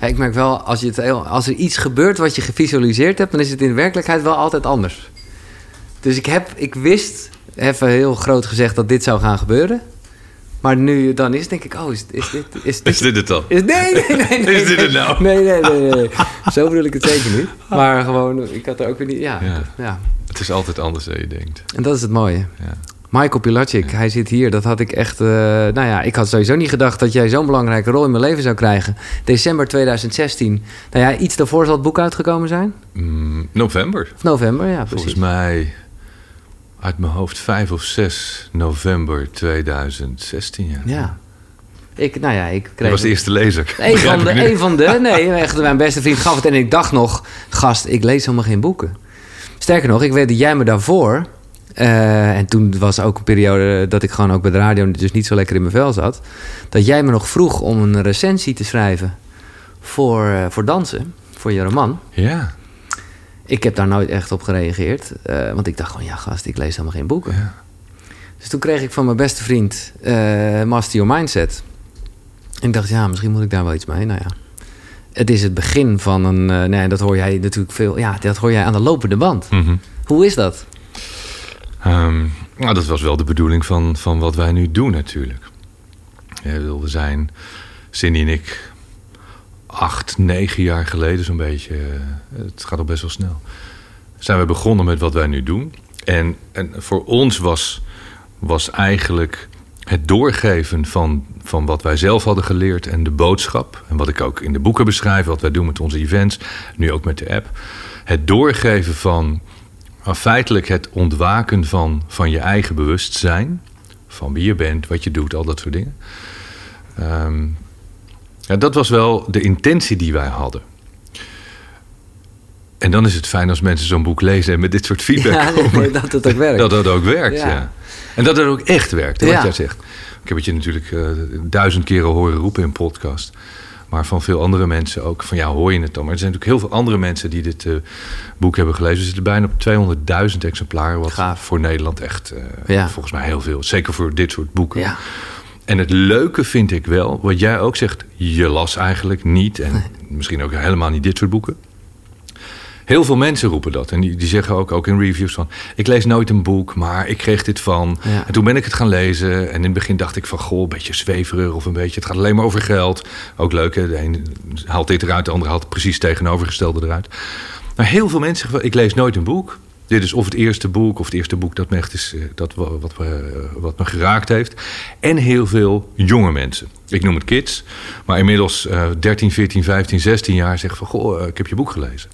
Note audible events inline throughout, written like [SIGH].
Ja, ik merk wel, als, je het heel, als er iets gebeurt wat je gevisualiseerd hebt... dan is het in werkelijkheid wel altijd anders. Dus ik, heb, ik wist, even heel groot gezegd, dat dit zou gaan gebeuren. Maar nu dan is, denk ik, oh, is, is dit... Is dit, [LAUGHS] Is dit het dan? is, nee, nee, nee, nee. Is dit het nee. nou? Nee, nee, nee, nee. Zo bedoel ik het zeker niet. Maar gewoon, ik had er ook weer niet... Ja, Ja. ja. Het is altijd anders dan je denkt. En dat is het mooie. Ja. Michael Pilacic, hij zit hier. Dat had ik echt... eh, nou ja, ik had sowieso niet gedacht dat jij zo'n belangrijke rol in mijn leven zou krijgen. December 2016. Nou ja, iets daarvoor zal het boek uitgekomen zijn. Mm, november. Of november, ja, precies. Volgens mij uit mijn hoofd 5 of 6 november 2016. Ja. Ja. Ik, nou ja, ik kreeg... was de eerste lezer. [LAUGHS] Een van, de, een van de, nee, echt, mijn beste vriend gaf het. En ik dacht nog, gast, ik lees helemaal geen boeken. Sterker nog, ik weet dat jij me daarvoor... eh, en toen was ook een periode dat ik gewoon ook bij de radio... dus niet zo lekker in mijn vel zat... dat jij me nog vroeg om een recensie te schrijven... voor, eh, voor dansen, voor je roman. Ja, Ik heb daar nooit echt op gereageerd. eh, want ik dacht gewoon, ja gast, ik lees helemaal geen boeken. Ja. Dus toen kreeg ik van mijn beste vriend Master Your Mindset. En ik dacht, ja, misschien moet ik daar wel iets mee. Nou ja, het is het begin van een... nee, dat hoor jij natuurlijk veel... Ja, dat hoor jij aan de lopende band. Mhm. Hoe is dat? Ehm, nou, dat was wel de bedoeling van, van wat wij nu doen natuurlijk. We zijn, Cindy en ik, acht, negen jaar geleden zo'n beetje... eh, het gaat al best wel snel. Zijn we begonnen met wat wij nu doen. En, en voor ons was, was eigenlijk het doorgeven van, van wat wij zelf hadden geleerd... en de boodschap, en wat ik ook in de boeken beschrijf... wat wij doen met onze events, nu ook met de app... het doorgeven van maar feitelijk het ontwaken van, van je eigen bewustzijn. Van wie je bent, wat je doet, al dat soort dingen. Ehm, ja, dat was wel de intentie die wij hadden. En dan is het fijn als mensen zo'n boek lezen en met dit soort feedback Ja, komen. nee, dat het ook werkt. [LAUGHS] Dat dat ook werkt, Ja. ja. En dat het ook echt werkt, hè, wat jij zegt. Ik heb het je natuurlijk eh, duizend keren horen roepen in podcast. Maar van veel andere mensen ook. Van ja, hoor je het dan? Maar er zijn natuurlijk heel veel andere mensen die dit eh, boek hebben gelezen. We zitten bijna op 200.000 exemplaren. Wat Gaaf. voor Nederland echt eh, Ja. volgens mij heel veel. Zeker voor dit soort boeken. Ja. En het leuke vind ik wel, wat jij ook zegt, je las eigenlijk niet. En misschien ook helemaal niet dit soort boeken. Heel veel mensen roepen dat. En die, die zeggen ook, ook in reviews van... ik lees nooit een boek, maar ik kreeg dit van. Ja. En toen ben ik het gaan lezen. En in het begin dacht ik van... goh, een beetje zweverig of een beetje... het gaat alleen maar over geld. Ook leuk, hè? De een haalt dit eruit, de ander haalt precies tegenovergestelde eruit. Maar heel veel mensen zeggen ik lees nooit een boek. Dit is of het eerste boek, of het eerste boek dat me echt is... eh, Dat, wa- wat, me- wat me geraakt heeft. En heel veel jonge mensen. Ik noem het kids. Maar inmiddels eh 13, 14, 15, 16 jaar zeggen van... goh, eh, ik heb je boek gelezen.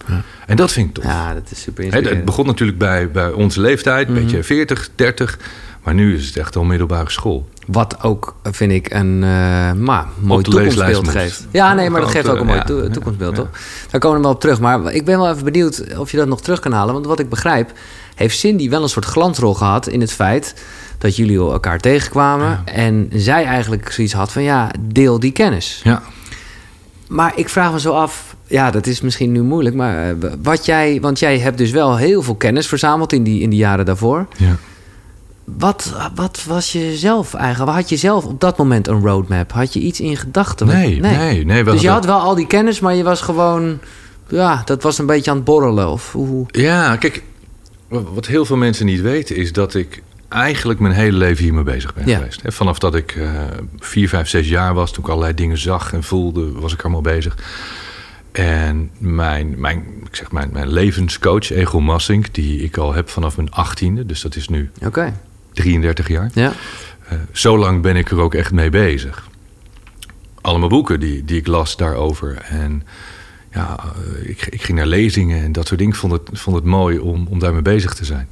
En dat vind ik tof. Ja, dat is super het begon natuurlijk bij, bij onze leeftijd, een beetje 40, 30. Maar nu is het echt al middelbare school. Wat ook, vind ik, een eh, maar, mooi toekomstbeeld geeft. Ja, nee, maar dat geeft ook een mooi ja, toe- ja, toekomstbeeld, ja. toch? Daar komen we wel op terug. Maar ik ben wel even benieuwd of je dat nog terug kan halen. Want wat ik begrijp, heeft Cindy wel een soort glansrol gehad... in het feit dat jullie elkaar tegenkwamen... en zij eigenlijk zoiets had van, ja, deel die kennis. Ja. Maar ik vraag me zo af, ja, dat is misschien nu moeilijk... maar eh, wat jij, want jij hebt dus wel heel veel kennis verzameld in die, in die jaren daarvoor... ja. Wat, wat was je zelf eigenlijk? Had je zelf op dat moment een roadmap? Had je iets in gedachten? Nee, nee, nee. we Dus je had wel al die kennis, maar je was gewoon... Ja, dat was een beetje aan het borrelen. Of hoe... Ja, kijk, wat heel veel mensen niet weten is dat ik eigenlijk mijn hele leven hiermee bezig ben Ja. geweest. Vanaf dat ik eh 4, 5, 6 jaar was, toen ik allerlei dingen zag en voelde, was ik allemaal bezig. En mijn, mijn, ik zeg mijn, mijn levenscoach, Ego Massink, die ik al heb vanaf mijn achttiende, dus dat is nu Oké, 33 jaar. ja. Eh, zo lang ben ik er ook echt mee bezig. Allemaal boeken die, die ik las daarover. En ja, eh, ik, ik ging naar lezingen en dat soort dingen. Ik vond het, vond het mooi om, om daarmee bezig te zijn.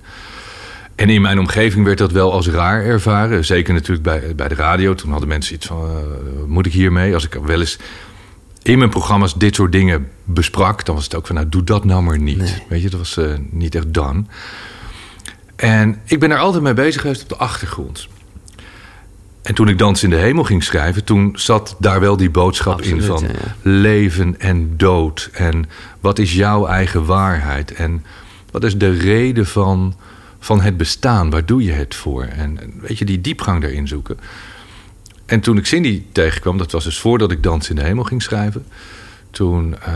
En in mijn omgeving werd dat wel als raar ervaren. Zeker natuurlijk bij, bij de radio. Toen hadden mensen iets van, eh, moet ik hiermee? Als ik wel eens in mijn programma's dit soort dingen besprak... dan was het ook van, nou, doe dat nou maar niet. Nee. Weet je, dat was eh, niet echt dan. En ik ben er altijd mee bezig geweest op de achtergrond. En toen ik Dans in de Hemel ging schrijven, toen zat daar wel die boodschap in van ja, ja. leven en dood. En wat is jouw eigen waarheid? En wat is de reden van, van het bestaan? Waar doe je het voor? En en weet je, die diepgang daarin zoeken. En toen ik Cindy tegenkwam, dat was dus voordat ik Dans in de Hemel ging schrijven. Toen, uh,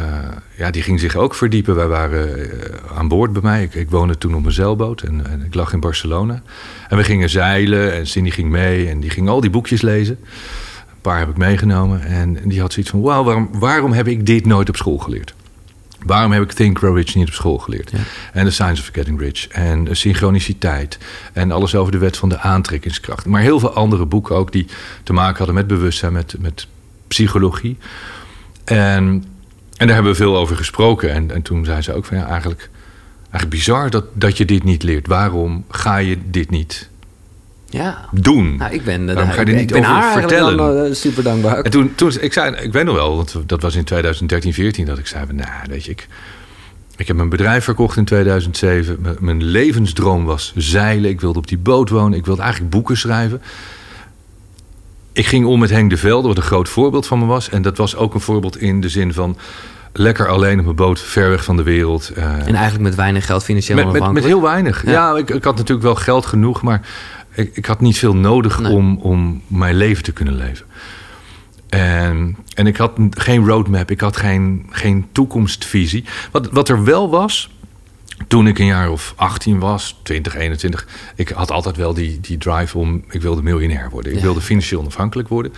ja, die ging zich ook verdiepen. Wij waren aan boord bij mij. Ik, ik, woonde toen op een zeilboot en, en, ik lag in Barcelona. En we gingen zeilen en Cindy ging mee en die ging al die boekjes lezen. Een paar heb ik meegenomen en, en die had zoiets van... wauw, waarom, waarom heb ik dit nooit op school geleerd? Waarom heb ik Think Grow Rich niet op school geleerd? En The Science of Getting Rich. En synchroniciteit. En alles over de wet van de aantrekkingskracht. Maar heel veel andere boeken ook die te maken hadden met bewustzijn, met, met psychologie. En, en daar hebben we veel over gesproken. En, en toen zei ze ook van ja, eigenlijk, eigenlijk bizar dat, dat je dit niet leert. Waarom ga je dit niet ja. doen. Nou, ik ben, Waarom ga je er niet over haar vertellen? Dan, uh, super dankbaar. En toen, toen ik zei, ik weet nog wel, want dat was in 2013, 14 dat ik zei, nou, weet je, ik, ik heb mijn bedrijf verkocht in 2007. M mijn levensdroom was zeilen. Ik wilde op die boot wonen. Ik wilde eigenlijk boeken schrijven. Ik ging om met Henk de Velde, wat een groot voorbeeld van me was. En dat was ook een voorbeeld in de zin van lekker alleen op mijn boot, ver weg van de wereld. Uh, en eigenlijk met weinig geld financieel met, met, met, heel weinig. Ja, ja ik, ik, had natuurlijk wel geld genoeg, maar ik, ik had niet veel nodig nee. om, om mijn leven te kunnen leven. En, en ik had geen roadmap, ik had geen, geen toekomstvisie. Wat, wat er wel was, toen ik een jaar of 18 was, 20, 21, ik had altijd wel die, die drive om, ik wilde miljonair worden. Ik ja. wilde financieel onafhankelijk worden.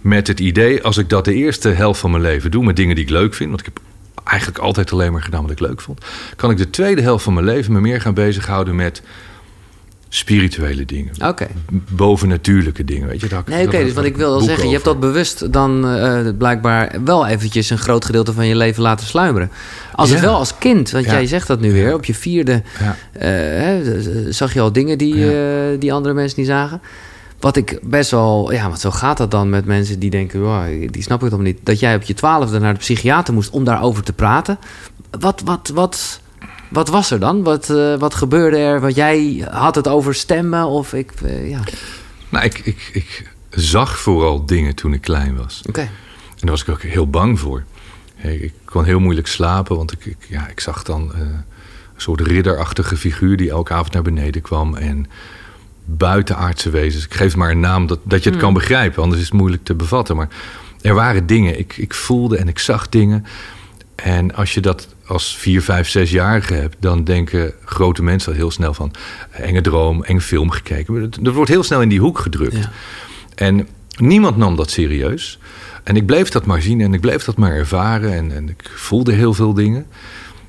Met het idee, als ik dat de eerste helft van mijn leven doe met dingen die ik leuk vind, want ik heb eigenlijk altijd alleen maar gedaan wat ik leuk vond, kan ik de tweede helft van mijn leven me meer gaan bezighouden met spirituele dingen. Oké. Bovennatuurlijke dingen, weet je. Dat, nee, oké, dus wat ik wil zeggen, je hebt dat bewust dan uh, blijkbaar wel eventjes een groot gedeelte van je leven laten sluimeren. Als ja. het wel als kind, want ja. jij zegt dat nu weer, op je vierde uh, zag je al dingen die, uh, die andere mensen niet zagen. Wat ik best wel, ja, want zo gaat dat dan met mensen die denken, wow, die snap ik toch niet. Dat jij op je twaalfde naar de psychiater moest om daarover te praten. Wat, wat, wat, wat was er dan? Wat, uh, wat gebeurde er? Wat jij had het over stemmen of ik, uh, ja. Nou, ik, ik, ik zag vooral dingen toen ik klein was. Oké. Okay. En daar was ik ook heel bang voor. Ik, kon heel moeilijk slapen, want ik, ik ja, ik zag dan uh, een soort ridderachtige figuur die elke avond naar beneden kwam. En buitenaardse wezens. Ik geef maar een naam dat, dat je het hmm. kan begrijpen, anders is het moeilijk te bevatten. Maar er waren dingen. Ik, ik voelde en ik zag dingen. En als je dat als vier, vijf, zesjarige hebt, dan denken grote mensen al heel snel van enge droom, enge film gekeken. Dat wordt heel snel in die hoek gedrukt. Ja. En niemand nam dat serieus. En ik bleef dat maar zien en ik bleef dat maar ervaren. En, en ik voelde heel veel dingen.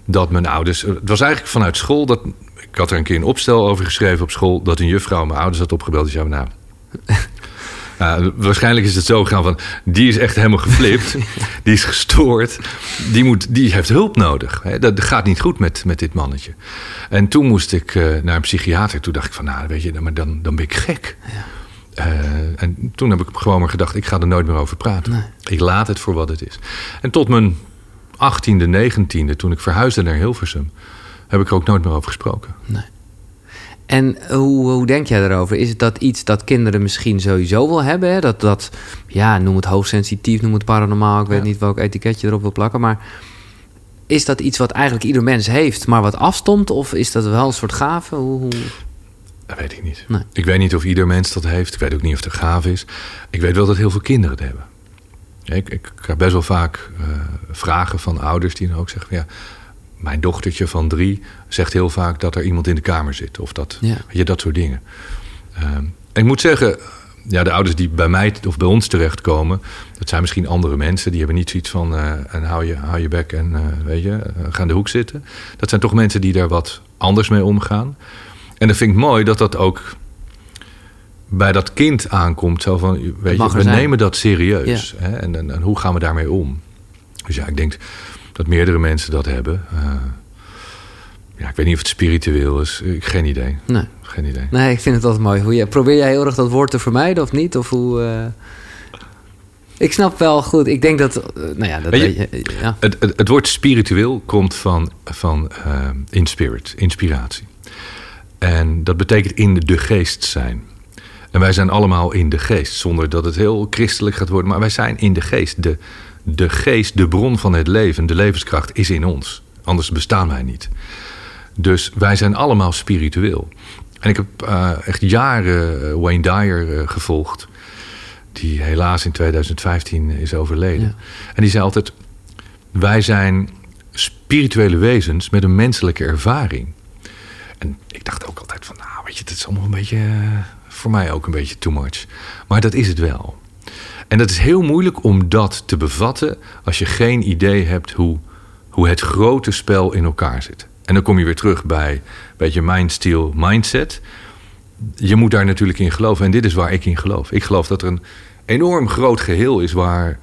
Dat mijn ouders. Het was eigenlijk vanuit school dat. Ik had er een keer een opstel over geschreven op school. Dat een juffrouw mijn ouders had opgebeld. Die zei: Nou, nou, waarschijnlijk is het zo gegaan van... die is echt helemaal geflipt, [LAUGHS] die is gestoord... die, moet, die heeft hulp nodig. Dat gaat niet goed met, met dit mannetje. En toen moest ik uh, naar een psychiater. Toen dacht ik van, nou, weet je, maar dan, dan ben ik gek. Ja. Uh, en toen heb ik gewoon maar gedacht... ik ga er nooit meer over praten. Nee. Ik laat het voor wat het is. En tot mijn 18e, 19e, toen ik verhuisde naar Hilversum... heb ik er ook nooit meer over gesproken. Nee. En hoe, hoe denk jij daarover? Is het dat iets dat kinderen misschien sowieso wel hebben? Hè? Dat, dat, ja, noem het hoogsensitief, noem het paranormaal. Ik weet niet welk etiketje erop wil plakken. Maar is dat iets wat eigenlijk ieder mens heeft, maar wat afstomt? Of is dat wel een soort gave? Hoe, hoe... Dat weet ik niet. Nee. Ik weet niet of ieder mens dat heeft. Ik weet ook niet of het gave is. Ik weet wel dat heel veel kinderen het hebben. Ik, ik krijg best wel vaak uh, vragen van ouders die dan ook zeggen... ja, mijn dochtertje van drie zegt heel vaak dat er iemand in de kamer zit. Of dat, ja. je, dat soort dingen. Um, en ik moet zeggen, ja, de ouders die bij mij of bij ons terechtkomen, dat zijn misschien andere mensen. Die hebben niet zoiets van, uh, en hou je, hou je bek en uh, weet je, uh, ga in de hoek zitten. Dat zijn toch mensen die daar wat anders mee omgaan. En dat vind ik mooi dat dat ook bij dat kind aankomt. Zo van, weet je, we zijn. nemen dat serieus. Ja. Hè? En, en, en hoe gaan we daarmee om? Dus ja, ik denk dat meerdere mensen dat hebben. Uh, ja, ik weet niet of het spiritueel is. Ik, geen idee. Nee. Geen idee. Nee, ik vind het altijd mooi. Hoe je, probeer jij heel erg dat woord te vermijden of niet? Of hoe... Uh... Ik snap wel goed. Ik denk dat. Uh, nou ja, dat weet je, ja. Het, het, het, woord spiritueel komt van, van uh, in spirit, inspiratie. En dat betekent in de geest zijn. En wij zijn allemaal in de geest, zonder dat het heel christelijk gaat worden. Maar wij zijn in de geest. De, de geest, de bron van het leven, de levenskracht is in ons. Anders bestaan wij niet. Dus wij zijn allemaal spiritueel. En ik heb uh, echt jaren Wayne Dyer uh, gevolgd. Die helaas in 2015 is overleden. Ja. En die zei altijd... wij zijn spirituele wezens met een menselijke ervaring. En ik dacht ook altijd van, nou weet je, het is allemaal een beetje, eh, voor mij ook een beetje too much. Maar dat is het wel. En dat is heel moeilijk om dat te bevatten als je geen idee hebt hoe, hoe het grote spel in elkaar zit. En dan kom je weer terug bij een beetje mindsteel mindset. Je moet daar natuurlijk in geloven. En dit is waar ik in geloof. Ik geloof dat er een enorm groot geheel is waar,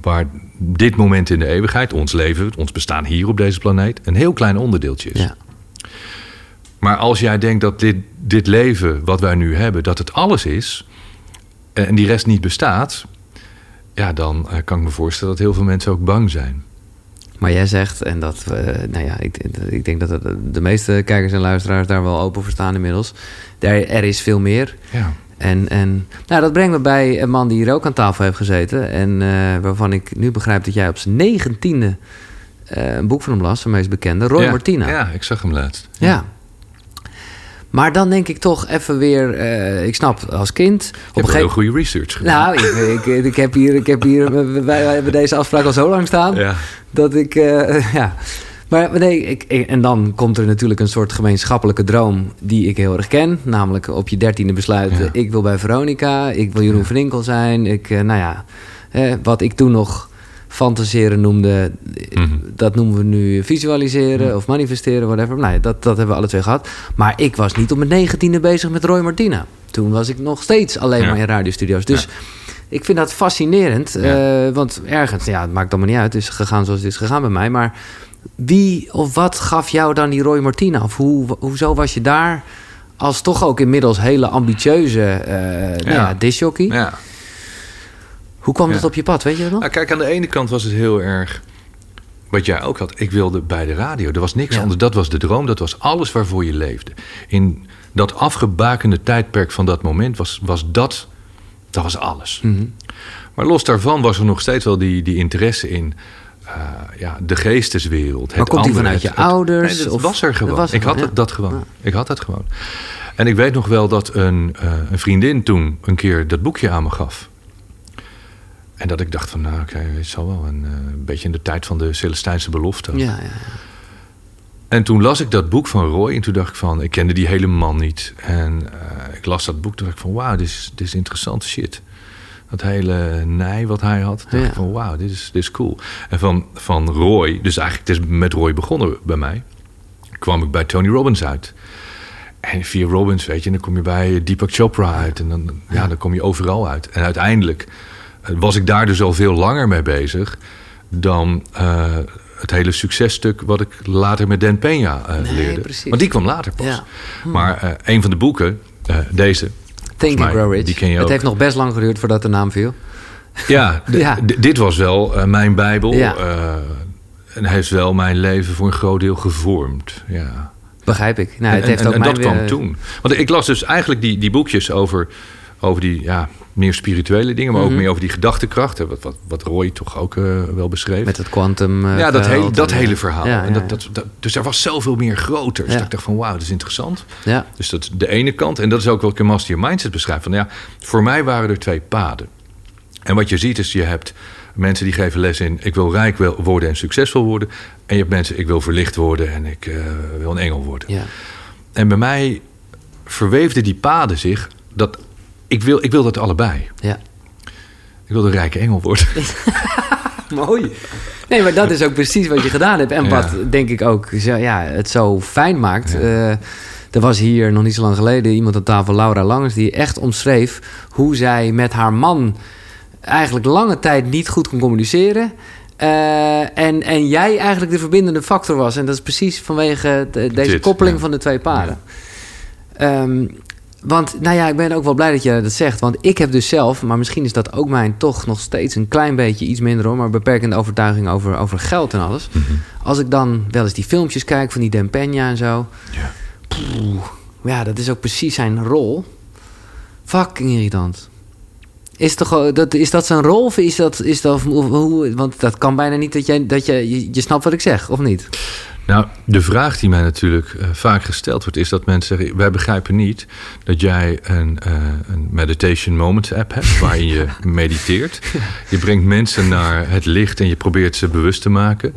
waar dit moment in de eeuwigheid, ons leven, ons bestaan hier op deze planeet, een heel klein onderdeeltje is. Ja. Maar als jij denkt dat dit, dit leven wat wij nu hebben, dat het alles is en die rest niet bestaat, ja, dan eh, kan ik me voorstellen dat heel veel mensen ook bang zijn. Maar jij zegt, en dat, uh, nou ja, ik, ik denk dat de meeste kijkers en luisteraars daar wel open voor staan inmiddels. Er, er is veel meer. Ja. En, en nou, dat brengt me bij een man die hier ook aan tafel heeft gezeten. En uh, waarvan ik nu begrijp dat jij op zijn negentiende uh, een boek van hem las, zijn meest bekende, Roy ja, Martina. Ja, ik zag hem laatst. Ja. ja. Maar dan denk ik toch even weer, uh, ik snap als kind. Je op hebt heel goede research gedaan. Nou, ik, ik, ik, heb hier, ik heb hier wij, wij, hebben deze afspraak al zo lang staan. Ja. Dat ik, uh, [LAUGHS] ja. Maar nee, ik, en dan komt er natuurlijk een soort gemeenschappelijke droom die ik heel erg ken. Namelijk op je dertiende besluiten, ja. ik wil bij Veronica, ik wil Jeroen ja. van Inkel zijn. Ik, uh, nou ja, eh, wat ik toen nog fantaseren noemde, mm -hmm. dat noemen we nu visualiseren mm. of manifesteren, whatever. Nou, dat, dat hebben we alle twee gehad. Maar ik was niet op mijn negentiende bezig met Roy Martina. Toen was ik nog steeds alleen ja. maar in radiostudio's. Dus ik vind dat fascinerend. Uh, want ergens, ja, het maakt allemaal niet uit. Het is gegaan zoals het is gegaan bij mij. Maar wie of wat gaf jou dan die Roy Martina? Of hoe, hoezo was je daar als toch ook inmiddels hele ambitieuze uh, ja. ja? Ja. Hoe kwam ja. dat op je pad, weet je dat nog? Nou, kijk, aan de ene kant was het heel erg... Wat jij ook had, ik wilde bij de radio. Er was niks ja. anders. Dat was de droom, dat was alles waarvoor je leefde. In dat afgebakende tijdperk van dat moment was, was dat... Dat was alles. Mm -hmm. Maar los daarvan was er nog steeds wel die, die interesse in... Uh, ja, de geesteswereld. Maar het komt die vanuit je het, ouders? Nee, dat of? was er gewoon. Was er ik had ja. dat gewoon. Ja. Ik had dat gewoon. En ik weet nog wel dat een, uh, een vriendin toen een keer dat boekje aan me gaf. En dat ik dacht van, nou oké, okay, het zal wel een, uh, een beetje in de tijd van de Celestijnse belofte. Ja, ja, En toen las ik dat boek van Roy en toen dacht ik van, ik kende die hele man niet. En uh, ik las dat boek, toen dacht ik van, wauw, dit is, dit is interessante shit. Dat hele nij wat hij had, dacht Ja. ik van, wauw, dit is, dit is cool. En van, van Roy, dus eigenlijk het is met Roy begonnen bij mij, kwam ik bij Tony Robbins uit. En via Robbins, weet je, dan kom je bij Deepak Chopra uit. En dan, ja, dan kom je overal uit. En uiteindelijk was ik daar dus al veel langer mee bezig dan uh, het hele successtuk wat ik later met Dan Peña uh, Nee, leerde. precies. Want die kwam later pas. Ja. Hm. Maar uh, een van de boeken, deze, Think and Grow Rich. die ken je het ook. heeft nog best lang geduurd voordat de naam viel. ja, [LAUGHS] dit was wel mijn bijbel. Ja. En heeft wel mijn leven voor een groot deel gevormd. Ja. Begrijp ik. Nou, het en heeft en, ook en mijn dat kwam toen. Want ik las dus eigenlijk die, die boekjes over, over die ja, meer spirituele dingen, maar Mhm. ook meer over die gedachtekracht. hè, Wat, wat, wat Roy toch ook uh, wel beschreef. Met het quantum. eh, ja, dat, hele, dat en, hele verhaal. Ja, en dat, dat, dat, dus er was zoveel meer groter. Dus dat ik dacht van wauw, dat is interessant. ja. Dus dat is de ene kant. En dat is ook wat Master Mindset beschrijf. Van, ja, voor mij waren er twee paden. En wat je ziet is, je hebt mensen die geven les in... ik wil rijk worden en succesvol worden. En je hebt mensen, ik wil verlicht worden en ik uh, wil een engel worden. ja. En bij mij verweefden die paden zich... dat ik wil, ik wil dat allebei. ja. Ik wil een rijke engel worden. [LAUGHS] Mooi. Nee, maar dat is ook precies wat je gedaan hebt. En Ja. wat denk ik ook zo, ja, het zo fijn maakt. Ja. Eh, er was hier nog niet zo lang geleden iemand aan tafel, Laura Langers, die echt omschreef hoe zij met haar man eigenlijk lange tijd niet goed kon communiceren. Eh, en, en jij eigenlijk de verbindende factor was. En dat is precies vanwege de- deze Dit, koppeling ja. van de twee paden. Ehm, want, nou ja, ik ben ook wel blij dat je dat zegt. Want ik heb dus zelf, maar misschien is dat ook mijn toch nog steeds een klein beetje iets minder hoor, maar beperkende overtuiging over, over geld en alles. Mhm. Als ik dan wel eens die filmpjes kijk van die Dan Peña en zo. Ja. Poeh, ja, dat is ook precies zijn rol. Fucking irritant. Is, toch, gewoon- dat, is dat zijn rol of is dat, is dat hoe, hoe- want dat kan bijna niet dat, jij, dat je, je, je snapt wat ik zeg, of niet? Nou, de vraag die mij natuurlijk eh, vaak gesteld wordt, is dat mensen zeggen: Wij begrijpen niet dat jij een, eh, een Meditation Moments app hebt [LAUGHS] waarin je mediteert. Je brengt mensen naar het licht en je probeert ze bewust te maken.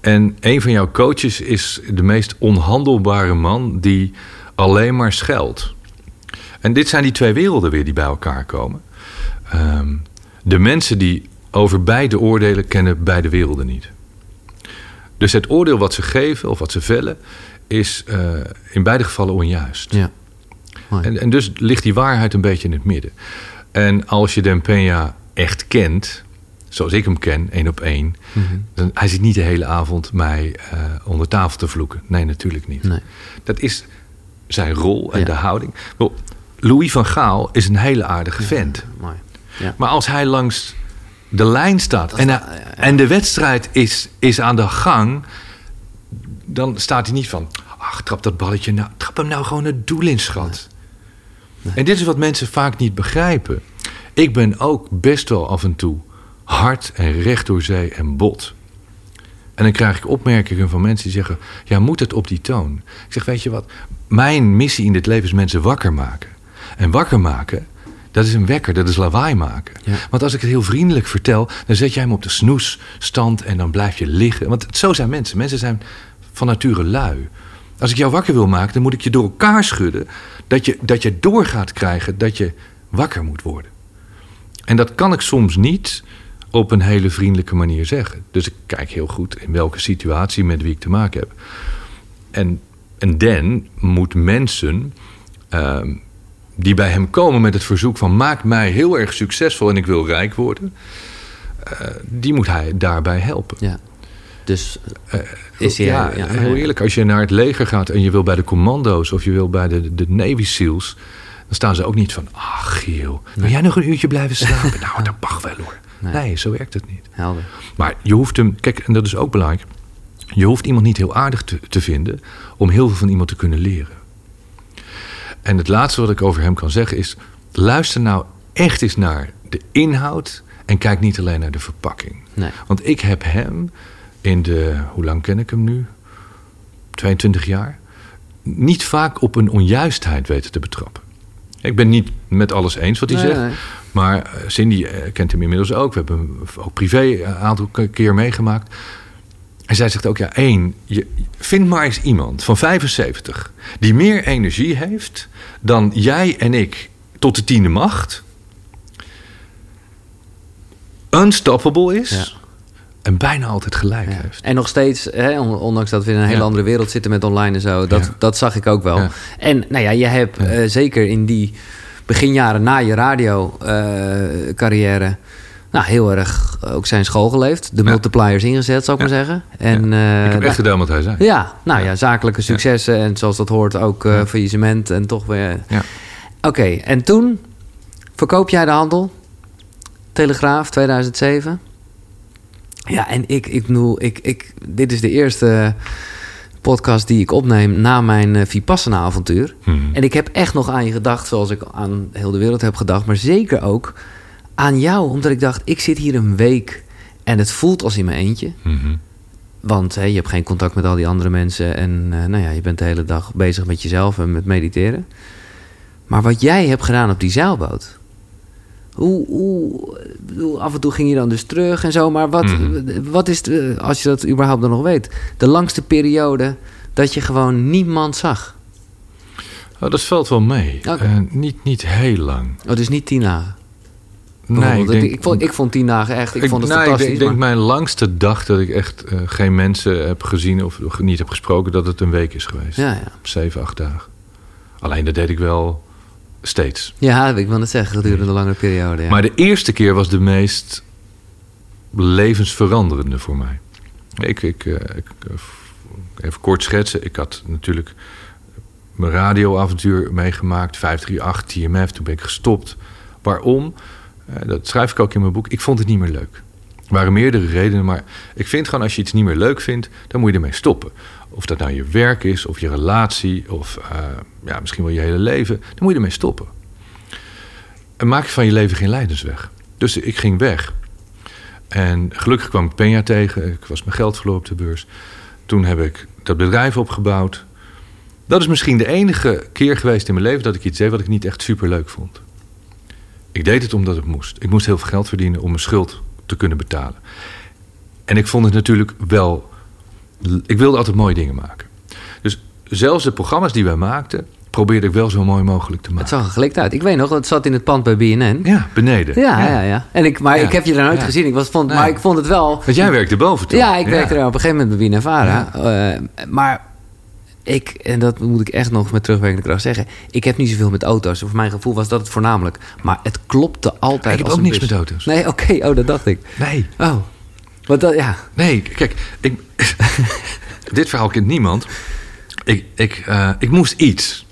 En een van jouw coaches is de meest onhandelbare man die alleen maar scheldt. En dit zijn die twee werelden weer die bij elkaar komen. Ehm, de mensen die over beide oordelen kennen beide werelden niet. Dus het oordeel wat ze geven of wat ze vellen is uh, in beide gevallen onjuist. Ja. En, en, dus ligt die waarheid een beetje in het midden. En als je Den Peña echt kent, zoals ik hem ken, één op één, Mhm. dan hij zit niet de hele avond mij uh, onder tafel te vloeken. Nee, natuurlijk niet. Nee. Dat is zijn rol en Ja. de houding. Louis van Gaal is een hele aardige vent. Ja. Maar als hij langs de lijn staat en, hij- en de wedstrijd is, is aan de gang, dan staat hij niet van: ach, trap dat balletje nou, trap hem nou gewoon het doel in, schat. En dit is wat mensen vaak niet begrijpen. Ik ben ook best wel af en toe hard en recht door zee en bot. En dan krijg ik opmerkingen van mensen die zeggen: Ja, moet het op die toon? Ik zeg: Weet je wat? Mijn missie in dit leven is mensen wakker maken. En wakker maken, dat is een wekker, dat is lawaai maken. Ja. Want als ik het heel vriendelijk vertel, dan zet jij hem op de snoesstand en dan blijf je liggen. Want zo zijn mensen. Mensen zijn van nature lui. Als ik jou wakker wil maken, dan moet ik je door elkaar schudden. Dat je, dat je door gaat krijgen dat je wakker moet worden. En dat kan ik soms niet op een hele vriendelijke manier zeggen. Dus ik kijk heel goed in welke situatie met wie ik te maken heb. En, en Dan moet mensen ehm, die bij hem komen met het verzoek van maak mij heel erg succesvol en ik wil rijk worden, eh, die moet hij daarbij helpen. ja. Dus is hij... ja, ja, heel eerlijk. Als je naar het leger gaat en je wil bij de commando's of je wil bij de, de Navy SEALs, dan staan ze ook niet van, ach Giel, wil jij nog een uurtje blijven [LAUGHS] slapen? nou, dat mag wel hoor. Nee. Nee. zo werkt het niet. Helder. Maar je hoeft hem, kijk, en dat is ook belangrijk, je hoeft iemand niet heel aardig te, te vinden om heel veel van iemand te kunnen leren. En het laatste wat ik over hem kan zeggen is, luister nou echt eens naar de inhoud en kijk niet alleen naar de verpakking. Nee. Want ik heb hem in de, hoe lang ken ik hem nu? 22 jaar. Niet vaak op een onjuistheid weten te betrappen. Ik ben niet met alles eens wat hij Nee, zegt. nee. Maar eh, Cindy eh, kent hem inmiddels ook. We hebben hem ook privé een aantal ke- keer meegemaakt. En zij zegt ook, ja, één, je, vind maar eens iemand van 75... die meer energie heeft dan jij en ik tot de tiende macht... unstoppable is... Ja. en bijna altijd gelijk Ja. heeft. En nog steeds, hè, on- ondanks dat we in een hele Ja. andere wereld zitten met online en zo, dat, dat zag ik ook wel. En nou ja, je hebt eh, zeker in die beginjaren na je radio-carrière, nou heel erg ook zijn school geleefd. De Ja. multipliers ingezet, zou ik Ja. maar zeggen. En, eh, ik heb nou, echt gedaan wat hij zei. ja, nou ja, zakelijke successen en zoals dat hoort ook eh, faillissement en toch weer. Ja. Oké, en toen verkoop jij de handel, Telegraaf 2007. Ja, en ik, ik bedoel, ik, ik, dit is de eerste podcast die ik opneem na mijn eh, Vipassana-avontuur. Mhm. En ik heb echt nog aan je gedacht, zoals ik aan heel de wereld heb gedacht, maar zeker ook aan jou, omdat ik dacht, ik zit hier een week en het voelt als in mijn eentje. Mhm. Want hè, je hebt geen contact met al die andere mensen. En eh, nou ja, je bent de hele dag bezig met jezelf en met mediteren. Maar wat jij hebt gedaan op die zeilboot. Hoe, hoe, af en toe ging je dan dus terug en zo. Maar wat, Mhm. wat is, de, als je dat überhaupt dan nog weet, de langste periode dat je gewoon niemand zag? Oh, dat valt wel mee. Eh, niet, niet heel lang. Oh, dus niet tien dagen. Nee, ik ik, denk, ik, vond, ik vond tien dagen echt, ik, vond het nou, fantastisch. Ik denk, mijn langste dag dat ik echt eh, geen mensen heb gezien of niet heb gesproken, dat het een week is geweest. ja, ja. Zeven, acht dagen. Alleen dat deed ik wel steeds. ja, ik wil het zeggen, gedurende een langere periode. Ja. Maar de eerste keer was de meest levensveranderende voor mij. Ik, ik, eh, ik eh, even kort schetsen. Ik had natuurlijk mijn radioavontuur meegemaakt, 538, TMF. Toen ben ik gestopt. Waarom? Eh, dat schrijf ik ook in mijn boek. Ik vond het niet meer leuk. Er waren meerdere redenen, maar ik vind gewoon als je iets niet meer leuk vindt, dan moet je ermee stoppen. Of dat nou je werk is, of je relatie, of eh, ja, misschien wel je hele leven, dan moet je ermee stoppen. En maak van je leven geen lijdensweg. Dus ik ging weg. En gelukkig kwam ik Peña tegen. Ik was mijn geld verloren op de beurs. toen heb ik dat bedrijf opgebouwd. Dat is misschien de enige keer geweest in mijn leven dat ik iets deed wat ik niet echt super leuk vond. Ik deed het omdat het moest. Ik moest heel veel geld verdienen om mijn schuld te kunnen betalen. En ik vond het natuurlijk wel. Ik wilde altijd mooie dingen maken. Dus zelfs de programma's die wij maakten, probeerde ik wel zo mooi mogelijk te Het maken. zag er gelikt uit. Ik weet nog, het zat in het pand bij BNN. Ja, beneden. Ja, ja, ja. En ik, maar Ja. ik heb je daar nooit Ja. gezien. Ik was, vond. Maar ik vond het wel... Want jij werkte boven toch? Ja, ik werkte er op een gegeven moment bij BNN Vara. Eh, maar ik, en dat moet ik echt nog met terugwerkende kracht zeggen... ik heb niet zoveel met auto's. Voor mijn gevoel was dat het voornamelijk. Maar het klopte altijd Ik heb als ook niks bus. met auto's. Nee, oké. Oh, dat dacht ik. Nee. Oh. Wat dat, ja. Nee, kijk, ik, [LAUGHS] dit verhaal kent niemand. Ik, ik, eh, ik moest iets.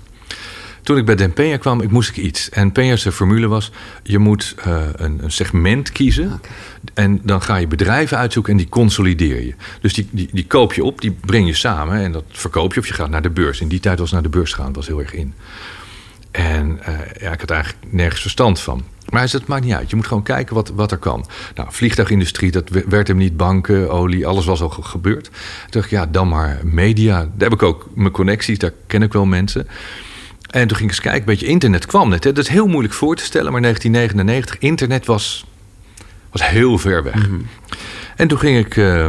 Toen ik bij Den Peña kwam, ik moest ik iets. En Peña's formule was, je moet eh, een, een segment kiezen. En dan ga je bedrijven uitzoeken en die consolideer je. Dus die, die, die koop je op, die breng je samen en dat verkoop je of je gaat naar de beurs. In die tijd was naar de beurs gaan, was heel erg in. En eh, ja, ik had eigenlijk nergens verstand van. Maar hij zei, het maakt niet uit. Je moet gewoon kijken wat, wat er kan. Nou, vliegtuigindustrie, dat we- werd hem niet. Banken, olie, alles was al ge- gebeurd. Toen dacht ik, ja, dan maar media. Daar heb ik ook mijn connecties, daar ken ik wel mensen. En toen ging ik eens kijken, een beetje internet kwam net. Hè. Dat is heel moeilijk voor te stellen, maar 1999, internet was, was heel ver weg. En toen ging ik eh,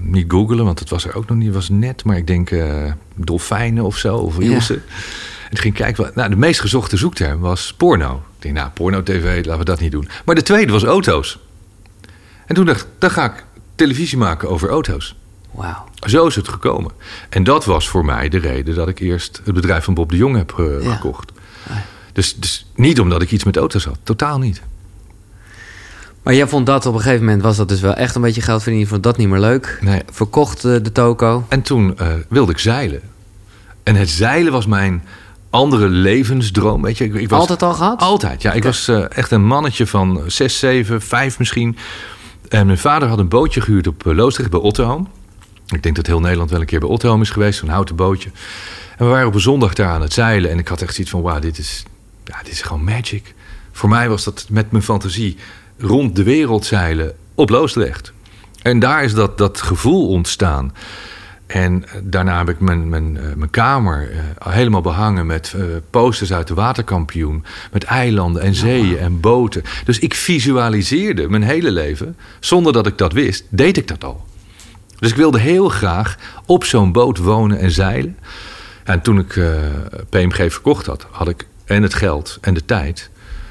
niet googlen, want het was er ook nog niet, het was net. Maar ik denk eh, dolfijnen of zo, of Ja. Ilse. En toen ging ik kijken, nou, de meest gezochte zoekterm was porno. Ik denk, nou, porno-tv, laten we dat niet doen. Maar de tweede was auto's. En toen dacht ik, dan ga ik televisie maken over auto's. Wauw. Zo is het gekomen. En dat was voor mij de reden dat ik eerst het bedrijf van Bob de Jong heb eh, Ja. gekocht. Dus, dus niet omdat ik iets met auto's had. Totaal niet. Maar jij vond dat op een gegeven moment... was dat dus wel echt een beetje geld verdienen. Je vond dat niet meer leuk. Nee. Verkocht eh, de toko. En toen eh, wilde ik zeilen. En het zeilen was mijn andere levensdroom. Weet je, ik, ik was Altijd al gehad? Altijd, ja. Ik was echt een mannetje van 6, 7, 5 misschien. En mijn vader had een bootje gehuurd op Loosdrecht bij Otterham. Ik denk dat heel Nederland wel een keer bij Otterham is geweest, zo'n houten bootje. En we waren op een zondag daar aan het zeilen. En ik had echt zoiets van, wauw, dit is, ja, dit is gewoon magic. Voor mij was dat met mijn fantasie rond de wereld zeilen op Loosdrecht. En daar is dat, dat gevoel ontstaan. En eh, daarna heb ik mijn, mijn, eh, mijn kamer eh, helemaal behangen met posters uit de waterkampioen. Met eilanden en zeeën en boten. Dus ik visualiseerde mijn hele leven. Zonder dat ik dat wist, deed ik dat al. Dus ik wilde heel graag op zo'n boot wonen en zeilen. En toen ik eh, PMG verkocht had, had ik en het geld en de tijd.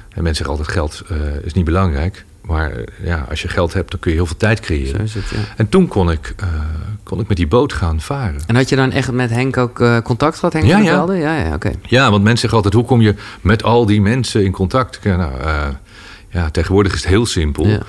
En mensen zeggen altijd geld eh, is niet belangrijk. Maar eh, ja, als je geld hebt, dan kun je heel veel tijd Zo creëren. is het, ja. En toen kon ik, kon ik met die boot gaan varen. En had je dan echt met Henk ook contact gehad? Henk Ja, ja. Velde? Ja, ja, oké. Ja, want mensen zeggen altijd, hoe kom je met al die mensen in contact? Ja, nou, ja, tegenwoordig is het heel simpel. Ja.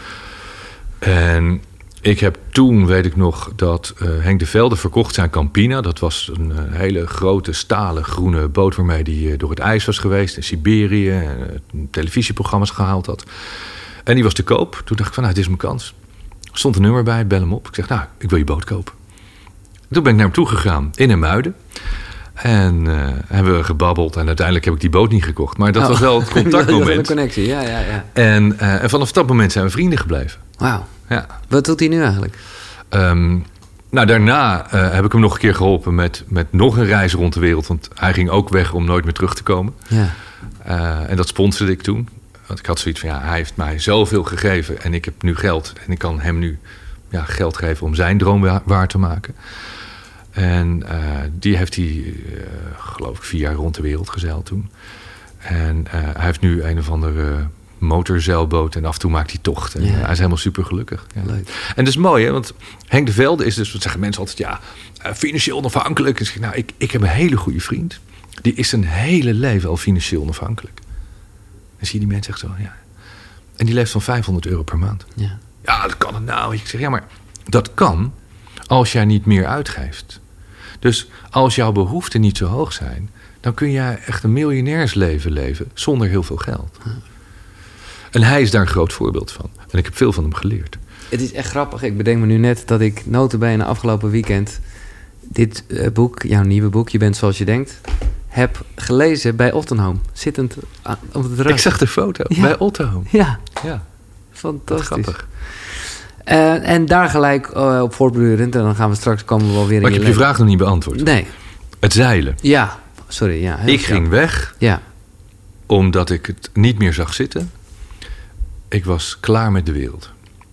En ik heb toen, weet ik nog, dat eh, Henk de Velde verkocht zijn Campina. Dat was een eh, hele grote stalen groene boot waarmee hij door het ijs was geweest. In Siberië, en eh, televisieprogramma's gehaald had. En die was te koop. Toen dacht ik van, nou, dit is mijn kans. Er stond een nummer bij, bel hem op. Ik zeg, nou, ik wil je boot kopen. Toen ben ik naar hem toe gegaan in een muiden. En eh, hebben we gebabbeld. En uiteindelijk heb ik die boot niet gekocht. Maar dat Oh. was wel het [LAUGHS] Dat was een contactmoment. connectie, ja, ja, ja. En, eh, en vanaf dat moment zijn we vrienden gebleven. Wauw. Ja. Wat doet hij nu eigenlijk? Ehm, nou, daarna eh, heb ik hem nog een keer geholpen met, met nog een reis rond de wereld. Want hij ging ook weg om nooit meer terug te komen. Ja. Eh, en dat sponsorde ik toen. Want ik had zoiets van, ja, hij heeft mij zoveel gegeven. En ik heb nu geld. En ik kan hem nu ja, geld geven om zijn droom wa- waar te maken. En eh, die heeft hij, geloof ik, vier jaar rond de wereld gezeild toen. En hij heeft nu een of andere motorzeilboot. En af en toe maakt hij tocht. En Ja. eh, hij is helemaal super gelukkig. Ja. Leuk. En dat is mooi, hè? Want Henk de Velde is dus, wat zeggen mensen altijd, ja, eh, financieel onafhankelijk. En zeg nou, ik, ik heb een hele goede vriend. Die is zijn hele leven al financieel onafhankelijk. En zie je die mensen echt zo, ja. En die leeft van 500 euro per maand. Ja. Ja, dat kan het nou. Ik zeg, ja, maar dat kan als jij niet meer uitgeeft. Dus als jouw behoeften niet zo hoog zijn, dan kun jij echt een miljonairsleven leven zonder heel veel geld. En hij is daar een groot voorbeeld van. En ik heb veel van hem geleerd. Het is echt grappig. Ik bedenk me nu net dat ik notabene afgelopen weekend... dit eh, boek, jouw nieuwe boek, Je bent zoals je denkt... heb gelezen bij Ottenham. Zittend aan- op het terras. Ik zag de foto Ja. bij Otto. Ja, Ja, wat fantastisch. grappig. Eh, en daar gelijk eh, op voortbordurend. En dan gaan we straks komen we wel weer in Maar ik je heb je vraag nog niet beantwoord. Nee, Het zeilen. ja. Sorry, ja. Ik ging weg Ja, omdat ik het niet meer zag zitten. Ik was klaar met de wereld.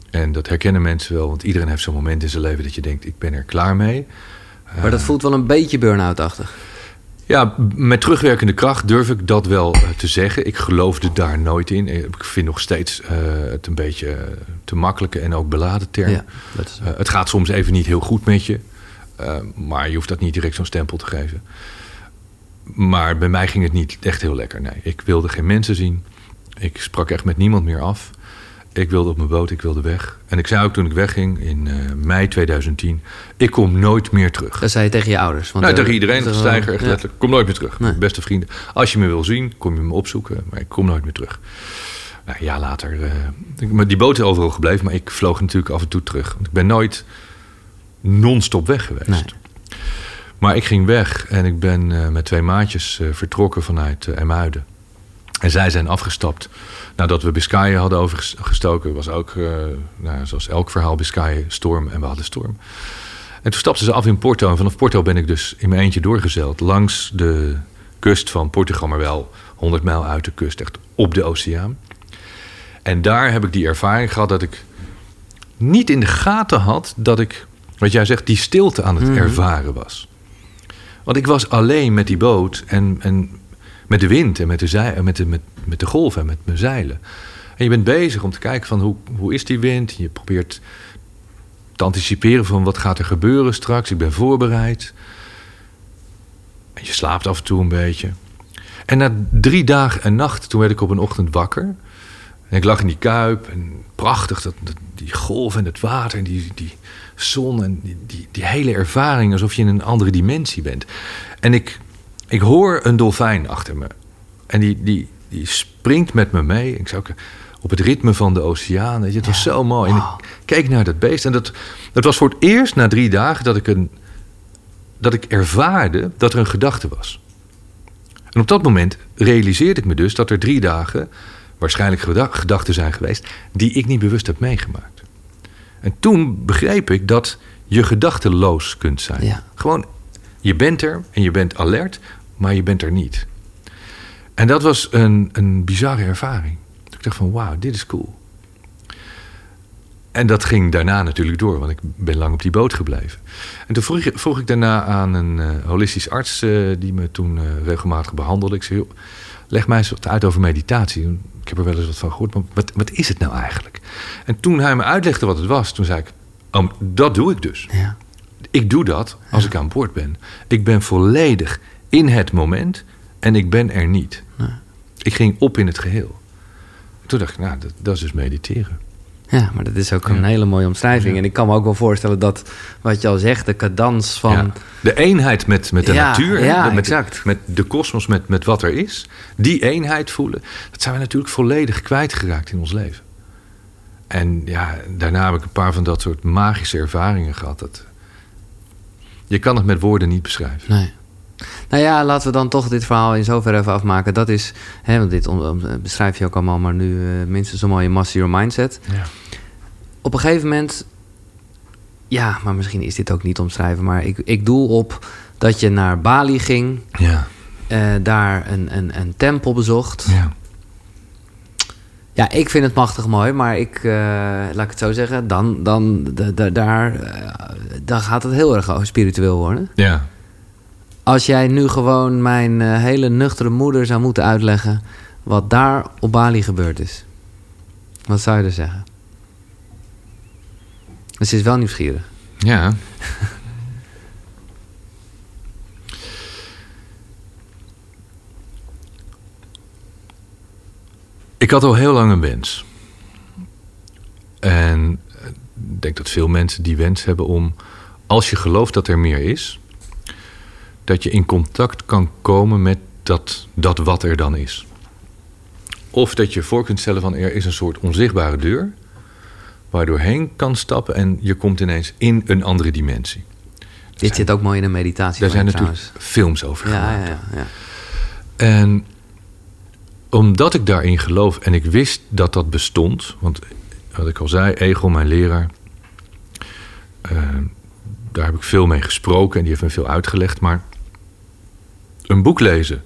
En dat herkennen mensen wel, want iedereen heeft zo'n moment in zijn leven dat je denkt: ik ben er klaar mee. maar dat voelt wel een beetje burn-out-achtig. Ja, met terugwerkende kracht durf ik dat wel eh, te zeggen. Ik geloofde daar nooit in. Ik vind nog steeds eh, het een beetje eh, te makkelijke en ook beladen term. Ja, dat is Eh, het gaat soms even niet heel goed met je. eh, maar je hoeft dat niet direct zo'n stempel te geven. Maar bij mij ging het niet echt heel lekker. Nee, ik wilde geen mensen zien. Ik sprak echt met niemand meer af. Ik wilde op mijn boot, ik wilde weg. En ik zei ook toen ik wegging in eh, mei 2010... ik kom nooit meer terug. Dat zei je tegen je ouders. Want Nou, eh, tegen iedereen, dat is stijger, echt ja. letterlijk. Kom nooit meer terug. Nee. Beste vrienden. Als je me wil zien, kom je me opzoeken. Maar ik kom nooit meer terug. Nou, een jaar later... ik, maar die boot is overal gebleven, maar ik vloog natuurlijk af en toe terug. Want ik ben nooit non-stop weg geweest. Nee. Maar ik ging weg en ik ben met twee maatjes vertrokken vanuit Emuiden. En zij zijn afgestapt nadat we Biscayen hadden overgestoken. was ook, eh, nou, zoals elk verhaal, Biscayen storm en we hadden storm. En toen stapten ze af in Porto. En vanaf Porto ben ik dus in mijn eentje doorgezeild. Langs de kust van Portugal, maar wel 100 mijl uit de kust. Echt op de oceaan. En daar heb ik die ervaring gehad dat ik niet in de gaten had... dat ik, wat jij zegt, die stilte aan het ervaren was. Want ik was alleen met die boot en, en met de wind en met de, zij, met, de, met, met de golven en met mijn zeilen. En je bent bezig om te kijken van hoe, hoe is die wind. Je probeert te anticiperen van wat gaat er gebeuren straks. Ik ben voorbereid. En je slaapt af en toe een beetje. En na drie dagen en nacht, toen werd ik op een ochtend wakker. En ik lag in die kuip en prachtig, dat, die golf en het water en die, die zon en die, die, die hele ervaring alsof je in een andere dimensie bent. En ik, ik hoor een dolfijn achter me. En die, die, die springt met me mee. Ik zou op het ritme van de oceaan. weet je, Het was zo mooi. En ik keek naar dat beest. En dat, dat was voor het eerst na drie dagen dat ik, een, dat ik ervaarde dat er een gedachte was. En op dat moment realiseerde ik me dus dat er drie dagen waarschijnlijk geda- gedachten zijn geweest die ik niet bewust heb meegemaakt. En toen begreep ik dat je gedachteloos kunt zijn. Ja. Gewoon, je bent er en je bent alert, maar je bent er niet. En dat was een, een bizarre ervaring. Ik dacht van, wauw, dit is cool. En dat ging daarna natuurlijk door, want ik ben lang op die boot gebleven. En toen vroeg, vroeg ik daarna aan een eh, holistisch arts eh, die me toen eh, regelmatig behandelde. Ik zei, joh, leg mij eens wat uit over meditatie. Ik heb er wel eens wat van gehoord, maar wat, wat is het nou eigenlijk? En toen hij me uitlegde wat het was, toen zei ik, oh, dat doe ik dus. Ja. Ik doe dat als ik aan boord ben. Ik ben volledig in het moment en ik ben er niet. Ik ging op in het geheel. Toen dacht ik, nou, dat, dat is dus mediteren. Ja, maar dat is ook een Ja. hele mooie omschrijving. En ik kan me ook wel voorstellen dat, wat je al zegt, de cadans van... Ja. De eenheid met, met de natuur, hè, ja, met, exact. met de kosmos, met, met wat er is. Die eenheid voelen, dat zijn we natuurlijk volledig kwijtgeraakt in ons leven. En ja, daarna heb ik een paar van dat soort magische ervaringen gehad. Dat, je kan het met woorden niet beschrijven. Nee. Nou ja, laten we dan toch dit verhaal in zoverre even afmaken. Dat is, hè, want dit om- beschrijf je ook allemaal, maar nu eh, minstens een mooie Master Your Mindset. Ja. Op een gegeven moment, ja, maar misschien is dit ook niet omschrijven, maar ik, ik doel op dat je naar Bali ging, Ja. eh, daar een, een, een tempel bezocht. ja. Ja, ik vind het machtig mooi, maar ik, eh, laat ik het zo zeggen, dan, dan, da- da- daar, eh, dan gaat het heel erg spiritueel worden. ja. Als jij nu gewoon mijn eh, hele nuchtere moeder zou moeten uitleggen wat daar op Bali gebeurd is, wat zou je er zeggen? Dus is wel nieuwsgierig. Ja. Ik had al heel lang een wens. En ik denk dat veel mensen die wens hebben om, als je gelooft dat er meer is, dat je in contact kan komen met dat, dat wat er dan is. Of dat je voor kunt stellen van er is een soort onzichtbare deur waar je doorheen kan stappen en je komt ineens in een andere dimensie. Dit zit ook mooi in een meditatie. Daar zijn natuurlijk trouwens. films over gemaakt. ja, ja, ja. En omdat ik daarin geloof en ik wist dat dat bestond, want wat ik al zei, Egel, mijn leraar, daar heb ik veel mee gesproken en die heeft me veel uitgelegd. Maar een boek lezen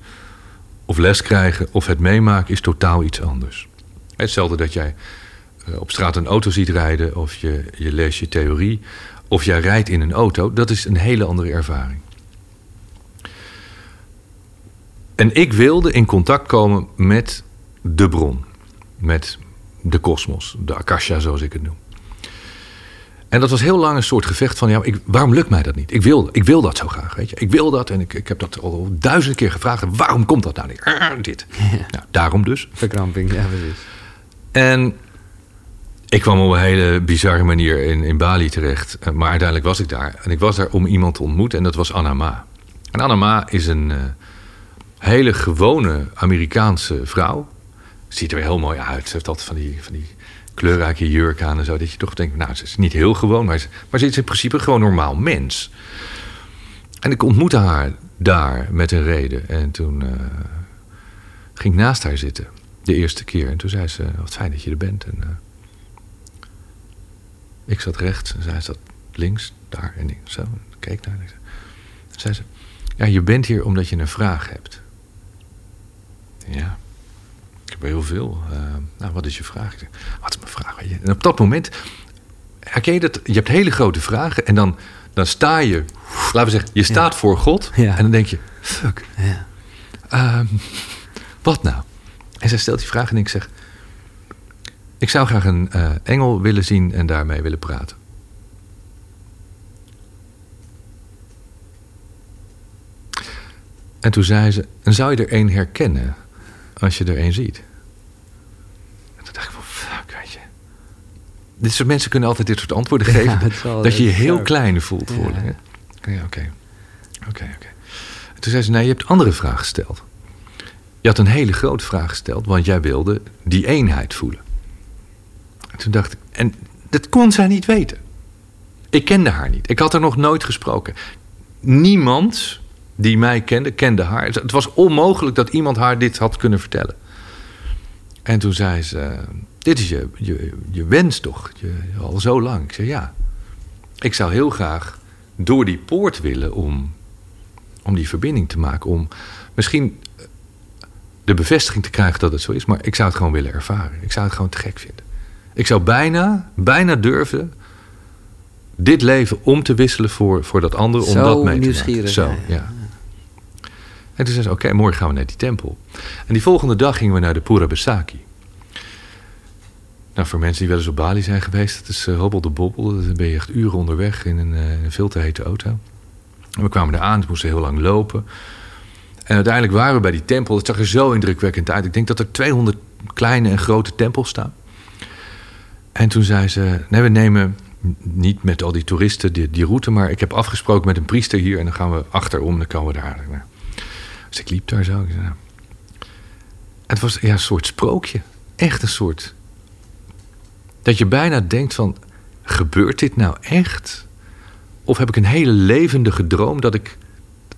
of les krijgen of het meemaken is totaal iets anders. Hetzelfde dat jij eh, op straat een auto ziet rijden of je, je leest je theorie of jij rijdt in een auto, dat is een hele andere ervaring. En ik wilde in contact komen met de bron, met de kosmos, de akasha zoals ik het noem. En dat was heel lang een soort gevecht van, ja, ik, waarom lukt mij dat niet? Ik wil, ik wil dat zo graag, weet je. Ik wil dat en ik, ik heb dat al duizend keer gevraagd. waarom komt dat nou niet? Ah, dit. [LAUGHS] Nou, daarom dus. Verkramping, ja precies. En ik kwam op een hele bizarre manier in, in Bali terecht. Eh, maar uiteindelijk was ik daar. En ik was daar om iemand te ontmoeten en dat was Anna Ma. En Anna Ma is een uh, hele gewone Amerikaanse vrouw. Ziet er heel mooi uit. Ze heeft altijd van die, van die kleurrijke jurk aan en zo. Dat je toch denkt, nou, ze is niet heel gewoon, maar ze, maar ze is in principe gewoon normaal mens. En ik ontmoette haar daar met een reden. En toen uh, ging ik naast haar zitten, de eerste keer. En toen zei ze, wat fijn dat je er bent. En, uh, ik zat rechts en zij zat links, daar en zo. En keek naar. En zei ze, ja, je bent hier omdat je een vraag hebt. Ja. Ik heb heel veel. Uh, nou, wat is je vraag? Ik zeg, wat is mijn vraag? En op dat moment herken je dat? Je hebt hele grote vragen en dan, dan sta je, laten we zeggen, je staat ja. voor God ja. en dan denk je, fuck. Ja. Um, wat nou? En zij stelt die vraag en ik zeg, ik zou graag een uh, engel willen zien en daarmee willen praten. En toen zei ze, en zou je er één herkennen? Als je er een ziet. En toen dacht ik van, fuck, weet je. Dit soort mensen kunnen altijd dit soort antwoorden [LAUGHS] geven. Ja, dat je je heel klein voelt worden. Ja, oké. Oké, oké. Toen zei ze, nee, je hebt andere vraag gesteld. Je had een hele grote vraag gesteld, want jij wilde die eenheid voelen. En toen dacht ik, en dat kon zij niet weten. Ik kende haar niet. Ik had haar nog nooit gesproken. Niemand die mij kende, kende haar. Het was onmogelijk dat iemand haar dit had kunnen vertellen. En toen zei ze: Dit is je, je, je wens toch? Je, al zo lang. Ik zei: Ja. Ik zou heel graag door die poort willen om, om die verbinding te maken. Om misschien de bevestiging te krijgen dat het zo is. Maar ik zou het gewoon willen ervaren. Ik zou het gewoon te gek vinden. Ik zou bijna, bijna durven dit leven om te wisselen voor, voor dat andere. Om dat mee te maken. Zo, ja. En toen zei ze, oké, morgen gaan we naar die tempel. En die volgende dag gingen we naar de Pura Besaki. Nou, voor mensen die wel eens op Bali zijn geweest, dat is uh, hobbel bobbel. Dan ben je echt uren onderweg in een, veel te hete auto. En we kwamen eraan, we moesten heel lang lopen. En uiteindelijk waren we bij die tempel. Het zag er zo indrukwekkend uit. Ik denk dat er 200 kleine en grote tempels staan. En toen zei ze, nee, we nemen niet met al die toeristen die, die route... maar ik heb afgesproken met een priester hier... en dan gaan we achterom, dan komen we daar. Dus ik liep daar zo. Ik zei, nou. Het was ja, een soort sprookje. Echt een soort. Dat je bijna denkt van, gebeurt dit nou echt? Of heb ik een hele levendige droom dat ik,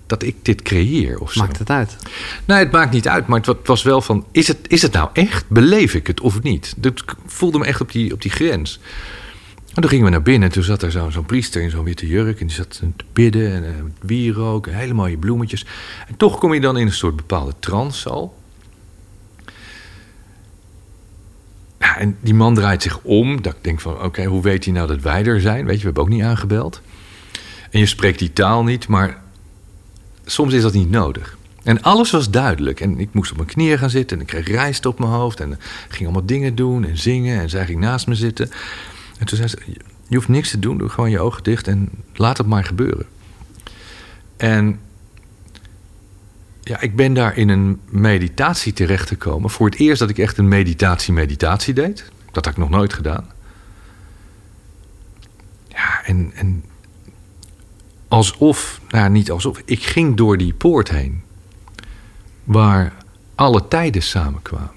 dat ik dit creëer? Of zo? Maakt het uit? Nee, het maakt niet uit. Maar het was wel van, is het, is het nou echt? Beleef ik het of niet? Dat voelde me echt op die, op die grens. En toen gingen we naar binnen en toen zat er zo'n zo priester in zo'n witte jurk. En die zat te bidden en wierook en hele mooie bloemetjes. En toch kom je dan in een soort bepaalde trance al. Ja, en die man draait zich om. Dat ik denk van, oké, hoe weet hij nou dat wij er zijn? Weet je, we hebben ook niet aangebeld. En je spreekt die taal niet, maar soms is dat niet nodig. En alles was duidelijk. En ik moest op mijn knieën gaan zitten en ik kreeg rijst op mijn hoofd. En ging allemaal dingen doen en zingen. En zij ging naast me zitten. En toen zei ze, je hoeft niks te doen, doe gewoon je ogen dicht en laat het maar gebeuren. En ja, ik ben daar in een meditatie terecht gekomen. Voor het eerst dat ik echt een meditatie-meditatie deed. Dat had ik nog nooit gedaan. Ja, en, en alsof, nou niet alsof, ik ging door die poort heen. Waar alle tijden samenkwamen.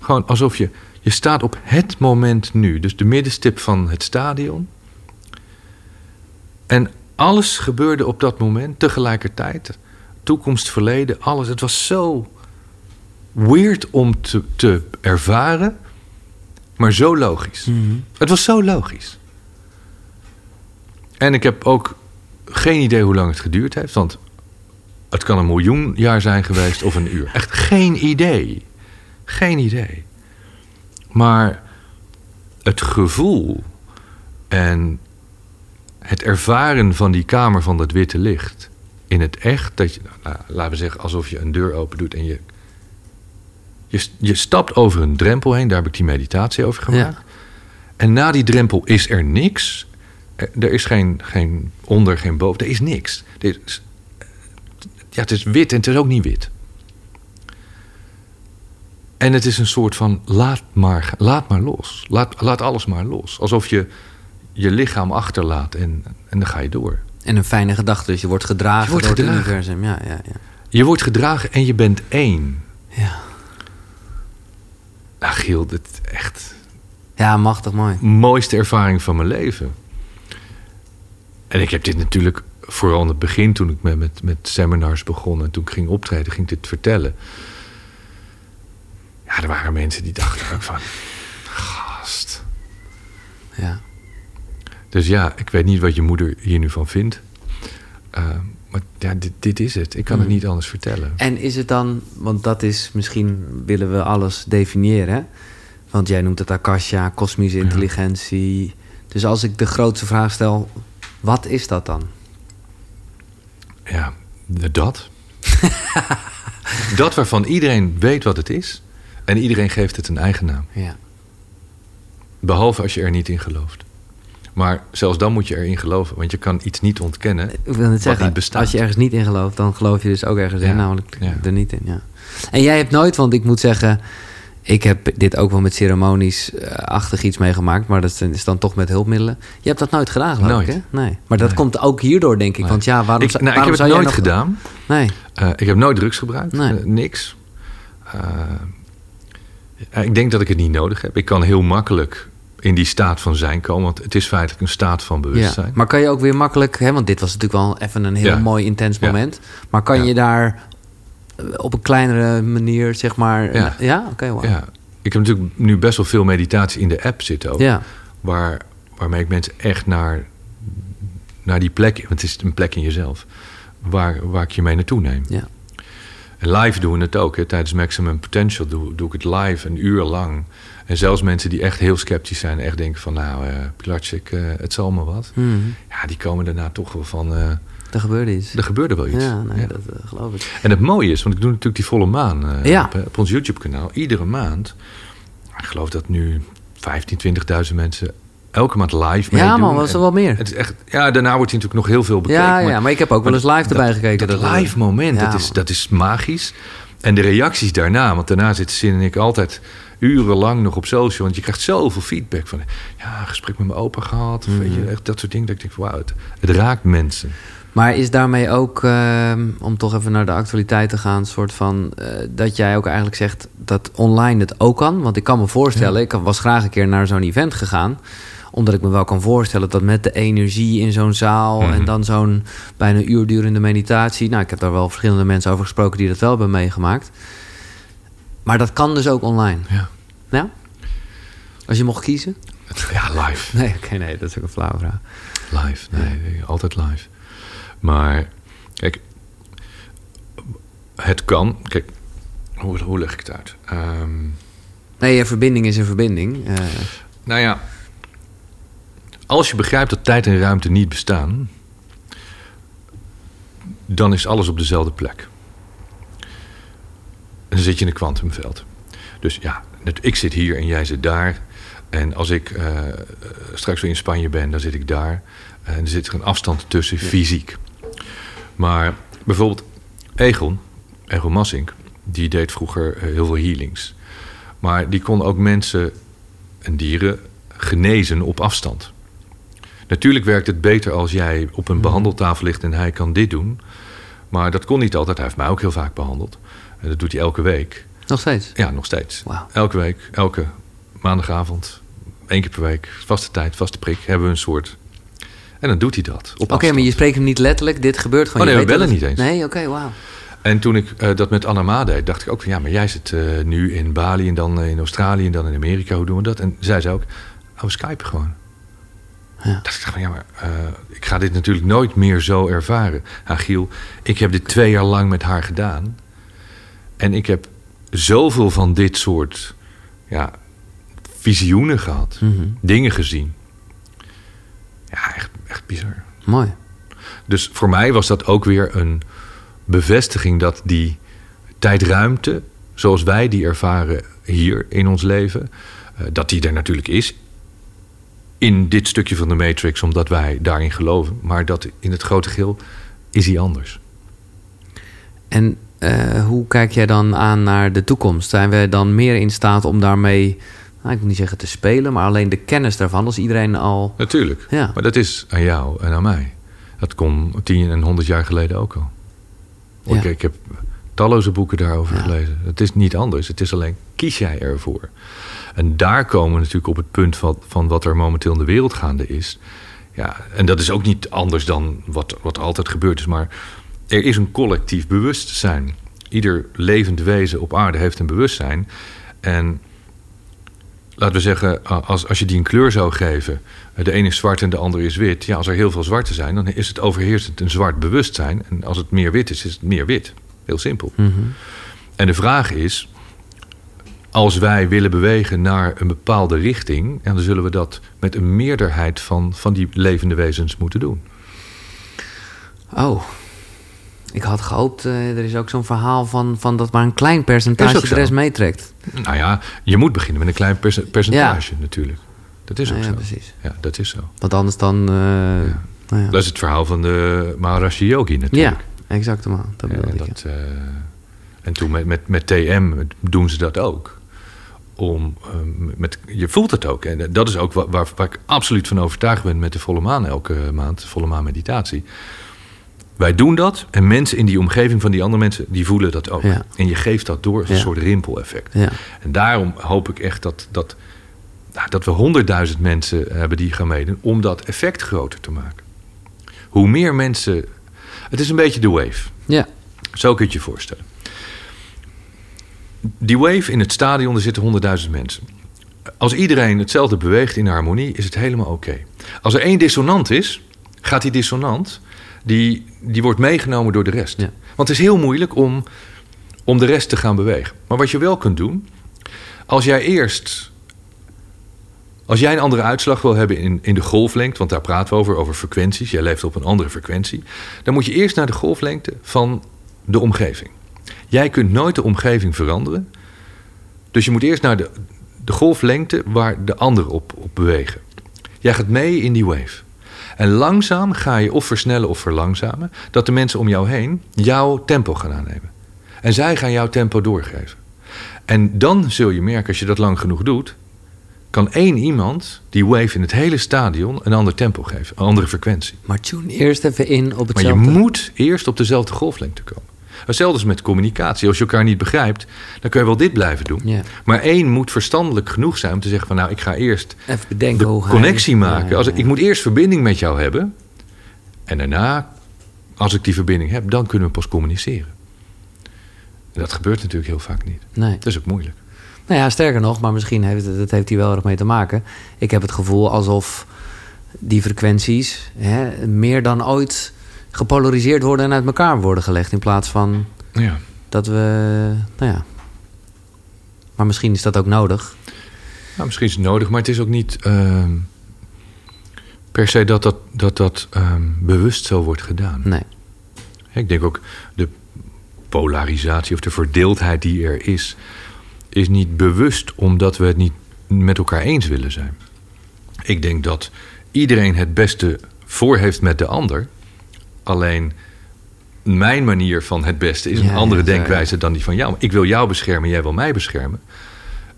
Gewoon alsof je je staat op het moment nu, dus de middenstip van het stadion. En alles gebeurde op dat moment tegelijkertijd. Toekomst, verleden, alles. Het was zo weird om te, te ervaren, maar zo logisch. Mhm. Het was zo logisch. En ik heb ook geen idee hoe lang het geduurd heeft. Want het kan een miljoen jaar zijn geweest of een uur. Echt geen idee. Geen idee. Maar het gevoel en het ervaren van die kamer van dat witte licht in het echt, dat je, nou, laten we zeggen, alsof je een deur open doet en je, je, je stapt over een drempel heen, daar heb ik die meditatie over gemaakt. Ja. En na die drempel is er niks. Er, er is geen, geen onder, geen boven, er is niks. Er is, ja, het is wit en het is ook niet wit. En het is een soort van laat maar, laat maar los. Laat, laat alles maar los. Alsof je je lichaam achterlaat en, en dan ga je door. En een fijne gedachte, dus je wordt gedragen Je wordt door gedragen. het universum. Ja, ja, ja. Je wordt gedragen en je bent één. Ja, Nou, Giel, dit echt ja machtig mooi. mooiste ervaring van mijn leven. En ik heb dit natuurlijk vooral in het begin, toen ik met, met, met seminars begon en toen ik ging optreden, ging ik dit vertellen. Ja, er waren mensen die dachten ook van, gast. Ja. Dus ja, ik weet niet wat je moeder hier nu van vindt. Uh, maar ja, dit, dit is het. Ik kan het Mhm. niet anders vertellen. En is het dan, want dat is misschien willen we alles definiëren. hè? Want jij noemt het Akasha, kosmische Ja. intelligentie. Dus als ik de grootste vraag stel, wat is dat dan? Ja, dat. [LAUGHS] dat waarvan iedereen weet wat het is. En iedereen geeft het een eigen naam. Ja. Behalve als je er niet in gelooft. Maar zelfs dan moet je erin geloven. Want je kan iets niet ontkennen. Ik wil Wat zeggen, niet bestaat. als je ergens niet in gelooft, dan geloof je dus ook ergens in, namelijk Ja. er niet in. Ja. En jij hebt nooit, want ik moet zeggen, ik heb dit ook wel met ceremonies-achtig iets meegemaakt, maar dat is dan toch met hulpmiddelen. Je hebt dat nooit gedaan, geloof Nooit. ik, hè? Nee. Maar dat Nee. komt ook hierdoor, denk ik. Nee. Want ja, waarom, ik, nou, ik heb het nooit nog- gedaan. Nee. Eh, ik heb nooit drugs gebruikt. Nee. Eh, niks. Eh, ja, ik denk dat ik het niet nodig heb. Ik kan heel makkelijk in die staat van zijn komen. Want het is feitelijk een staat van bewustzijn. Ja. Maar kan je ook weer makkelijk, hè, want dit was natuurlijk wel even een heel Ja. mooi intens Ja. moment. Maar kan je daar eh, op een kleinere manier, zeg maar. Ja. ja? Oké, wow. Ja. Ik heb natuurlijk nu best wel veel meditatie in de app zitten ook. Ja. Waar, waarmee ik mensen echt naar, naar die plek... Want het is een plek in jezelf. Waar, waar ik je mee naartoe neem. Ja. En live doen we het ook. Hè. Tijdens Maximum Potential doe, doe ik het live een uur lang. En zelfs mensen die echt heel sceptisch zijn... echt denken van nou, Pilatschik, eh het zal maar wat. Mhm. Ja, die komen daarna toch wel van... eh, Er gebeurde iets. er gebeurde wel iets. Ja, nee, Ja. dat geloof ik. En het mooie is, want ik doe natuurlijk die volle maan Ja. op, op ons YouTube-kanaal. Iedere maand. Ik geloof dat nu 15, 20.000 mensen elke maand live. Ja, man, was er wel meer. Het is echt, ja, daarna wordt hij natuurlijk nog heel veel bekeken. Ja, ja, maar ik heb ook wel eens live erbij gekeken. Dat, dat- live moment, Ja, dat, is, dat is magisch. En de reacties daarna, want daarna zitten Sin en ik altijd urenlang nog op social. Want je krijgt zoveel feedback van... Ja, gesprek met mijn opa gehad. Of weet Mhm. je, echt dat soort dingen. Dat ik denk wauw, het, het raakt mensen. Maar is daarmee ook, ehm, om toch even naar de actualiteit te gaan, soort van eh, dat jij ook eigenlijk zegt dat online het ook kan? Want ik kan me voorstellen, ik was graag een keer naar zo'n event gegaan omdat ik me wel kan voorstellen dat met de energie in zo'n zaal Mhm. en dan zo'n bijna een uur durende meditatie. Nou, ik heb daar wel verschillende mensen over gesproken die dat wel hebben meegemaakt. Maar dat kan dus ook online. Ja, Ja? Als je mocht kiezen? ja live. Nee, oké, nee, dat is ook een flauwe vraag. Live, nee, nee, altijd live. Maar, kijk, het kan. Kijk, hoe, hoe leg ik het uit? Ehm, Nee, een verbinding is een verbinding. Eh, nou ja, als je begrijpt dat tijd en ruimte niet bestaan, dan is alles op dezelfde plek. En dan zit je in een kwantumveld. Dus ja, ik zit hier en jij zit daar. En als ik eh, straks weer in Spanje ben, dan zit ik daar. En er zit er een afstand tussen, fysiek. Maar bijvoorbeeld Egon, Egon Massink, die deed vroeger eh, heel veel healings. Maar die kon ook mensen en dieren genezen op afstand. Natuurlijk werkt het beter als jij op een behandeltafel ligt en hij kan dit doen. Maar dat kon niet altijd. Hij heeft mij ook heel vaak behandeld. En dat doet hij elke week. nog steeds. Ja, nog steeds. Elke week, elke maandagavond, één keer per week, vaste tijd, vaste prik, hebben we een soort. En dan doet hij dat. Oké, maar je spreekt hem niet letterlijk. Dit gebeurt gewoon. Oh, Je nee, we bellen niet eens. Nee, oké, wauw. En toen ik eh, dat met Anna deed, dacht ik ook van ja, maar jij zit eh, nu in Bali en dan eh, in Australië en dan in Amerika. Hoe doen we dat? En zij zei ook, oh, we skypen gewoon. Ja. Dat ik dacht van, ja, maar eh, ik ga dit natuurlijk nooit meer zo ervaren. Agiel, ik heb dit twee jaar lang met haar gedaan. En ik heb zoveel van dit soort ja, visioenen gehad. Mhm. Dingen gezien. Ja, echt, echt bizar. Mooi. Dus voor mij was dat ook weer een bevestiging dat die tijdruimte, zoals wij die ervaren hier in ons leven, eh, dat die er natuurlijk is. In dit stukje van de Matrix, omdat wij daarin geloven. Maar dat in het grote geheel is die anders. En eh, hoe kijk jij dan aan naar de toekomst? Zijn we dan meer in staat om daarmee, nou, ik wil niet zeggen te spelen, maar alleen de kennis daarvan, als iedereen al. Natuurlijk. Ja. Maar dat is aan jou en aan mij. Dat kon tien en honderd jaar geleden ook al. Ja. Ik, ik heb talloze boeken daarover Ja. gelezen. Het is niet anders. Het is alleen, kies jij ervoor? En daar komen we natuurlijk op het punt van, van wat er momenteel in de wereld gaande is. Ja, en dat is ook niet anders dan wat, wat altijd gebeurd is. Maar er is een collectief bewustzijn. Ieder levend wezen op aarde heeft een bewustzijn. En laten we zeggen, als, als je die een kleur zou geven, de ene is zwart en de andere is wit. Ja, als er heel veel zwarte zijn, dan is het overheersend een zwart bewustzijn. En als het meer wit is, is het meer wit. Heel simpel. Mhm. En de vraag is, als wij willen bewegen naar een bepaalde richting, ja, dan zullen we dat met een meerderheid van, van die levende wezens moeten doen. Oh. Ik had gehoopt, eh, er is ook zo'n verhaal van, van dat maar een klein percentage de rest meetrekt. Nou ja, je moet beginnen met een klein perce- percentage natuurlijk. Dat is ook Ja, ja, zo. precies. Ja, dat is zo. Want anders dan. eh, nou ja. Dat is het verhaal van de Maharashi Yogi natuurlijk. ja, exact. Dat Ja, bedoel ik. dat, eh, en toen met, met, met TM doen ze dat ook. Om, eh, met, je voelt het ook. En dat is ook waar, waar, waar ik absoluut van overtuigd ben met de volle maan elke maand. Volle maan meditatie. Wij doen dat en mensen in die omgeving van die andere mensen, die voelen dat ook. Ja. En je geeft dat door als een soort rimpeleffect. Ja. En daarom hoop ik echt dat, dat, nou, dat we honderdduizend mensen hebben die gaan meedoen... om dat effect groter te maken. Hoe meer mensen... Het is een beetje de wave. ja. Zo kun je je voorstellen. Die wave in het stadion, er zitten honderdduizend mensen. Als iedereen hetzelfde beweegt in harmonie, is het helemaal oké. Als er één dissonant is, gaat die dissonant... die, die wordt meegenomen door de rest. Ja. Want het is heel moeilijk om, om de rest te gaan bewegen. Maar wat je wel kunt doen... als jij eerst... Als jij een andere uitslag wil hebben in, in de golflengte... want daar praten we over, over frequenties... jij leeft op een andere frequentie... dan moet je eerst naar de golflengte van de omgeving. Jij kunt nooit de omgeving veranderen. Dus je moet eerst naar de, de golflengte waar de anderen op, op bewegen. Jij gaat mee in die wave. En langzaam ga je of versnellen of verlangzamen... dat de mensen om jou heen jouw tempo gaan aannemen. En zij gaan jouw tempo doorgeven. En dan zul je merken, als je dat lang genoeg doet... kan één iemand die wave in het hele stadion een ander tempo geven. Een andere frequentie. Maar tune eerst even in op Maar hetzelfde. je moet eerst op dezelfde golflengte komen. Hetzelfde is met communicatie. Als je elkaar niet begrijpt, dan kun je wel dit blijven doen. Ja. Maar één moet verstandelijk genoeg zijn om te zeggen van... nou, ik ga eerst Even bedenken de connectie maken. Ja, ja, Als, ja. ik moet eerst verbinding met jou hebben. En daarna, als ik die verbinding heb, dan kunnen we pas communiceren. En dat gebeurt natuurlijk heel vaak niet. Nee. Dat is ook moeilijk. Nou ja, sterker nog, maar misschien heeft het, dat heeft hier wel erg mee te maken. Ik heb het gevoel alsof die frequenties hè, meer dan ooit gepolariseerd worden en uit elkaar worden gelegd. In plaats van Ja. dat we. Nou ja. Maar misschien is dat ook nodig. Nou, misschien is het nodig, maar het is ook niet ehm, per se dat dat, dat, dat ehm, bewust zo wordt gedaan. Nee. Ik denk ook de polarisatie of de verdeeldheid die er is, is niet bewust omdat we het niet met elkaar eens willen zijn. Ik denk dat iedereen het beste voor heeft met de ander. Alleen mijn manier van het beste is Ja, een andere ja, denkwijze dan die van jou. Ik wil jou beschermen, jij wil mij beschermen.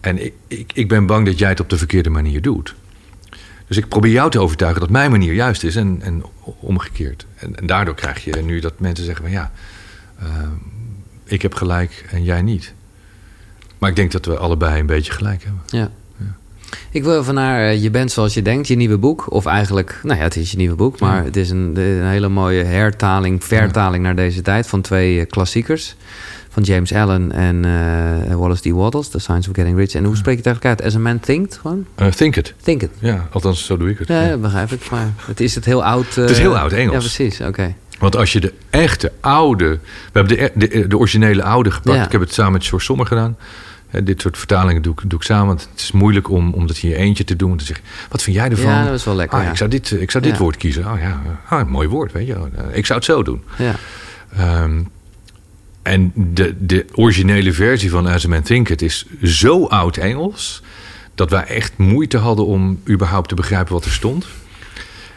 En ik, ik, ik ben bang dat jij het op de verkeerde manier doet. Dus ik probeer jou te overtuigen dat mijn manier juist is en, en omgekeerd. En, en daardoor krijg je nu dat mensen zeggen van ja, eh, ik heb gelijk en jij niet. Maar ik denk dat we allebei een beetje gelijk hebben. Ja. Ik wil even naar eh, Je bent zoals je denkt, je nieuwe boek. Of eigenlijk, nou ja, het is je nieuwe boek, maar het is een, een hele mooie hertaling, vertaling naar deze tijd van twee eh, klassiekers. van James Allen en eh, Wallace D. Wattles, The Science of Getting Rich. En hoe spreek je het eigenlijk uit? As a man thinkt gewoon? Uh, think it. Think it. Ja, althans zo doe ik het. Ja, ja. begrijp ik. Maar het is het heel oud... het is heel oud Engels. Ja, precies. Oké. Want als je de echte oude... We hebben de, de, de originele oude gepakt. Ja. Ik heb het samen met George Sommer gedaan. Dit soort vertalingen doe ik, doe ik samen. Want het is moeilijk om, om dat hier eentje te doen. Dan zeg je, wat vind jij ervan? Ja, dat is wel lekker. Ah, Ik zou dit, ik zou dit woord kiezen. Oh ja, ah, een mooi woord, weet je. Ik zou het zo doen. Ja. Um, en de, de originele versie van As a Man Think It is zo oud Engels... dat wij echt moeite hadden om überhaupt te begrijpen wat er stond. En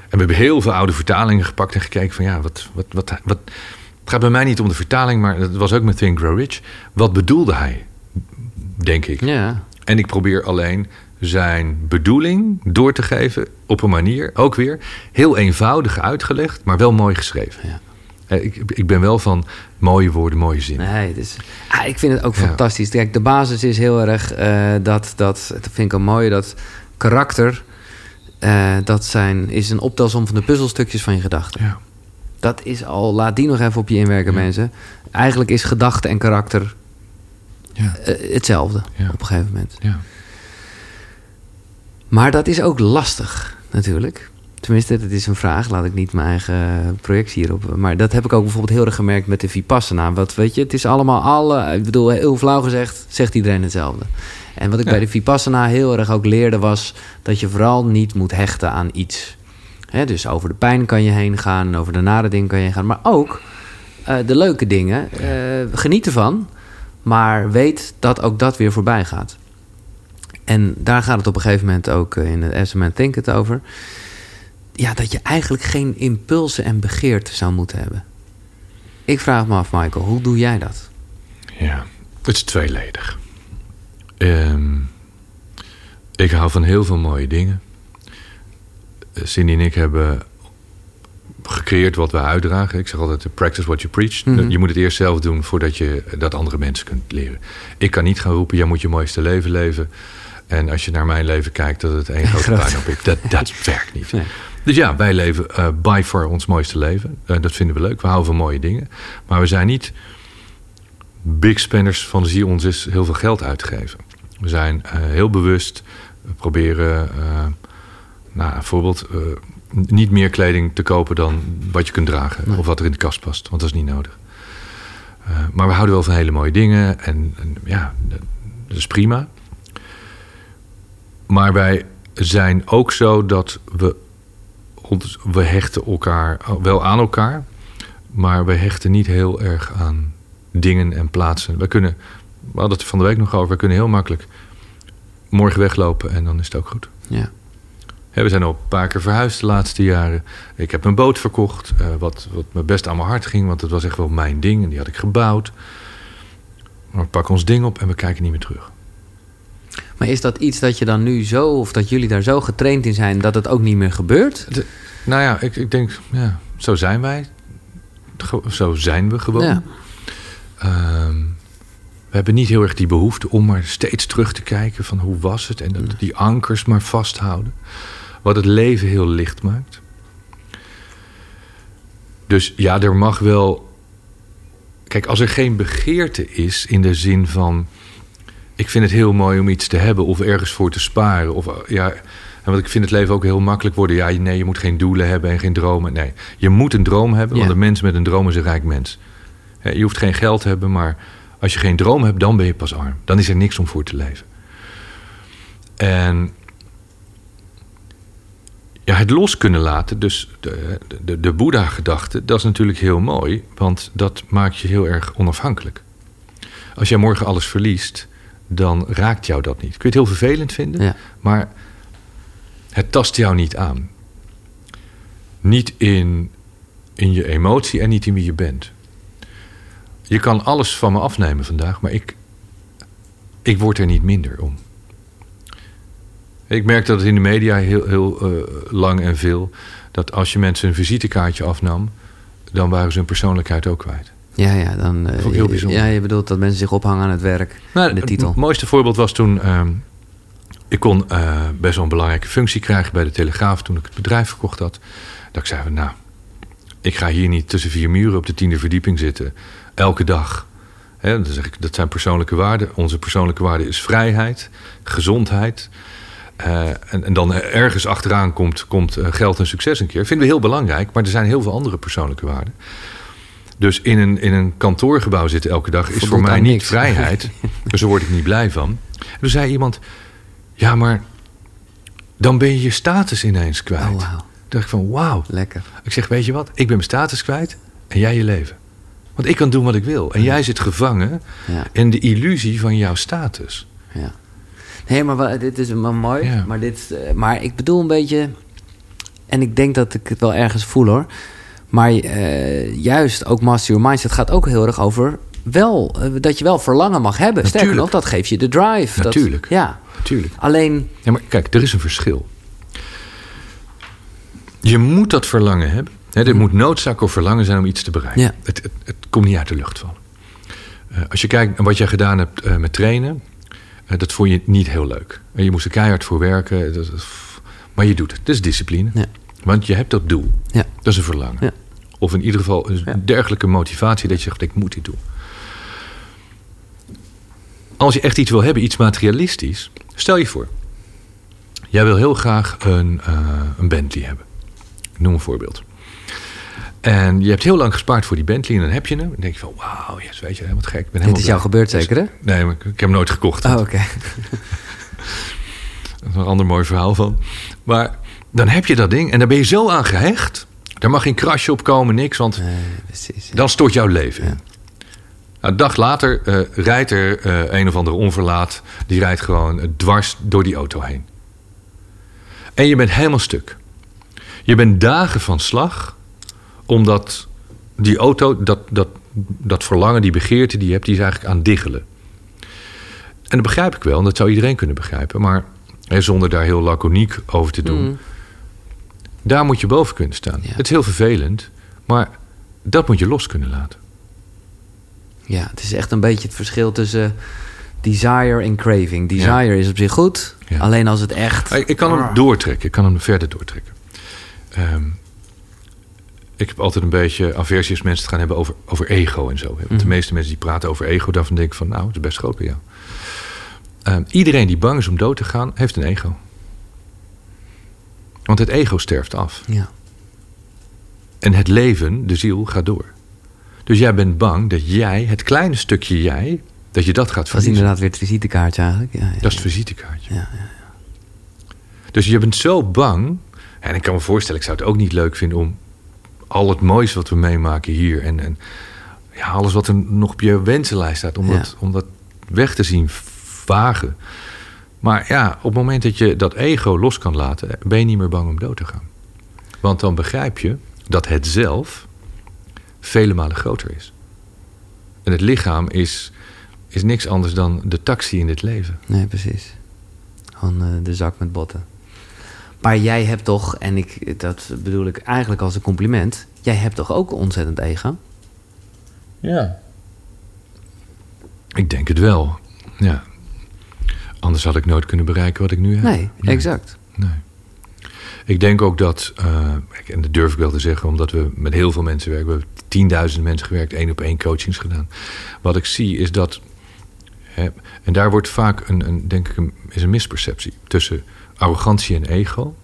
we hebben heel veel oude vertalingen gepakt en gekeken van... ja, wat, wat, wat, wat, het gaat bij mij niet om de vertaling, maar het was ook met Think Grow Rich. Wat bedoelde hij, denk ik. Ja. En ik probeer alleen zijn bedoeling door te geven op een manier, ook weer heel eenvoudig uitgelegd, maar wel mooi geschreven. Ja. Ik, ik ben wel van mooie woorden, mooie zinnen. Nee, dus, ah, ik vind het ook ja. fantastisch. Kijk, de basis is heel erg uh, dat, dat, dat vind ik een mooie, dat karakter, uh, dat zijn, is een optelsom van de puzzelstukjes van je gedachten. Ja. Dat is al, laat die nog even op je inwerken, ja. mensen. Eigenlijk is gedachte en karakter ja. uh, hetzelfde op een gegeven moment. Ja. Maar dat is ook lastig, natuurlijk. Tenminste, dat is een vraag. Laat ik niet mijn eigen projectie hierop. Maar dat heb ik ook bijvoorbeeld heel erg gemerkt met de Vipassana. Wat weet je, het is allemaal alle. Ik bedoel, heel flauw gezegd, zegt iedereen hetzelfde. En wat ik ja. bij de Vipassana heel erg ook leerde was dat je vooral niet moet hechten aan iets. He, dus over de pijn kan je heen gaan, over de nare dingen kan je heen gaan. Maar ook uh, de leuke dingen. Uh, geniet ervan. Maar weet dat ook dat weer voorbij gaat. En daar gaat het op een gegeven moment ook in het SMN Think het over ja, dat je eigenlijk geen impulsen en begeerten zou moeten hebben. Ik vraag me af, Michael, hoe doe jij dat? Ja, het is tweeledig. Um, ik hou van heel veel mooie dingen. Cindy en ik hebben gecreëerd wat wij uitdragen. Ik zeg altijd, practice what you preach. Mm -hmm. Je moet het eerst zelf doen voordat je dat andere mensen kunt leren. Ik kan niet gaan roepen, jij moet je mooiste leven leven. En als je naar mijn leven kijkt, dat het één grote puinhoop is. Dat, dat [LAUGHS] werkt niet. Nee. Dus ja, wij leven uh, by far ons mooiste leven. Uh, dat vinden we leuk. We houden van mooie dingen. Maar we zijn niet big spenders van zie ons is heel veel geld uitgeven. We zijn uh, heel bewust. We proberen, nou, bijvoorbeeld, niet meer kleding te kopen dan wat je kunt dragen. Nee. Of wat er in de kast past. Want dat is niet nodig. maar we houden wel van hele mooie dingen. En, en ja, dat is prima. Maar wij zijn ook zo dat we we hechten elkaar wel aan elkaar, maar we hechten niet heel erg aan dingen en plaatsen. We kunnen, we hadden het van de week nog over, we kunnen heel makkelijk morgen weglopen en dan is het ook goed. Ja. We zijn al een paar keer verhuisd de laatste jaren. Ik heb een boot verkocht, uh, wat, wat me best aan mijn hart ging, want het was echt wel mijn ding en die had ik gebouwd. Maar we pakken ons ding op en we kijken niet meer terug. Maar is dat iets dat je dan nu zo, of dat jullie daar zo getraind in zijn, dat het ook niet meer gebeurt? De, nou ja, ik, ik denk, ja, zo zijn wij. Zo zijn we gewoon. Ja. Um, we hebben niet heel erg die behoefte om maar steeds terug te kijken van hoe was het. En die ankers maar vasthouden. Wat het leven heel licht maakt. Dus ja, er mag wel. Kijk, als er geen begeerte is in de zin van ik vind het heel mooi om iets te hebben of ergens voor te sparen. Of, ja, want ik vind het leven ook heel makkelijk worden. Ja, nee, je moet geen doelen hebben en geen dromen. Nee, je moet een droom hebben, want een mens met een droom is een rijk mens. Je hoeft geen geld te hebben, maar als je geen droom hebt, dan ben je pas arm. Dan is er niks om voor te leven. En ja, het los kunnen laten, dus de, de, de Boeddha-gedachte, dat is natuurlijk heel mooi, want dat maakt je heel erg onafhankelijk. Als jij morgen alles verliest, dan raakt jou dat niet. Kun je het heel vervelend vinden, ja. maar het tast jou niet aan. Niet in, in je emotie en niet in wie je bent. Je kan alles van me afnemen vandaag, maar ik, ik word er niet minder om. Ik merk dat het in de media heel, heel uh, lang en veel... dat als je mensen een visitekaartje afnam... dan waren ze hun persoonlijkheid ook kwijt. Ja, ja, dan, ik heel bijzonder. Ja, je bedoelt dat mensen zich ophangen aan het werk. Nou, de titel. Het mooiste voorbeeld was toen. Uh, ik kon uh, best wel een belangrijke functie krijgen bij de Telegraaf toen ik het bedrijf verkocht had. Dat ik zei: Nou, ik ga hier niet tussen vier muren op de tiende verdieping zitten. Elke dag. Dan zeg ik, dat zijn persoonlijke waarden. Onze persoonlijke waarde is vrijheid, gezondheid. Eh, en, en dan ergens achteraan komt, komt eh, geld en succes een keer. Vinden we heel belangrijk, maar er zijn heel veel andere persoonlijke waarden. Dus in een, in een kantoorgebouw zitten elke dag is Voldoet voor mij niet niks. vrijheid. [LAUGHS] dus daar word ik niet blij van. En toen zei iemand: Ja, maar dan ben je je status ineens kwijt. Oh, dacht ik van wauw. Lekker. Ik zeg, weet je wat? Ik ben mijn status kwijt en jij je leven. Want ik kan doen wat ik wil. En jij zit gevangen Ja. in de illusie van jouw status. Ja. Nee, maar dit is wel mooi. Ja. Maar, dit, maar ik bedoel een beetje... En ik denk dat ik het wel ergens voel hoor. Maar eh, juist ook Master Your Mindset gaat ook heel erg over... Wel, eh, dat je wel verlangen mag hebben. Sterker Natuurlijk. nog, dat geeft je de drive. Dat- Natuurlijk. ja. Natuurlijk. Alleen, Ja, maar kijk, er is een verschil. Je moet dat verlangen hebben. Er moet noodzaak of verlangen zijn om iets te bereiken. Ja. Het, het, het komt niet uit de lucht vallen. Eh, als je kijkt naar wat jij gedaan hebt met trainen... dat vond je niet heel leuk. En je moest er keihard voor werken. Dat, maar je doet het. Dat is discipline. Ja. Want je hebt dat doel. ja. Dat is een verlangen. Ja. Of in ieder geval een dergelijke motivatie dat je zegt, ik moet dit doen. Als je echt iets wil hebben, iets materialistisch, stel je voor. Jij wil heel graag een, eh, een Bentley hebben. Ik noem een voorbeeld. En je hebt heel lang gespaard voor die Bentley en dan heb je hem. Dan denk je van, wauw, yes, weet je, wat gek. Ik ben Dit is jou gebeurd zeker, hè? Nee, ik, heb hem nooit gekocht. Oh, oké. [LAUGHS] Dat is een ander mooi verhaal van. Maar dan heb je dat ding en daar ben je zo aan gehecht. Daar mag geen krasje op komen, niks. Want Nee, precies. dan stort jouw leven. Nou, een dag later eh, rijdt er eh, een of andere onverlaat. Die rijdt gewoon eh, dwars door die auto heen. En je bent helemaal stuk. Je bent dagen van slag. Omdat die auto, dat, dat, dat verlangen, die begeerte die je hebt, die is eigenlijk aan het diggelen. En dat begrijp ik wel. En dat zou iedereen kunnen begrijpen. Maar hè, zonder daar heel laconiek over te doen. Mm. Daar moet je boven kunnen staan. Ja. Het is heel vervelend. Maar dat moet je los kunnen laten. Ja, het is echt een beetje het verschil tussen desire en craving. Desire is op zich goed, Ja. alleen als het echt... Ik, ik kan hem doortrekken. Ik kan hem verder doortrekken. Ehm, ik heb altijd een beetje aversie als mensen het gaan hebben over, over ego en zo. Want de Mhm. meeste mensen die praten over ego, daarvan denk ik van... nou, het is best groot bij jou. Ehm, iedereen die bang is om dood te gaan, heeft een ego. Want het ego sterft af. Ja. En het leven, de ziel, gaat door. Dus jij bent bang dat jij, het kleine stukje jij... dat je dat gaat Dat is verliezen. inderdaad weer het visitekaartje eigenlijk. Ja, ja, Dat is het visitekaartje. ja, ja. Dus je bent zo bang. En ik kan me voorstellen, ik zou het ook niet leuk vinden om al het moois wat we meemaken hier. En, en ja, alles wat er nog op je wensenlijst staat, om, Ja. dat, om dat weg te zien vagen. Maar ja, op het moment dat je dat ego los kan laten, ben je niet meer bang om dood te gaan. Want dan begrijp je dat het zelf vele malen groter is. En het lichaam is, is niks anders dan de taxi in dit leven. Nee, precies. Gewoon eh, de zak met botten. Maar jij hebt toch, en ik, dat bedoel ik eigenlijk als een compliment... jij hebt toch ook een ontzettend ego? Ja. Ik denk het wel. Ja. Anders had ik nooit kunnen bereiken wat ik nu heb. Nee, exact. Nee. Ik denk ook dat, eh, en dat durf ik wel te zeggen, omdat we met heel veel mensen werken. We hebben tienduizend mensen gewerkt, één op één coachings gedaan. Wat ik zie is dat, hè, en daar wordt vaak een, een denk ik, een, is een misperceptie tussen arrogantie en ego.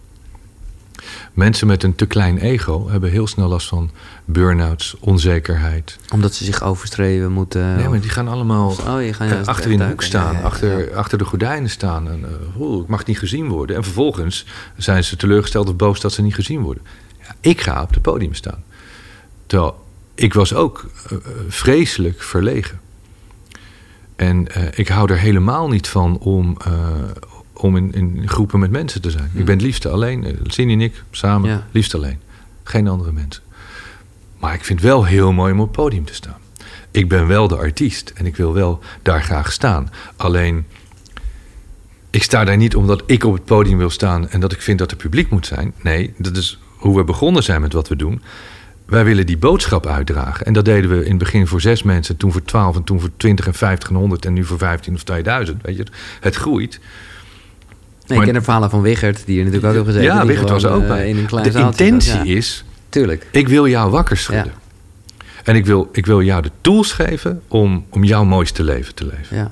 Mensen met een te klein ego hebben heel snel last van burn-outs, onzekerheid. Omdat ze zich overstreven moeten... Nee, maar die gaan allemaal Oh, je gaat juist achter in de hoek staan, Ja, ja, achter, ja. achter de gordijnen staan. En, oeh, ik mag niet gezien worden. En vervolgens zijn ze teleurgesteld of boos dat ze niet gezien worden. Ja, ik ga op het podium staan. Terwijl ik was ook eh, eh, vreselijk verlegen. En ik hou er helemaal niet van om, om in, in groepen met mensen te zijn. Ik ben het liefste alleen. eh, Cindy en ik samen, Ja. liefst alleen. Geen andere mensen. Maar ik vind het wel heel mooi om op het podium te staan. Ik ben wel de artiest en ik wil wel daar graag staan. Alleen, ik sta daar niet omdat ik op het podium wil staan en dat ik vind dat er publiek moet zijn. Nee, dat is hoe we begonnen zijn met wat we doen. Wij willen die boodschap uitdragen. En dat deden we in het begin voor zes mensen, toen voor twaalf en toen voor twintig en vijftig en honderd en nu voor vijftien of 2000. Weet je, het groeit. Nee, ik ken de verhalen van Wichert, die er natuurlijk ook hebben gezeten. ja, die Wigert was er ook eh, bij. In een klein de zaaltje intentie zat. Ja, is, Tuurlijk. ik wil jou wakker schudden. En ik wil, ik wil jou de tools geven om, om jouw mooiste leven te leven. Ja.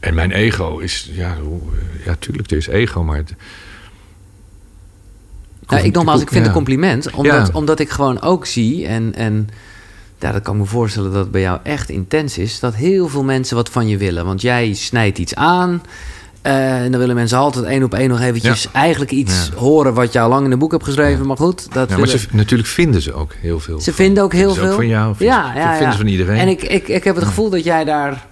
En mijn ego is, ja, hoe- ja tuurlijk, er is ego, maar... Het, ik nogmaals, ik vind het Ja. een compliment. Omdat, Ja. omdat ik gewoon ook zie en... en ja, dat kan me voorstellen dat het bij jou echt intens is. Dat heel veel mensen wat van je willen. Want jij snijdt iets aan. eh, en dan willen mensen altijd één op één nog eventjes eigenlijk iets Ja. horen wat al lang in een boek hebt geschreven. Maar goed, dat Ja, maar ze, natuurlijk vinden ze ook heel veel. Ze van- vinden ook heel veel. van jou. Ja, ja, vinden ze van iedereen. En ik, ik, ik heb het gevoel dat jij daar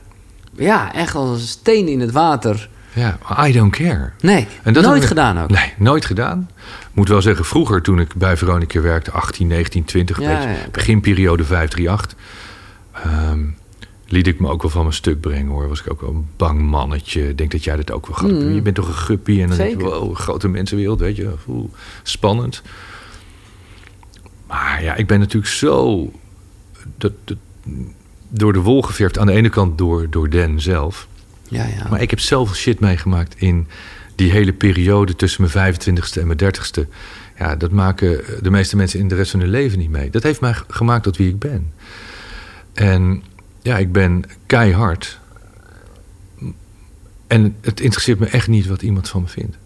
ja, echt als een steen in het water. Ja, I don't care. Nee, En dat nooit ik- gedaan ook. Nee, nooit gedaan. Moet wel zeggen, vroeger toen ik bij Veronica werkte, 18, 19, 20, Ja, beetje, beginperiode 538, ehm, liet ik me ook wel van mijn stuk brengen hoor. Was ik ook wel een bang mannetje. Ik denk dat jij dat ook wel hebt. Mm. Je bent toch een guppy en dan denk je, wow, grote mensenwereld, weet je. Oeh, spannend. Maar ja, ik ben natuurlijk zo dat, dat, door de wol geverfd. Aan de ene kant door, door Den zelf. Ja, ja. Maar ik heb zoveel shit meegemaakt in die hele periode tussen mijn 25ste en mijn 30ste. Ja, dat maken de meeste mensen in de rest van hun leven niet mee. Dat heeft mij gemaakt tot wie ik ben. En ja, ik ben keihard. En het interesseert me echt niet wat iemand van me vindt.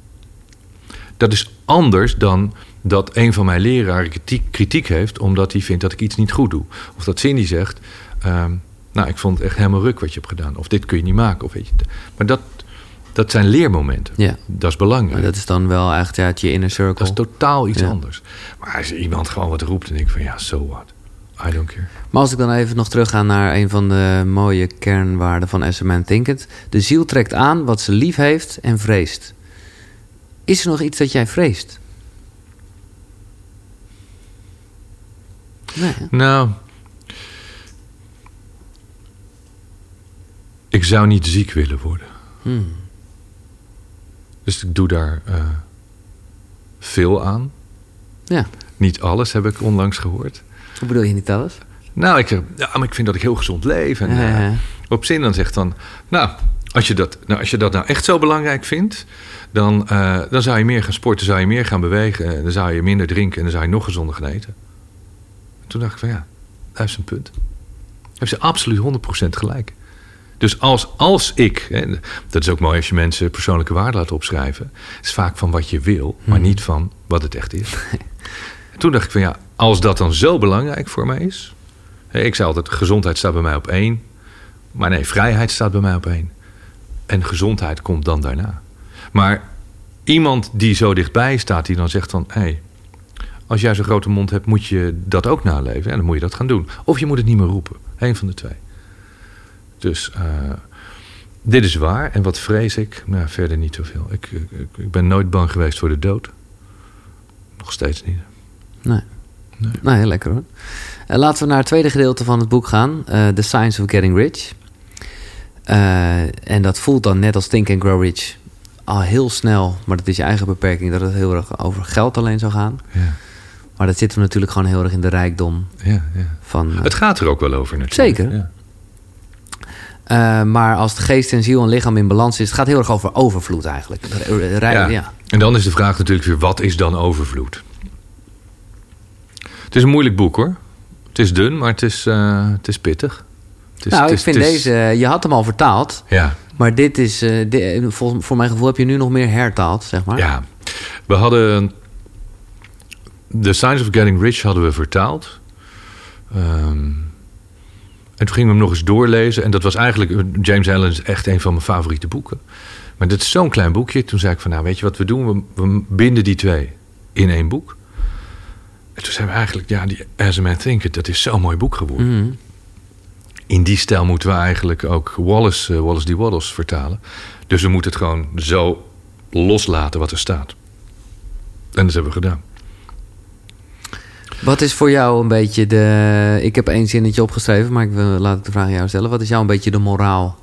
Dat is anders dan dat een van mijn leraren kritiek, kritiek heeft... omdat hij vindt dat ik iets niet goed doe. Of dat Cindy zegt... ehm, nou, ik vond het echt helemaal ruk wat je hebt gedaan. Of dit kun je niet maken. Of weet je, maar dat, dat zijn leermomenten. Ja. Dat is belangrijk. Maar dat is dan wel echt ja, het je inner circle. Dat is totaal iets Ja. anders. Maar als iemand gewoon wat roept en ik van ja, so what? I don't care. Maar als ik dan even nog terugga naar een van de mooie kernwaarden van SMN Thinkend. De ziel trekt aan wat ze lief heeft en vreest. Is er nog iets dat jij vreest? Nee? Nou, ik zou niet ziek willen worden. Hmm. Dus ik doe daar eh, veel aan. Ja, Niet alles heb ik onlangs gehoord. hoe bedoel je niet alles? Nou, ik, ja, maar ik vind dat ik heel gezond leef. En, Ja, eh, op zin dan zegt dan... Nou als, je dat, nou, als je dat nou echt zo belangrijk vindt... Dan, eh, dan zou je meer gaan sporten, zou je meer gaan bewegen... en dan zou je minder drinken en dan zou je nog gezonder gaan eten. Toen dacht ik van ja, daar is een punt. Heeft ze absoluut 100% gelijk. Dus als, als ik... Hè, dat is ook mooi als je mensen persoonlijke waarde laat opschrijven... is vaak van wat je wil, maar Mhm. niet van wat het echt is. En toen dacht ik van ja, als dat dan zo belangrijk voor mij is... Hè, Ik zei altijd, gezondheid staat bij mij op één. Maar nee, vrijheid staat bij mij op één. En gezondheid komt dan daarna. Maar iemand die zo dichtbij staat, die dan zegt van... hé, hey, als jij zo'n grote mond hebt, moet je dat ook naleven. En dan moet je dat gaan doen. Of je moet het niet meer roepen. Eén van de twee. Dus eh, dit is waar. En wat vrees ik? Nou, verder niet zoveel. Ik, ik, ik ben nooit bang geweest voor de dood. Nog steeds niet. Nee. Nee. Nou, heel lekker hoor. Eh, laten we naar het tweede gedeelte van het boek gaan. eh, The Science of Getting Rich. En dat voelt dan net als Think and Grow Rich al heel snel, maar dat is je eigen beperking, dat het heel erg over geld alleen zou gaan. Ja, Maar dat zitten we natuurlijk gewoon heel erg in de rijkdom ja, ja. van. Het gaat er ook wel over natuurlijk. Zeker. Eh, maar als de geest en ziel en lichaam in balans is, het gaat heel erg over overvloed eigenlijk. Rij- Ja. ja. En dan is de vraag natuurlijk weer, wat is dan overvloed? Het is een moeilijk boek hoor. Het is dun, maar het is, eh, het is pittig. Het is, nou, het ik vind is- deze, eh, je had hem al vertaald, Ja, maar dit is, di- vol- voor mijn gevoel heb je nu nog meer hertaald, zeg maar. ja. We hadden... The Science of Getting Rich hadden we vertaald. Ehm, en toen gingen we hem nog eens doorlezen. En dat was eigenlijk... James Allen is echt een van mijn favoriete boeken. Maar dit is zo'n klein boekje. Toen zei ik van, nou weet je wat we doen? We, we binden die twee in één boek. En toen zijn we eigenlijk... Ja, die As a Man Thinketh, dat is zo'n mooi boek geworden. Mhm. In die stijl moeten we eigenlijk ook Wallace, eh, Wallace D. Waddles vertalen. Dus we moeten het gewoon zo loslaten wat er staat. En dat hebben we gedaan. Wat is voor jou een beetje de... Ik heb één zinnetje opgeschreven, maar ik wil, laat ik de vraag aan jou stellen. Wat is jou een beetje de moraal?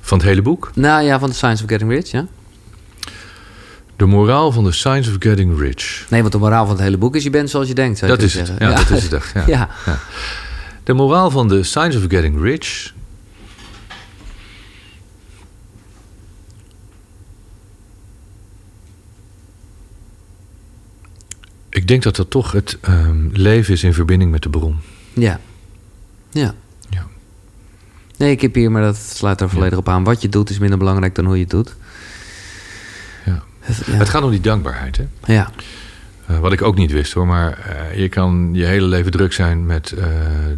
Van het hele boek. Nou ja, van The Science of Getting Rich, ja? De moraal van The Science of Getting Rich. Nee, want de moraal van het hele boek is je bent zoals je denkt, zou je Dat is het. Ja, dat is het echt. Ja. [LAUGHS] Ja. Ja. De moraal van The Science of Getting Rich... Ik denk dat dat toch het ehm, leven is in verbinding met de bron. Ja. Ja. Ja. Nee, ik heb hier, maar dat sluit er volledig op aan. Wat je doet is minder belangrijk dan hoe je het doet. Ja. Het- ja. Het gaat om die dankbaarheid, hè? ja. Eh, wat ik ook niet wist hoor, maar eh, je kan je hele leven druk zijn met eh,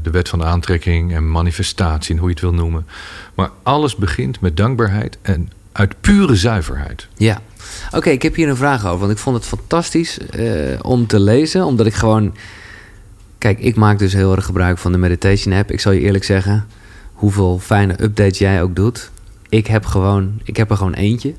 de wet van de aantrekking en manifestatie en hoe je het wil noemen. Maar alles begint met dankbaarheid en uit pure zuiverheid. Ja. Oké, ik heb hier een vraag over. Want ik vond het fantastisch eh, om te lezen. Omdat ik gewoon... Kijk, ik maak dus heel erg gebruik van de meditation app. Ik zal je eerlijk zeggen... hoeveel fijne updates jij ook doet. Ik heb, gewoon, ik heb er gewoon eentje.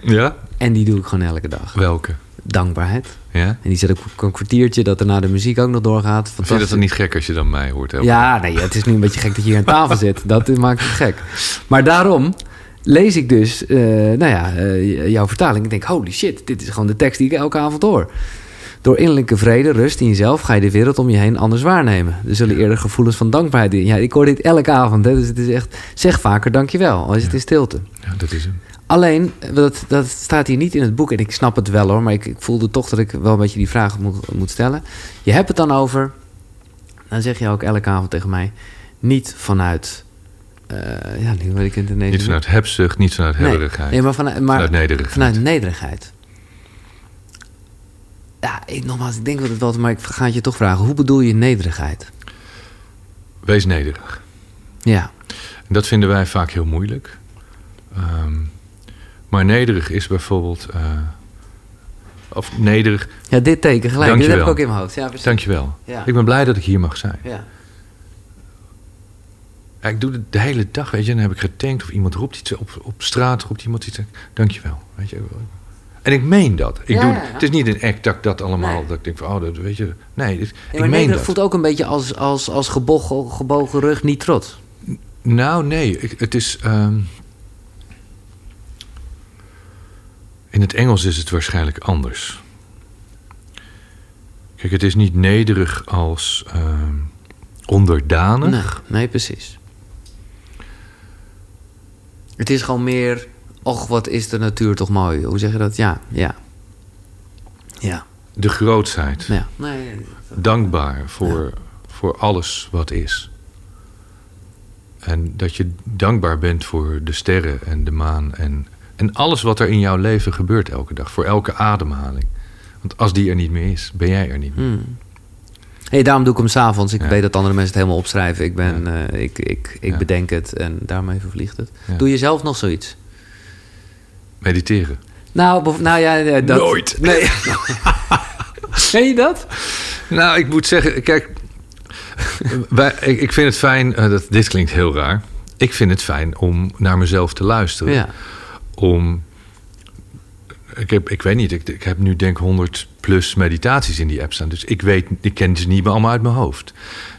Ja? En die doe ik gewoon elke dag. Welke? Dankbaarheid. Ja? En die zet ik op een kwartiertje... dat daarna de muziek ook nog doorgaat. Vind je dat dan niet gek als je dan mij hoort? Ja, nee, het is nu een beetje gek dat je hier aan tafel zit. Dat maakt het gek. Maar daarom lees ik dus, eh, nou ja, eh, jouw vertaling. Ik denk, holy shit, dit is gewoon de tekst die ik elke avond hoor. Door innerlijke vrede, rust in jezelf, ga je de wereld om je heen anders waarnemen. Er zullen eerder gevoelens van dankbaarheid in. Ja, ik hoor dit elke avond. Hè, dus het is echt, zeg vaker dankjewel, al is het in stilte. Ja, dat is hem. Alleen, dat, dat staat hier niet in het boek. En ik snap het wel hoor, maar ik, ik voelde toch dat ik wel een beetje die vraag moet, moet stellen. Je hebt het dan over, dan zeg je ook elke avond tegen mij, niet vanuit, eh, ja, nu weet ik het ineens Niet vanuit hebzucht, niet vanuit hebberigheid. nee, maar vanuit, maar vanuit nederigheid. vanuit nederigheid. Ja, ik, nogmaals, ik denk dat het wel, maar ik ga het je toch vragen. Hoe bedoel je nederigheid? Wees nederig. Ja, En dat vinden wij vaak heel moeilijk. Ehm, maar nederig is bijvoorbeeld... eh, of nederig, ja dit teken gelijk. Dit heb Dankjewel. ik ook in mijn hoofd. Ja, precies. dankjewel. Ja. Ik ben blij dat ik hier mag zijn. Ja. Ja, ik doe het de hele dag, weet je. Dan heb ik getankt of iemand roept iets op, op straat, roept iemand iets. Dankjewel, weet je. En ik meen dat. Ik Ja, doe, ja. Het is niet een act dat ik dat allemaal, Nee. dat ik denk van, oh, dat weet je. Nee, dit- ik meen dat. voelt ook een beetje als, als, als gebogen, gebogen rug, niet trots. Nou, nee. ik- het is... ehm, in het Engels is het waarschijnlijk anders. Kijk, het is niet nederig als ehm, onderdanig. Nee, nee, precies. Het is gewoon meer... Och, wat is de natuur toch mooi. Hoe zeg je dat? Ja, ja. Ja, De grootsheid. ja. Nee. Dankbaar voor, voor alles wat is. En dat je dankbaar bent voor de sterren en de maan en, en alles wat er in jouw leven gebeurt elke dag. Voor elke ademhaling. Want als die er niet meer is, ben jij er niet meer. Hmm. Hey, daarom doe ik hem s'avonds. Ik Ja. weet dat andere mensen het helemaal opschrijven. Ik, ben, eh, ik, ik, ik Ja. bedenk het en daarmee vervliegt het. Doe je zelf nog zoiets? Mediteren. Nou, nou ja, eh, dat... Nooit. Nee. [LAUGHS] Ken je dat? Nou, ik moet zeggen, kijk, wij, ik, ik vind het fijn, eh, dat, dit klinkt heel raar. Ik vind het fijn om naar mezelf te luisteren. Om, ik, heb, ik weet niet, ik, ik heb nu denk 100 plus meditaties in die app staan. Dus ik weet, ik ken ze niet meer allemaal uit mijn hoofd.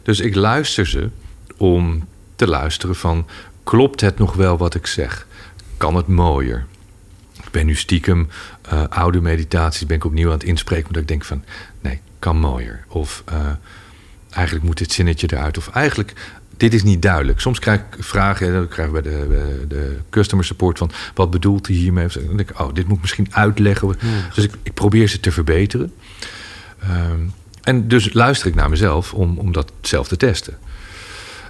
Dus ik luister ze om te luisteren van, klopt het nog wel wat ik zeg? Kan het mooier? Ik ben nu stiekem eh, oude meditaties ben ik opnieuw aan het inspreken, omdat ik denk van nee, kan mooier. Of eh, eigenlijk moet dit zinnetje eruit. Of eigenlijk, dit is niet duidelijk. Soms krijg ik vragen, en dan krijg ik bij de, bij de customer support van wat bedoelt hij hiermee? Dan denk ik, oh, dit moet ik misschien uitleggen. Dus ik, ik probeer ze te verbeteren. Ehm, en dus luister ik naar mezelf om, om dat zelf te testen.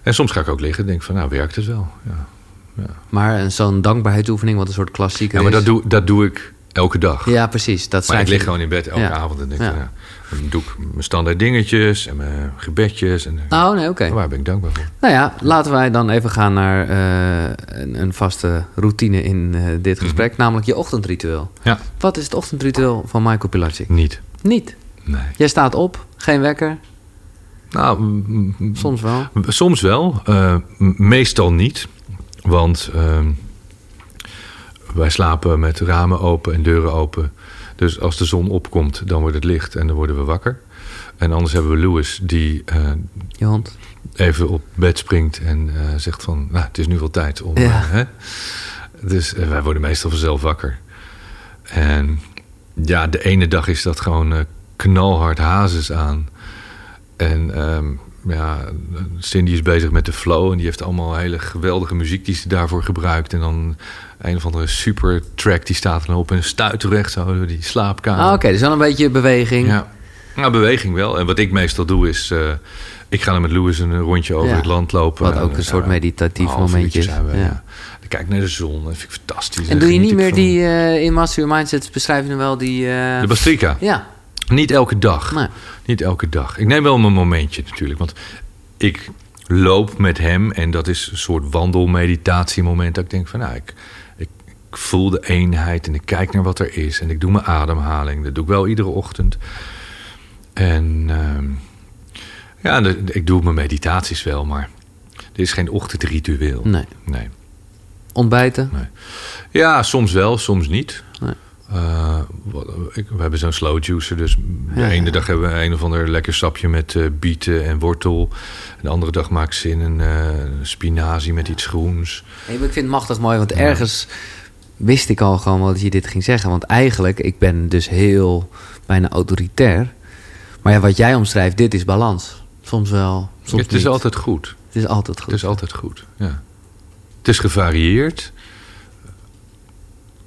En soms ga ik ook liggen en denk van, nou, werkt het wel? Ja. Ja. Maar een- zo'n dankbaarheidsoefening, wat een soort klassieker Ja, maar is. dat doe, dat doe ik elke dag. Ja, precies. Dat maar ik je- lig gewoon in bed elke Ja. avond en denk Ja. Dan doe ik mijn standaard dingetjes en mijn gebedjes. En, Oh, nee, oké. Waar ben ik dankbaar voor? Nou ja, laten wij dan even gaan naar eh, een, een vaste routine in eh, dit Mhm. gesprek, namelijk je ochtendritueel. Ja, Wat is het ochtendritueel van Michael Pilarczyk? niet. Niet. Nee. Jij staat op, geen wekker, Nou, mm, mm, soms wel. soms wel, eh, meestal niet. Want ehm, wij slapen met ramen open en deuren open. Dus als de zon opkomt, dan wordt het licht en dan worden we wakker. En anders hebben we Louis die eh, even op bed springt en eh, zegt van... Nou, het is nu wel tijd om... Ja. eh, hè? Dus wij worden meestal vanzelf wakker. En ja, de ene dag is dat gewoon knalhard hazes aan. En ehm, ja, Cindy is bezig met de flow... en die heeft allemaal hele geweldige muziek die ze daarvoor gebruikt. En dan een of andere super track die staat dan op... en stuit terecht zo door die slaapkamer. Ah, Oké, dus wel een beetje beweging. Ja. Nou, beweging wel. En wat ik meestal doe is... eh, ik ga dan met Louis een rondje over Ja. het land lopen. Wat ook dan een zijn soort we meditatief een momentje zijn we, Ja. Dan kijk ik naar de zon. Dat vind ik fantastisch. En doe je niet meer van. die eh, in Master Your Mindset beschrijf je dan wel die... eh, De Bastrika. ja, Niet elke dag. nee. Niet elke dag. Ik neem wel mijn momentje natuurlijk. Want ik loop met hem en dat is een soort wandelmeditatiemoment. Dat ik denk van nou, ik, ik, voel de eenheid en ik kijk naar wat er is. En ik doe mijn ademhaling. Dat doe ik wel iedere ochtend. En ehm, ja, de- ik doe mijn meditaties wel, maar er is geen ochtendritueel. nee. Nee. Ontbijten? Ja, soms wel, soms niet. Nee. Eh, we hebben zo'n slow juicer, dus de Ja, ene ja. dag hebben we een of ander lekker sapje met eh, bieten en wortel. En de andere dag maak ik zin in eh spinazie met iets groens. Nee, maar ik vind het machtig mooi, want ergens wist ik al gewoon wel dat je dit ging zeggen. Want eigenlijk, ik ben dus heel bijna autoritair. Maar ja, wat jij omschrijft, dit is balans. Soms wel, soms het is niet. altijd goed. Het is altijd goed. Het is altijd goed, ja. Het is gevarieerd.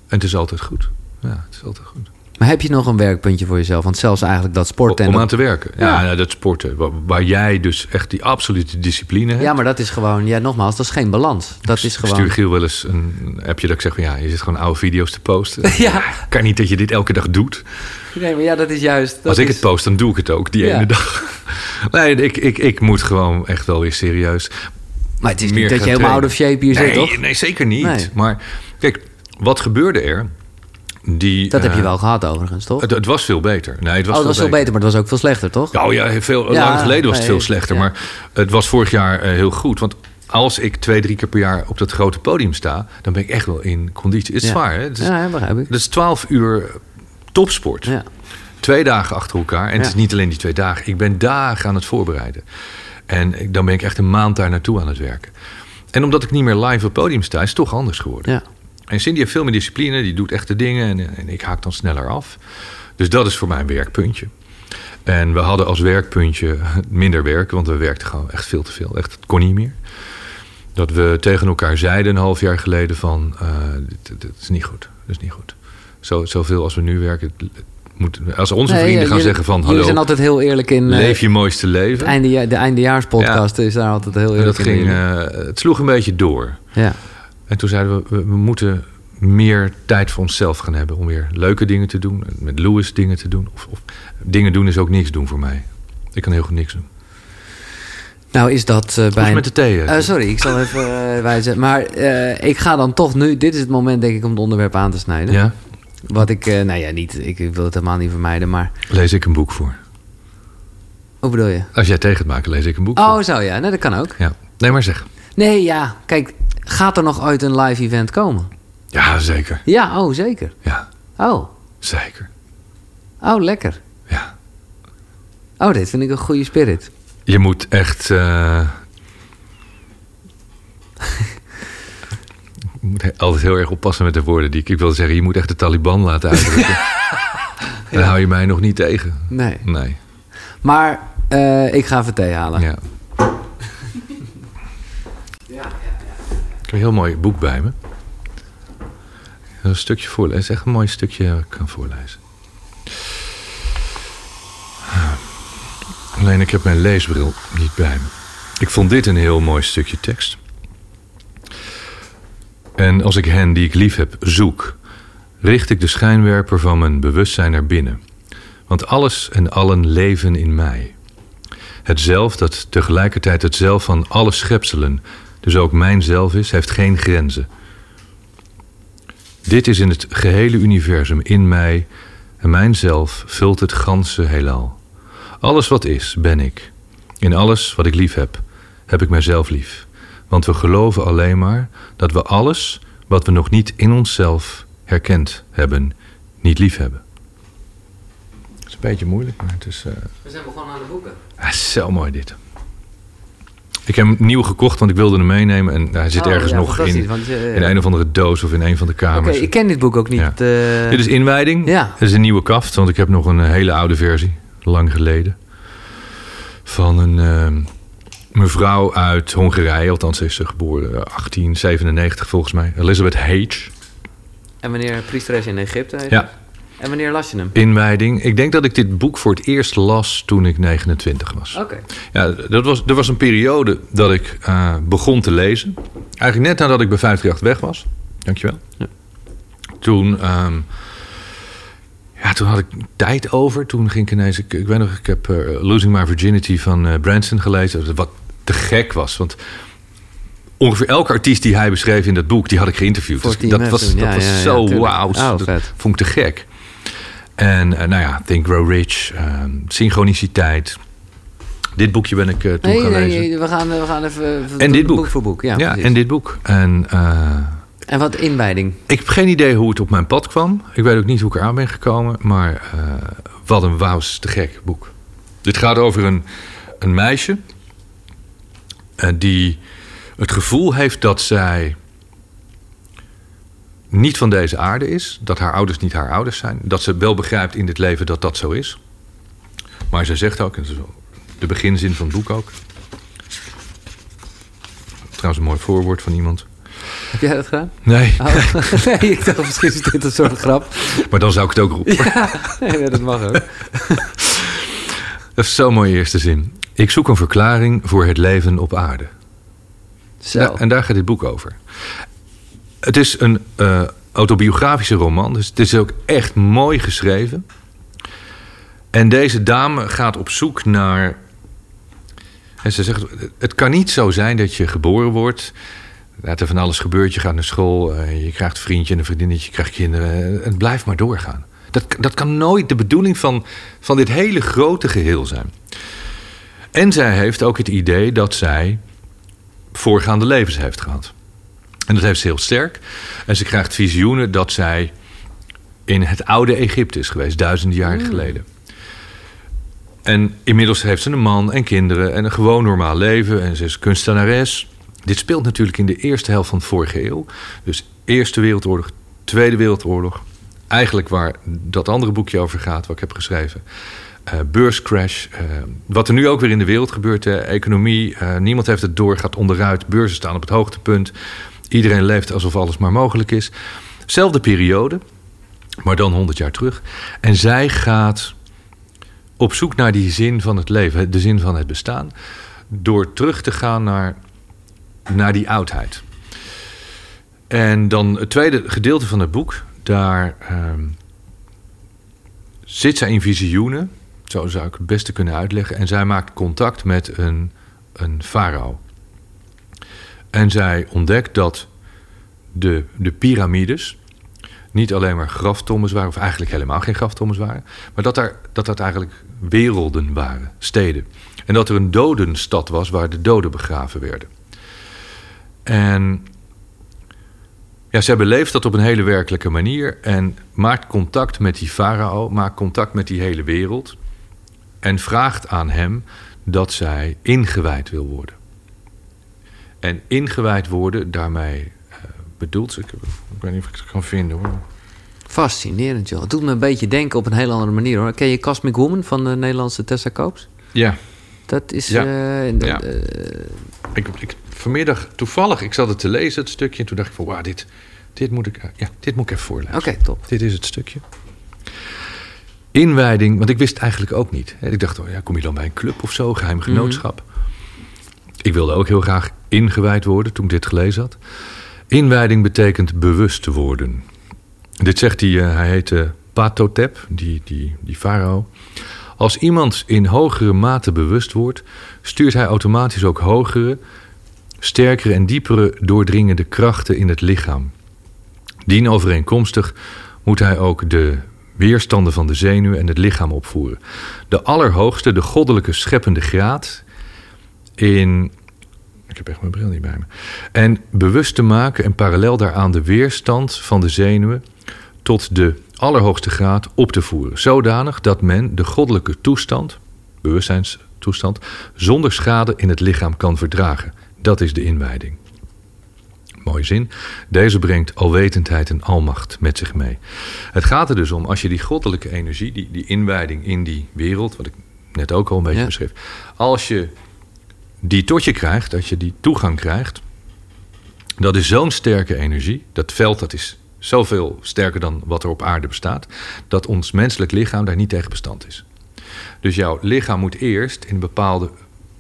En het is altijd goed. Ja, het is altijd goed. Maar heb je nog een werkpuntje voor jezelf? Want zelfs eigenlijk dat sporten... en Om aan te werken. Ja, Ja. dat sporten. Waar, waar jij dus echt die absolute discipline hebt. Ja, maar dat is gewoon... Ja, nogmaals, dat is geen balans. Dat is gewoon... stuur Giel wel eens een appje dat ik zeg van ja, je zit gewoon oude video's te posten. [LAUGHS] Ja. Kan niet dat je dit elke dag doet. Nee, maar ja, dat is juist... dat Als ik is- het post, dan doe ik het ook die Ja. ene dag. [LAUGHS] Nee, ik, ik, ik moet gewoon echt wel weer serieus. Maar het is meer niet dat je helemaal out of shape hier nee, zit, toch? Nee, zeker niet. Nee. Maar kijk, wat gebeurde er? Die, Dat heb eh, je wel gehad overigens, toch? Het, het was veel beter. Nee, het was, oh, was veel veel beter, maar het was ook veel slechter, toch? Oh ja, veel, Ja, lang geleden was het veel slechter. ja. Maar het was vorig jaar eh, heel goed. Want als ik twee, drie keer per jaar op dat grote podium sta... dan ben ik echt wel in conditie. Het is Ja. zwaar, hè? Het is, Ja, begrijp ik. dat is 12 uur topsport. Ja. Twee dagen achter elkaar. En het is niet alleen die twee dagen. Ik ben dagen aan het voorbereiden. En dan ben ik echt een maand daar naartoe aan het werken. En omdat ik niet meer live op het podium sta... is het toch anders geworden. Ja. En Cindy heeft veel meer discipline. Die doet echte dingen. En, en ik haak dan sneller af. Dus dat is voor mij een werkpuntje. En we hadden als werkpuntje [LAUGHS] minder werken. Want we werkten gewoon echt veel te veel. Echt, het kon niet meer. Dat we tegen elkaar zeiden een half jaar geleden van... eh, dit, dit is niet goed. Dat is niet goed. Zo, zoveel als we nu werken... moet, als onze vrienden gaan jullie- zeggen van... Jullie Hallo, zijn altijd heel eerlijk in... eh, leef je mooiste leven. Einde, de eindejaarspodcast is daar altijd heel eerlijk dat in. ging, eh, het sloeg een beetje door. ja. En toen zeiden we, we, we moeten meer tijd voor onszelf gaan hebben. Om weer leuke dingen te doen. Met Louis dingen te doen. Of, of dingen doen is ook niks doen voor mij. Ik kan heel goed niks doen. Nou is dat is bij... met de thee? eh? Eh, sorry, ik zal even wijzen. Maar ik ga dan toch nu... Dit is het moment, denk ik, om het onderwerp aan te snijden. ja? Wat ik... nou ja, niet, ik wil het helemaal niet vermijden, maar... Lees ik een boek voor. Hoe bedoel je? Als jij tegen het maken, lees ik een boek voor. Oh, zo ja. Nee, dat kan ook. Ja. Nee, maar zeg. Nee, ja. Kijk, gaat er nog ooit een live event komen? Ja, zeker. Ja, oh, zeker. Ja, Oh, zeker. oh, lekker. Ja. Oh, dit vind ik een goede spirit. Je moet echt... [LAUGHS] je moet altijd heel erg oppassen met de woorden die ik... Ik wil zeggen, je moet echt de Taliban laten uitdrukken. [LAUGHS] Dan hou je mij nog niet tegen. Nee. Nee. Maar eh, ik ga even thee halen. Ja. Een heel mooi boek bij me. Een stukje voorlezen. Het is echt een mooi stukje ik kan voorlezen. Alleen ik heb mijn leesbril niet bij me. Ik vond dit een heel mooi stukje tekst. En als ik hen die ik lief heb zoek, richt ik de schijnwerper van mijn bewustzijn naar binnen. Want alles en allen leven in mij. Het zelf dat tegelijkertijd het zelf van alle schepselen, dus ook mijn zelf is, heeft geen grenzen. Dit is in het gehele universum in mij en mijn zelf vult het ganse heelal. Alles wat is, ben ik. In alles wat ik lief heb, heb ik mijzelf lief. Want we geloven alleen maar dat we alles wat we nog niet in onszelf herkend hebben, niet lief hebben. Het is een beetje moeilijk, maar het is... eh, We zijn begonnen aan de boeken. is zo mooi dit. Ik heb hem nieuw gekocht, want ik wilde hem meenemen. En hij zit Oh, ergens ja, nog in, want, eh, in een of andere doos of in een van de kamers. ik ken dit boek ook niet. Ja. eh. Dit is inwijding. Ja. Het is een nieuwe kaft, want ik heb nog een eh, hele oude versie. Lang geleden. Van een ehm, mevrouw uit Hongarije. Althans, is ze geboren eh, 1897 volgens mij. Elizabeth Hage. En meneer priesteres in Egypte. Ja. En wanneer las je hem? Inwijding. Ik denk dat ik dit boek voor het eerst las toen ik 29 was. Oké. Ja, dat was, er was een periode dat ik eh, begon te lezen. Eigenlijk net nadat ik bij 538 weg was. Dankjewel. Ja. Toen, ehm, ja, toen had ik tijd over. Toen ging ik ineens... Ik, ik weet nog, ik heb eh, Losing My Virginity van eh, Branson gelezen. Wat te gek was. Want ongeveer elke artiest die hij beschreef in dat boek... die had ik geïnterviewd. Dus dat was, dat Ja, was ja, zo wauw. Oh, dat vond ik te gek. En eh, nou ja, Think Grow Rich, ehm, synchroniciteit. Dit boekje ben ik eh, toen Nee, gaan nee, lezen. nee, we gaan, we gaan even... En dit boek. voor boek, ja. Ja, en dit boek. En eh, En wat inwijding. ik heb geen idee hoe het op mijn pad kwam. Ik weet ook niet hoe ik eraan ben gekomen. Maar eh, wat een wauws te gek boek. Dit gaat over een, een meisje... eh, die het gevoel heeft dat zij niet van deze aarde is. Dat haar ouders niet haar ouders zijn. Dat ze wel begrijpt in dit leven dat dat zo is. Maar ze zegt ook, en de beginzin van het boek ook... Trouwens een mooi voorwoord van iemand. Heb jij dat gedaan? Nee, Oh. [LAUGHS] nee, ik dacht misschien is dit een soort grap. maar dan zou ik het ook roepen. Ja, nee, dat mag ook. [LAUGHS] Dat is zo'n mooie eerste zin. Ik zoek een verklaring voor het leven op aarde. Zo. Ja, en daar gaat dit boek over. Het is een eh, autobiografische roman, dus het is ook echt mooi geschreven. En deze dame gaat op zoek naar. En ze zegt: Het kan niet zo zijn dat je geboren wordt. Dat er van alles gebeurt. Je gaat naar school, eh, je krijgt een vriendje en een vriendinnetje, je krijgt kinderen. Het blijft maar doorgaan. Dat, dat kan nooit de bedoeling van, van dit hele grote geheel zijn. En zij heeft ook het idee dat zij voorgaande levens heeft gehad. En dat heeft ze heel sterk. En ze krijgt visioenen dat zij in het oude Egypte is geweest, duizenden jaren geleden. En inmiddels heeft ze een man en kinderen en een gewoon normaal leven. En ze is kunstenares. Dit speelt natuurlijk in de eerste helft van de vorige eeuw. Dus Eerste Wereldoorlog, Tweede Wereldoorlog. Eigenlijk waar dat andere boekje over gaat, wat ik heb geschreven. Eh, beurscrash. eh, wat er nu ook weer in de wereld gebeurt. De economie, eh, niemand heeft het door, gaat onderuit. Beurzen staan op het hoogtepunt. Iedereen leeft alsof alles maar mogelijk is. Zelfde periode, maar dan 100 jaar terug. En zij gaat op zoek naar die zin van het leven, de zin van het bestaan. Door terug te gaan naar, naar die oudheid. En dan het tweede gedeelte van het boek, daar ehm, zit zij in visioenen. Zo zou ik het beste kunnen uitleggen. En zij maakt contact met een, een farao. En zij ontdekt dat de, de piramides niet alleen maar graftombes waren, of eigenlijk helemaal geen graftombes waren, maar dat, daar, dat dat eigenlijk werelden waren, steden. En dat er een dodenstad was waar de doden begraven werden. En ja, zij beleeft dat op een hele werkelijke manier en maakt contact met die farao, maakt contact met die hele wereld en vraagt aan hem dat zij ingewijd wil worden. En ingewijd worden, daarmee eh, bedoelt ze, ik, ik weet niet of ik het kan vinden hoor. Fascinerend, joh. Het doet me een beetje denken op een hele andere manier, hoor. Ken je Cosmic Woman van de Nederlandse Tessa Koops? Ja, Dat is... Ja. eh, in de- Ja. eh, ik, ik, vanmiddag toevallig, ik zat het te lezen, het stukje, en toen dacht ik van, wauw, dit, dit, moet ik, ja, dit moet ik even voorlezen. Oké, top. Dit is het stukje. Inwijding, want ik wist het eigenlijk ook niet. Ik dacht, oh ja, kom je dan bij een club of zo, geheim genootschap? Ik wilde ook heel graag ingewijd worden toen ik dit gelezen had. Inwijding betekent bewust worden. Dit zegt hij, eh, hij heette Patotep, die, die, die farao. Als iemand in hogere mate bewust wordt, stuurt hij automatisch ook hogere, sterkere en diepere doordringende krachten in het lichaam. Dien overeenkomstig moet hij ook de weerstanden van de zenuwen en het lichaam opvoeren. De allerhoogste, de goddelijke scheppende graad in. Ik heb echt mijn bril niet bij me. En bewust te maken en parallel daaraan de weerstand van de zenuwen tot de allerhoogste graad op te voeren. Zodanig dat men de goddelijke toestand, bewustzijnstoestand, zonder schade in het lichaam kan verdragen. Dat is de inwijding. Mooie zin. Deze brengt alwetendheid en almacht met zich mee. Het gaat er dus om, als je die goddelijke energie, die, die inwijding in die wereld, wat ik net ook al een beetje Ja. beschreef, als je die tot je krijgt, dat je die toegang krijgt, dat is zo'n sterke energie. Dat veld dat is zoveel sterker dan wat er op aarde bestaat, dat ons menselijk lichaam daar niet tegen bestand is. Dus jouw lichaam moet eerst in een bepaalde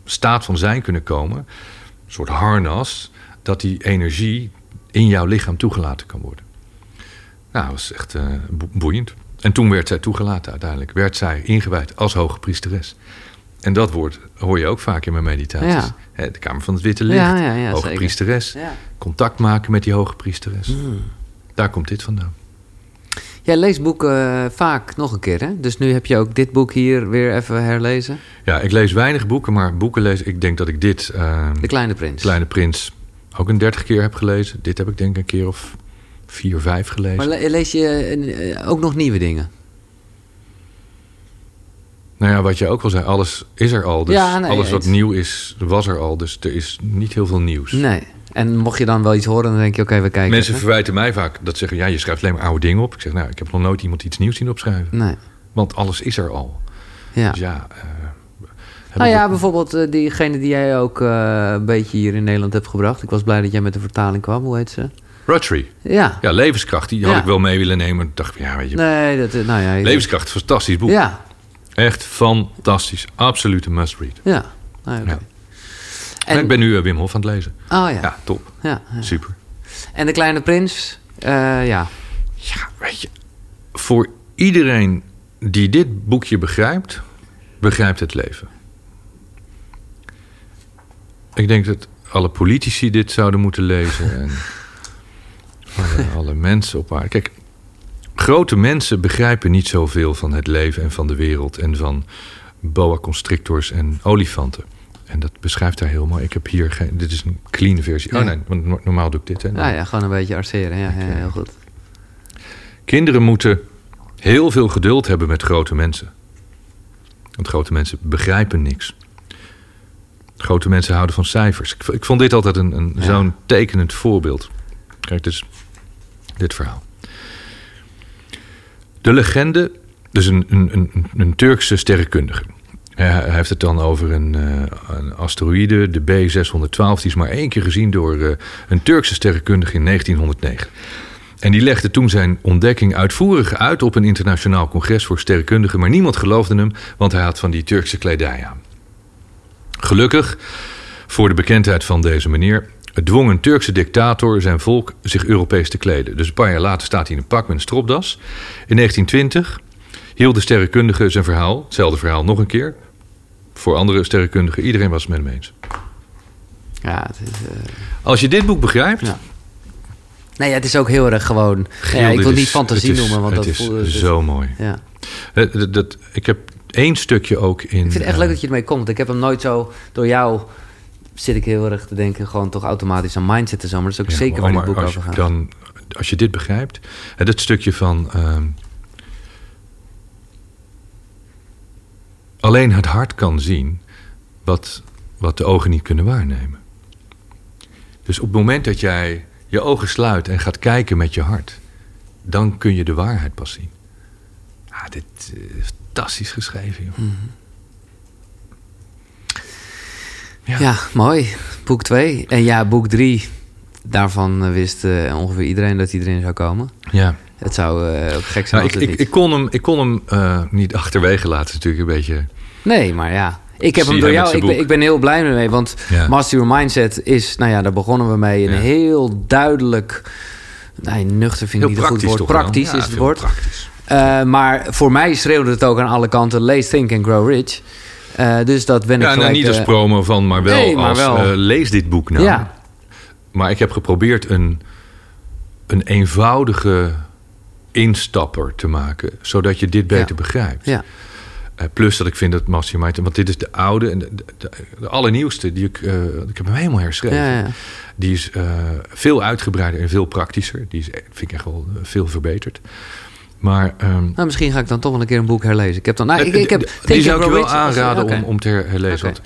staat van zijn kunnen komen, een soort harnas, dat die energie in jouw lichaam toegelaten kan worden. Nou, dat was echt uh, boeiend. En toen werd zij toegelaten uiteindelijk. Werd zij ingewijd als hoge priesteres. En dat woord hoor je ook vaak in mijn meditaties. Ja. De Kamer van het Witte Licht, Ja, hoge zeker. priesteres. Contact maken met die hoge priesteres. Hmm. Daar komt dit vandaan. Jij leest boeken eh, vaak nog een keer, hè? Dus nu heb je ook dit boek hier weer even herlezen. Ja, ik lees weinig boeken, maar boeken lees... Ik denk dat ik dit, eh, De Kleine Prins. Kleine Prins, ook een dertig keer heb gelezen. Dit heb ik denk ik een keer of vier, vijf gelezen. Maar le- lees je eh, ook nog nieuwe dingen? Nou ja, wat je ook al zei, alles is er al. Dus Ja, nee, alles wat nieuw is, was er al. Dus er is niet heel veel nieuws. Nee. En mocht je dan wel iets horen, dan denk je, oké, we kijken. Mensen verwijten mij vaak dat zeggen... ja, je schrijft alleen maar oude dingen op. Ik zeg, nou, ik heb nog nooit iemand iets nieuws zien opschrijven. Nee. Want alles is er al. Ja. Dus ja... eh, Nou ja, ook- bijvoorbeeld eh, diegene die jij ook eh, een beetje hier in Nederland hebt gebracht. Ik was blij dat jij met de vertaling kwam. Hoe heet ze? Rotary. Ja. Ja, Levenskracht. Die had Ja. ik wel mee willen nemen. Ik dacht, ja, weet je... Nee, dat, nou ja. Levenskracht, fantastisch boek. Ja. Echt fantastisch. Absoluut een must-read. Ja. Oké. Ja. En, En ik ben nu eh, Wim Hof aan het lezen. Oh ja. Ja, top. ja. ja. Super. En de Kleine Prins? eh, ja. Ja, weet je, voor iedereen die dit boekje begrijpt, begrijpt het leven. Ik denk dat alle politici dit zouden moeten lezen en [LAUGHS] alle, alle mensen op aarde. Kijk, grote mensen begrijpen niet zoveel van het leven en van de wereld en van boa constrictors en olifanten. En dat beschrijft hij heel mooi. Ik heb hier geen. Dit is een clean versie. Oh nee, want no- normaal doe ik dit. Hè. Ja, ja, gewoon een beetje arceren. Ja, ja, heel goed. Kinderen moeten heel veel geduld hebben met grote mensen. Want grote mensen begrijpen niks. Grote mensen houden van cijfers. Ik, vond dit altijd een, een, zo'n tekenend voorbeeld. Kijk, dus dit verhaal. De legende, dus een, een, een, Turkse sterrenkundige. Hij, hij heeft het dan over een, eh, een asteroïde, de B612. Die is maar één keer gezien door eh, een Turkse sterrenkundige in 1909. En die legde toen zijn ontdekking uitvoerig uit op een internationaal congres voor sterrenkundigen. Maar niemand geloofde hem, want hij had van die Turkse kledij aan. Gelukkig voor de bekendheid van deze meneer dwong een Turkse dictator zijn volk zich Europees te kleden. Dus een paar jaar later staat hij in een pak met een stropdas. In 1920 hield de sterrenkundige zijn verhaal, hetzelfde verhaal nog een keer. Voor andere sterrenkundigen, iedereen was het met hem eens. Ja, het is... eh, Als je dit boek begrijpt, Ja. Nee, ja, het is ook heel erg gewoon... Giel, ja, ik wil is- niet fantasie het is- noemen, want het dat is het is- zo mooi. Ja. Eh, dat, dat- ik heb één stukje ook in. Ik vind het echt eh, leuk dat je ermee komt. Ik heb hem nooit zo... Door jou zit ik heel erg te denken... gewoon toch automatisch aan mindset en zo. Maar dat is ook Ja, zeker waar dit boek als over gaat. Dan, als je dit begrijpt, dat stukje van. ehm, alleen het hart kan zien wat, wat de ogen niet kunnen waarnemen. Dus op het moment dat jij je ogen sluit en gaat kijken met je hart, dan kun je de waarheid pas zien. Ah, dit is fantastisch geschreven, joh. Ja. Ja. mooi. Boek 2. En ja, boek 3. Daarvan eh, wist eh, ongeveer iedereen dat hij erin zou komen. Ja. Het zou eh, ook gek zijn Nou, als ik, het ik, kon hem, ik kon hem niet achterwege laten, natuurlijk een beetje. Nee, maar ja. Ik heb hem door jou. Ik ben, ik ben heel blij mee. Want Ja. Master Your Mindset is, nou ja, daar begonnen we mee. Een Ja. heel duidelijk. Nee, nuchter vind ik Heel niet een goed woord. Praktisch Ja, is het woord. praktisch. Maar voor mij schreeuwde het ook aan alle kanten: Lees, Think and Grow Rich. Eh, dus dat ben ik Ja, nou, gelijk, niet als eh, promo van, maar wel nee, maar als wel. eh, lees dit boek nou. Ja. Maar ik heb geprobeerd een, een eenvoudige instapper te maken, zodat je dit beter Ja. begrijpt. Ja. Plus dat ik vind dat Mastermind, want dit is de oude en de, de, de- de allernieuwste, die ik, ik heb hem helemaal herschreven. Ja, ja. Die is veel uitgebreider en veel praktischer. Die is, vind ik echt wel veel verbeterd. Maar ehm, Nou, misschien ga ik dan toch wel een keer een boek herlezen. Ik heb dan. Nou, ik, eh, ik heb die- zou ik je wel aanraden om, om te her- herlezen. Want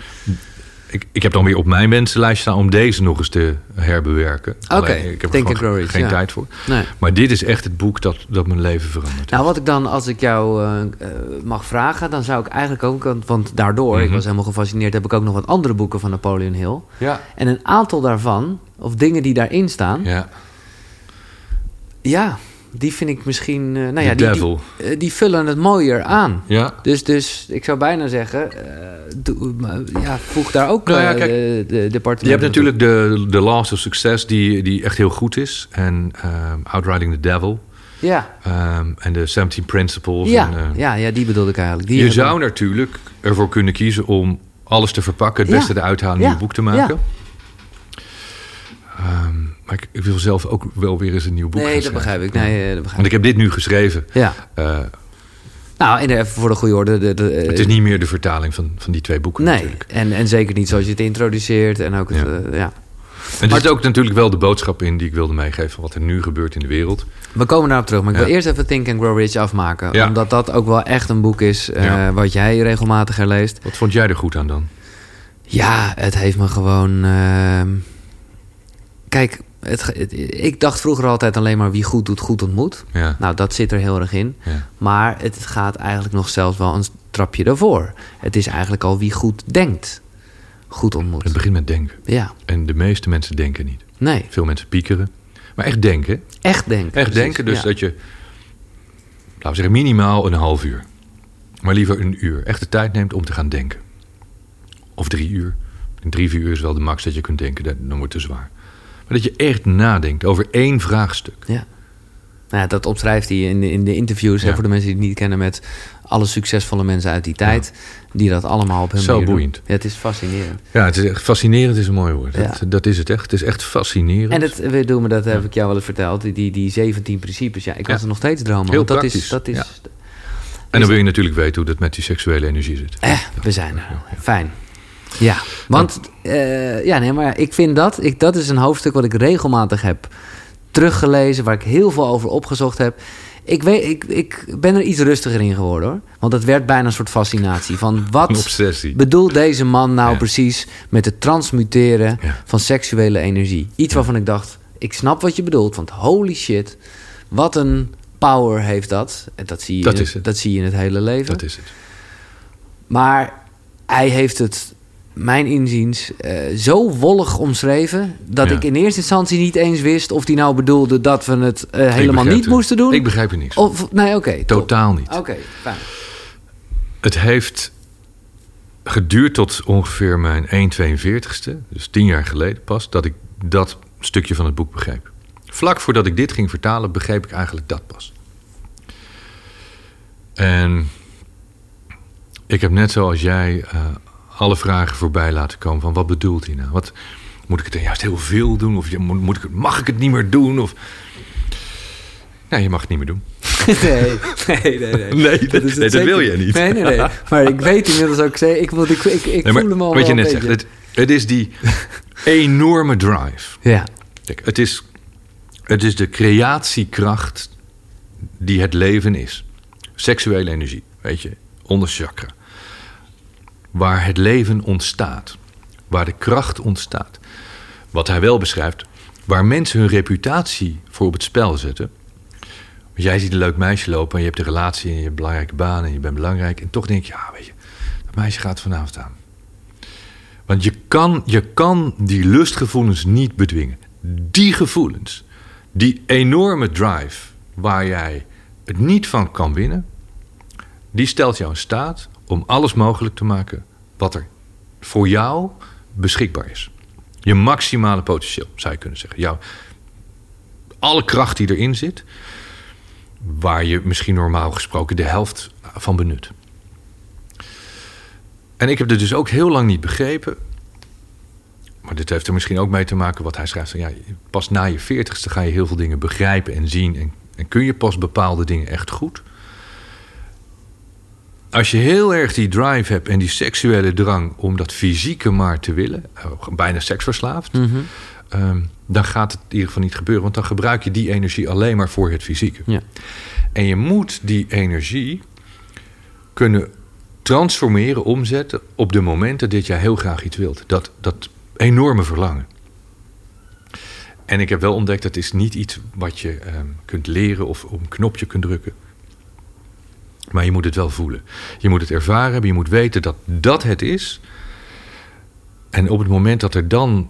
ik, ik heb dan weer op mijn wensenlijst staan om deze nog eens te herbewerken. Oké, ik heb er Think gewoon geen ja. tijd voor. Nee. Maar dit is echt het boek dat, dat mijn leven verandert. Nou, wat ik dan, als ik jou eh, eh, mag vragen, dan zou ik eigenlijk ook, want- want daardoor, ik Mhm. was helemaal gefascineerd, heb ik ook nog wat andere boeken van Napoleon Hill. ja. En een aantal daarvan, of dingen die daarin staan, ja, Ja. Die vind ik misschien... eh, nou ja, die, eh, die vullen het mooier aan. Ja, Dus, dus ik zou bijna zeggen, eh, ja, voeg daar ook Nou ja, kijk, de, de departement Je hebt natuurlijk de, de Laws of Success, die, die echt heel goed is. En ehm, Outriding the Devil. Ja, ehm, en de 17 Principles. ja, en, ja, ja, die bedoelde ik eigenlijk. Die je hebben- zou natuurlijk ervoor kunnen kiezen om alles te verpakken, het beste eruit halen, een nieuw boek te maken. Ehm, maar ik, ik wil zelf ook wel weer eens een nieuw boek Nee, dat begrijp ik. Nee, eh, dat begrijp Want ik heb dit nu geschreven. Ja. Eh, Nou, en even voor de goede orde. De, de, het is niet meer de vertaling van, van die twee boeken Nee, natuurlijk. en, en zeker niet zoals je het introduceert. En ook het, Ja. ja. En er zit ook natuurlijk wel de boodschap in die ik wilde meegeven... van wat er nu gebeurt in de wereld. We komen daarop terug, maar ik wil Ja. eerst even Think and Grow Rich afmaken. Ja. Omdat dat ook wel echt een boek is eh, wat jij regelmatig herleest. Wat vond jij er goed aan dan? Ja, het heeft me gewoon... ehm, Kijk, het, het- ik dacht vroeger altijd alleen maar wie goed doet, goed ontmoet. Ja, Nou, dat zit er heel erg in. ja. Maar het gaat eigenlijk nog zelfs wel een trapje daarvoor. Het is eigenlijk al wie goed denkt, goed Het ontmoet. begint met denken. Ja, En de meeste mensen denken niet. nee, Veel mensen piekeren. Maar echt denken. echt denken. Echt precies. denken, dus Ja. dat je... Laten we zeggen, minimaal een half uur. Maar liever een uur. Echt de tijd neemt om te gaan denken. Of drie uur. En drie, vier uur is wel de max dat je kunt denken. Dat- Dan wordt het te zwaar. Maar dat je echt nadenkt over één vraagstuk. Ja. Nou ja, dat omschrijft hij in de, in de interviews, hè, voor de mensen die het niet kennen, met alle succesvolle mensen uit die tijd, die dat allemaal op hun Zo boeiend. Ja, het is fascinerend. Ja, het is echt fascinerend is een mooi woord. Dat, dat is het echt. Het is echt fascinerend. En het, we doen dat heb ik jou wel eens verteld, die, die, die 17 principes. Ja, ik Ja. er nog steeds dromen. Heel want dat praktisch, is, dat is, en dan wil je natuurlijk weten hoe dat met die seksuele energie zit. Eh, we zijn er. Fijn. Ja, want eh, ja, nee, maar ik vind dat, ik, dat is een hoofdstuk wat ik regelmatig heb teruggelezen, waar ik heel veel over opgezocht heb. Ik, weet, ik, ik ben er iets rustiger in geworden hoor. Want het werd bijna een soort fascinatie. Van [LAUGHS] wat obsessie. bedoelt deze man nou Ja. precies met het transmuteren Ja. van seksuele energie? Iets waarvan ik dacht, ik snap wat je bedoelt. Want holy shit, wat een power heeft dat. En dat zie je, Dat in het. dat zie je in het hele leven. Dat is het. Maar hij heeft het, mijn inziens, eh, zo wollig omschreven... dat Ja. ik in eerste instantie niet eens wist... of hij nou bedoelde dat we het eh, helemaal niet het. moesten doen. Ik begrijp er niks. Of, nee, oké. Totaal niet. Oké, fijn. Het heeft geduurd tot ongeveer mijn 1,42ste, dus tien jaar geleden pas, dat ik dat stukje van het boek begreep. Vlak voordat ik dit ging vertalen, begreep ik eigenlijk dat pas. En ik heb net zoals jij eh, alle vragen voorbij laten komen van wat bedoelt hij nou? Wat, moet ik het dan juist heel veel doen? Of moet, moet ik, mag ik het niet meer doen? Of... Nee, je mag het niet meer doen. [LAUGHS] [LAUGHS] nee, nee, nee. Nee, [LAUGHS] Nee, dat, nee, wil je niet. Nee, nee, nee. Maar ik weet inmiddels ook... Ik, ik, ik, ik Nee, maar voel hem al wat je net zegt, het, het is die enorme drive. Ja, Kijk, het is, het is de creatiekracht die het leven is. Seksuele energie, weet je, onder chakra. Waar het leven ontstaat. Waar de kracht ontstaat. Wat hij wel beschrijft, waar mensen hun reputatie voor op het spel zetten. Want jij ziet een leuk meisje lopen en je hebt een relatie en je hebt een belangrijke baan en je bent belangrijk. En toch denk je, ja, weet je, dat meisje gaat vanavond aan. Want je kan, je kan die lustgevoelens niet bedwingen. Die gevoelens, die enorme drive waar jij het niet van kan winnen, die stelt jou in staat om alles mogelijk te maken wat er voor jou beschikbaar is. Je maximale potentieel, zou je kunnen zeggen. Jouw, alle kracht die erin zit, waar je misschien normaal gesproken de helft van benut. En ik heb het dus ook heel lang niet begrepen. Maar dit heeft er misschien ook mee te maken wat hij schrijft. Ja, pas na je veertigste ga je heel veel dingen begrijpen en zien. En, en kun je pas bepaalde dingen echt goed. Als je heel erg die drive hebt en die seksuele drang om dat fysieke maar te willen, eh, bijna seksverslaafd, ehm, dan gaat het in ieder geval niet gebeuren. Want dan gebruik je die energie alleen maar voor het fysieke. ja. En je moet die energie kunnen transformeren, omzetten op de momenten dat jij heel graag iets wilt. Dat, dat enorme verlangen. En ik heb wel ontdekt dat is niet iets wat je ehm, kunt leren of op een knopje kunt drukken. Maar je moet het wel voelen. Je moet het ervaren hebben. Je moet weten dat dat het is. En op het moment dat er dan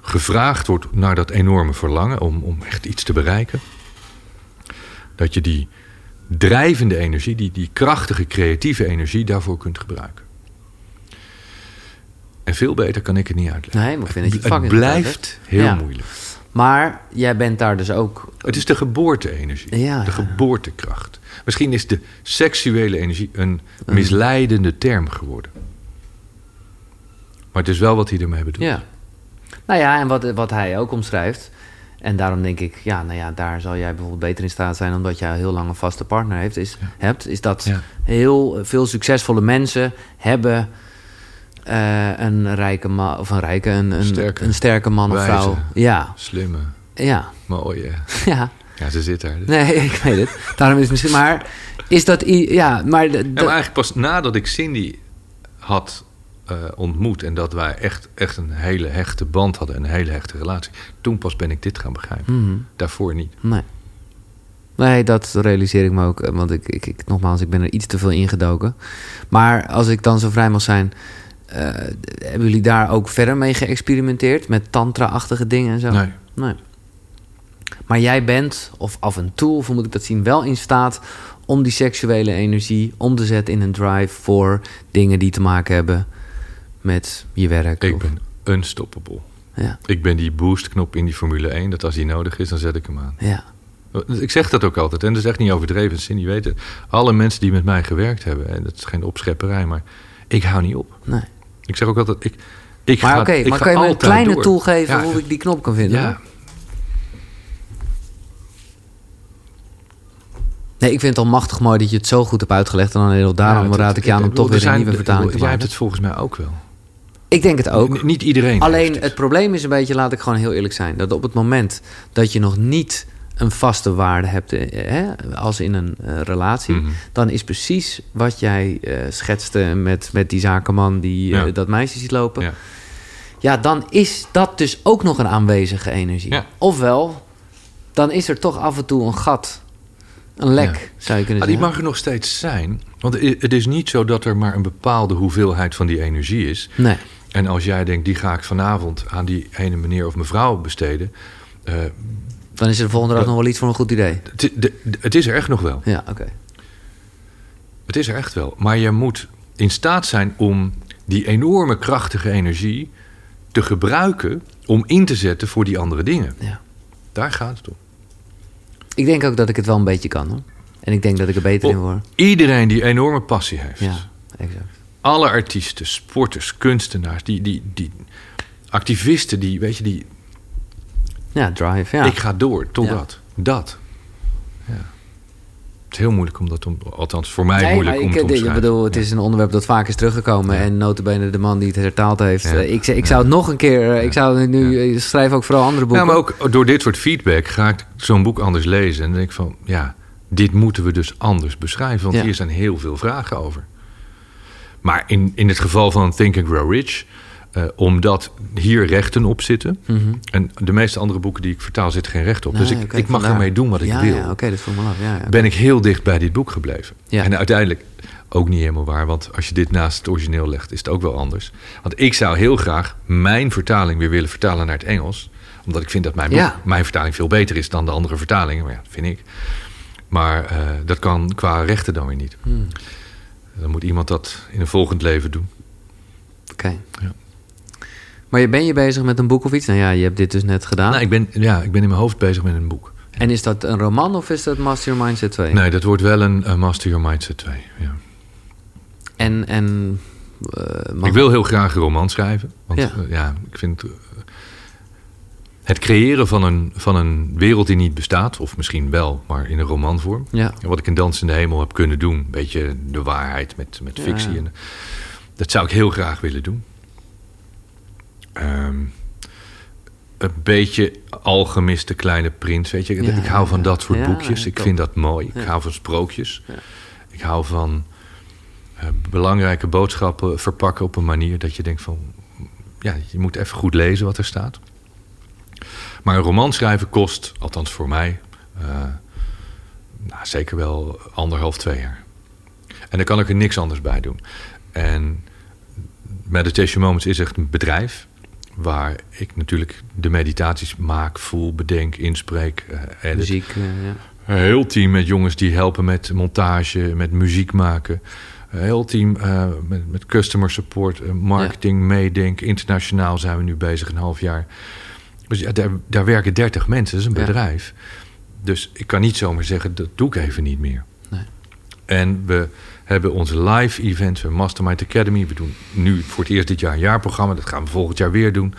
gevraagd wordt naar dat enorme verlangen om, om echt iets te bereiken, Dat je die drijvende energie, die, die krachtige creatieve energie daarvoor kunt gebruiken. En veel beter kan ik het niet uitleggen. Nee, maar ik vind het, het blijft heel Ja. moeilijk. Maar jij bent daar dus ook... Het is de geboorte-energie, Ja, de geboortekracht. Misschien is de seksuele energie een misleidende term geworden. Maar het is wel wat hij ermee bedoelt. Ja. Nou ja, en wat, wat hij ook omschrijft... En daarom denk ik, ja, nou ja, daar zal jij bijvoorbeeld beter in staat zijn... omdat jij heel lang een vaste partner heeft, is, hebt. Is dat Ja. heel veel succesvolle mensen hebben... eh, een rijke man, of een rijke, een, een, Sterke. een sterke man of Wijze. vrouw. Ja, Slimme, ja, mooie. [LAUGHS] ja. Ja, ze zit daar. dus. Nee, [LAUGHS] ik weet het. Daarom is het misschien... Maar is dat... Ja, maar... Ja, maar eigenlijk pas nadat ik Cindy had eh, ontmoet... en dat wij echt, echt een hele hechte band hadden... en een hele hechte relatie... toen pas ben ik dit gaan begrijpen. Mhm. Daarvoor niet. Nee. Nee, dat realiseer ik me ook. eh, Want ik, ik, ik, nogmaals, ik ben er iets te veel ingedoken. Maar als ik dan zo vrij mag zijn... eh, hebben jullie daar ook verder mee geëxperimenteerd? Met tantra-achtige dingen en zo? Nee. Nee. Maar jij bent, of af en toe, of hoe moet ik dat zien... wel in staat om die seksuele energie om te zetten in een drive... voor dingen die te maken hebben met je werk. Ik of- ben unstoppable. Ja, Ik ben die boostknop in die Formule 1... dat als die nodig is, dan zet ik hem aan. ja. Ik zeg dat ook altijd. En dat is echt niet overdreven. Cindy weet het. Alle mensen die met mij gewerkt hebben... en dat is geen opschepperij, maar... ik hou niet op. Nee. Ik zeg ook altijd... Ik, ik Maar ga, oké, ik maar kan je me een kleine door. tool geven Ja, hoe ik die knop kan vinden? Ja, Nee, ik vind het al machtig mooi dat je het zo goed hebt uitgelegd. En dan daarom Ja, raad ik je aan om toch er weer een nieuwe vertaling te Jij hebt het volgens mij ook wel. Ik denk het ook. N- niet iedereen. Alleen het probleem is een beetje, laat ik gewoon heel eerlijk zijn... dat op het moment dat je nog niet een vaste waarde hebt... eh, Hè, als in een eh, relatie... Mhm. dan is precies wat jij eh, schetste met, met die zakenman... die dat meisje ziet lopen... Ja. ja, dan is dat dus ook nog een aanwezige energie. Ja. Ofwel, dan is er toch af en toe een gat... Een lek, zou je kunnen Ah, die zeggen. mag er nog steeds zijn. Want het is niet zo dat er maar een bepaalde hoeveelheid van die energie is. Nee. En als jij denkt, die ga ik vanavond aan die ene meneer of mevrouw besteden. Dan is er de volgende dag nog wel iets voor een goed idee. het, de- is er echt nog wel. Ja, oké. Het is er echt wel. Maar je moet in staat zijn om die enorme krachtige energie te gebruiken om in te zetten voor die andere dingen. Ja. Daar gaat het om. Ik denk ook dat ik het wel een beetje kan, hoor. En ik denk dat ik er beter in word. Iedereen die enorme passie heeft. Ja, exact. Alle artiesten, sporters, kunstenaars, die, die, die activisten, die, weet je, die. Ja, drive, ja. Ik ga door, totdat. Ja. Dat. Ja. Het is heel moeilijk om dat om, althans voor mij Nee, moeilijk om ik, te ik omschrijven. bedoel, het is een onderwerp dat vaak is teruggekomen. En notabene de man die het hertaald heeft. Eh, Ik, ik zou het nog een keer... eh, Ik zou nu... Ik schrijf ook vooral andere boeken. Ja, maar ook door dit soort feedback ga ik zo'n boek anders lezen. En dan denk ik van, ja, dit moeten we dus anders beschrijven. Want hier zijn heel veel vragen over. Maar in, in het geval van Think and Grow Rich... eh, omdat hier rechten op zitten... Mhm. en de meeste andere boeken die ik vertaal zitten geen recht op. dus Nee, ik, ik mag vandaar. ermee doen wat ik ja, wil. Ja, oké, dat voel me af. Ja, ja. Ben ik heel dicht bij dit boek gebleven. En uiteindelijk ook niet helemaal waar... want als je dit naast het origineel legt, is het ook wel anders. Want ik zou heel graag mijn vertaling weer willen vertalen naar het Engels omdat ik vind dat mijn, boek, mijn vertaling veel beter is dan de andere vertalingen. Maar ja, dat vind ik. Maar eh, dat kan qua rechten dan weer niet. Hmm, Dan moet iemand dat in een volgend leven doen. Oké. Ja. Maar je- ben je bezig met een boek of iets? Nou ja, je hebt dit dus net gedaan. Nou, ik, ben, ja, ik ben in mijn hoofd bezig met een boek. En is dat een roman of is dat Master Your Mindset 2? Nee, dat wordt wel een eh, Master Your Mindset 2. Ja. En, en eh, Ik wil heel graag een roman schrijven. Want Ja. ja, ja ik vind... eh, het creëren van een, van een wereld die niet bestaat... of misschien wel, maar in een romanvorm... Ja. En wat ik in Dans in de Hemel heb kunnen doen. Een beetje de waarheid met, met fictie. ja. En, dat zou ik heel graag willen doen. Ehm, een beetje alchemiste kleine prins. Weet je, Ja, ik hou van dat soort boekjes. Ik vind dat mooi. Ik hou van sprookjes. Ik hou van eh, belangrijke boodschappen verpakken op een manier dat je denkt van... Ja, je moet even goed lezen wat er staat. Maar een roman schrijven kost, althans voor mij... eh, nou, zeker wel anderhalf, twee jaar. En dan kan ik er niks anders bij doen. En Meditation Moments is echt een bedrijf... waar ik natuurlijk de meditaties maak, voel, bedenk, inspreek... eh, edit. muziek. eh, ja. Een heel team met jongens die helpen met montage, met muziek maken. Een heel team uh, met, met customer support, marketing, ja. meedenken. Internationaal zijn we nu bezig, een half jaar. Dus ja, daar, daar werken 30 mensen, dat is een ja. bedrijf. Dus ik kan niet zomaar zeggen, dat doe ik even niet meer. Nee. En we hebben onze live events, we Mastermind Academy. We doen nu voor het eerst dit jaar een jaarprogramma. Dat gaan we volgend jaar weer doen.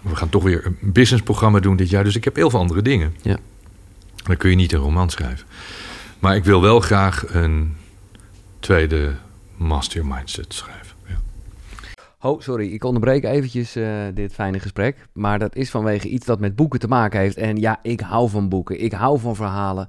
We gaan toch weer een businessprogramma doen dit jaar. Dus ik heb heel veel andere dingen. Ja. Dan kun je niet een roman schrijven. Maar ik wil wel graag een tweede master mindset schrijven. Ja. Oh, sorry, ik onderbreek eventjes uh, dit fijne gesprek. Maar dat is vanwege iets dat met boeken te maken heeft. En ja, ik hou van boeken. Ik hou van verhalen.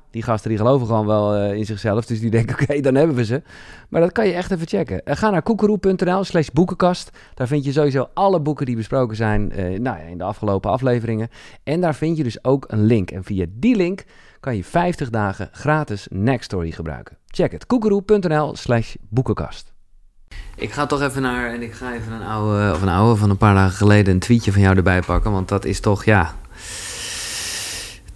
die gasten die geloven gewoon wel uh, in zichzelf. Dus die denken, [LAUGHS] oké, dan hebben we ze. Maar dat kan je echt even checken. Uh, ga naar koekeroe.nl slash boekenkast. Daar vind je sowieso alle boeken die besproken zijn uh, nou in de afgelopen afleveringen. En daar vind je dus ook een link. En via die link kan je 50 dagen gratis Nextory gebruiken. Check het. koekeroe.nl slash boekenkast. Ik ga toch even naar, en ik ga even een oude, of een oude van een paar dagen geleden een tweetje van jou erbij pakken. Want dat is toch, ja,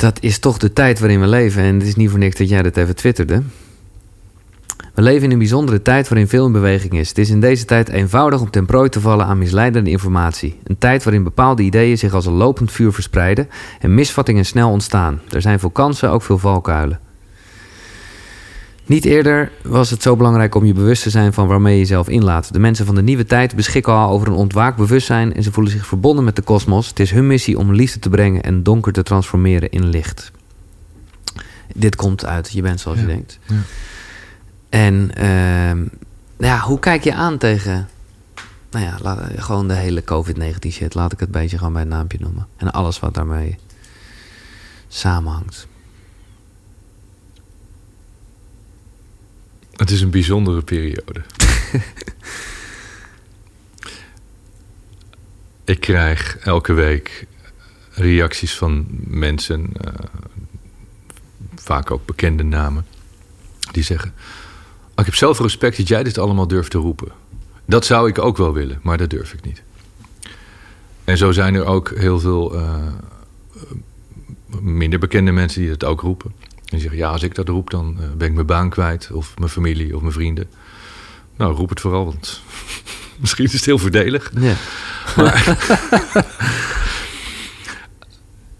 dat is toch de tijd waarin we leven. En het is niet voor niks dat jij dat even twitterde. We leven in een bijzondere tijd waarin veel in beweging is. Het is in deze tijd eenvoudig om ten prooi te vallen aan misleidende informatie. Een tijd waarin bepaalde ideeën zich als een lopend vuur verspreiden en misvattingen snel ontstaan. Er zijn veel kansen, ook veel valkuilen. Niet eerder was het zo belangrijk om je bewust te zijn van waarmee je jezelf inlaat. De mensen van de nieuwe tijd beschikken al over een ontwaakt bewustzijn en ze voelen zich verbonden met de kosmos. Het is hun missie om liefde te brengen en donker te transformeren in licht. Dit komt uit Je bent zoals Ja. je denkt. Ja. En ehm, ja, hoe kijk je aan tegen nou ja, laat- gewoon de hele COVID-19 shit? Laat ik het beetje gewoon bij het naampje noemen. En alles wat daarmee samenhangt. Het is een bijzondere periode. [LAUGHS] ik krijg elke week reacties van mensen, eh, vaak ook bekende namen, die zeggen: "Oh, Ik heb zoveel respect dat jij dit allemaal durft te roepen. Dat zou ik ook wel willen, maar dat durf ik niet. En zo zijn er ook heel veel eh, minder bekende mensen die het ook roepen. En die zeggen, ja, als ik dat roep, dan eh, ben ik mijn baan kwijt. Of mijn familie, of mijn vrienden. Nou, roep het vooral, want [LAUGHS] misschien is het heel voordelig. Ja. [LAUGHS]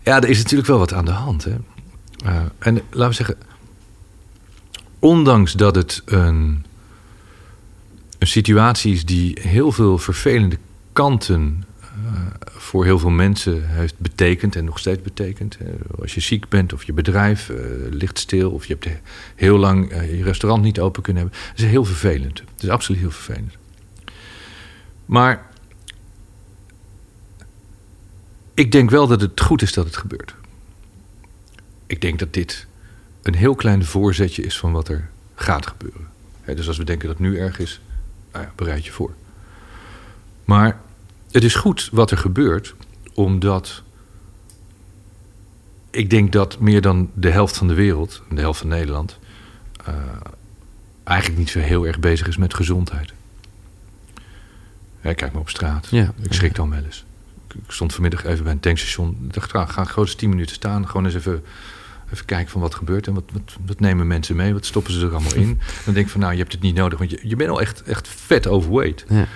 Ja, er is natuurlijk wel wat aan de hand. Hè? Eh, en laten we zeggen, ondanks dat het een, een situatie is die heel veel vervelende kanten voor heel veel mensen heeft betekend en nog steeds betekent. Eh, als je ziek bent of je bedrijf eh, ligt stil of je hebt he- heel lang eh, je restaurant niet open kunnen hebben. Dat is heel vervelend. Het is absoluut heel vervelend. Maar ik denk wel dat het goed is dat het gebeurt. Ik denk dat dit een heel klein voorzetje is van wat er gaat gebeuren. Dus als we denken dat het nu erg is, nou ja, bereid je voor. Maar het is goed wat er gebeurt, omdat ik denk dat meer dan de helft van de wereld, de helft van Nederland, eh, eigenlijk niet zo heel erg bezig is met gezondheid. Ja, kijk maar op straat. Ja. Ik schrik dan wel eens. Ik stond vanmiddag even bij een tankstation. Ik dacht, ah, ga gewoon eens 10 minuten staan. Gewoon eens even, even kijken van wat gebeurt. En wat, wat, wat nemen mensen mee? Wat stoppen ze er allemaal in? [LAUGHS] Dan denk ik van, nou, je hebt het niet nodig. Want je, je bent al echt, echt vet overweight. Ja.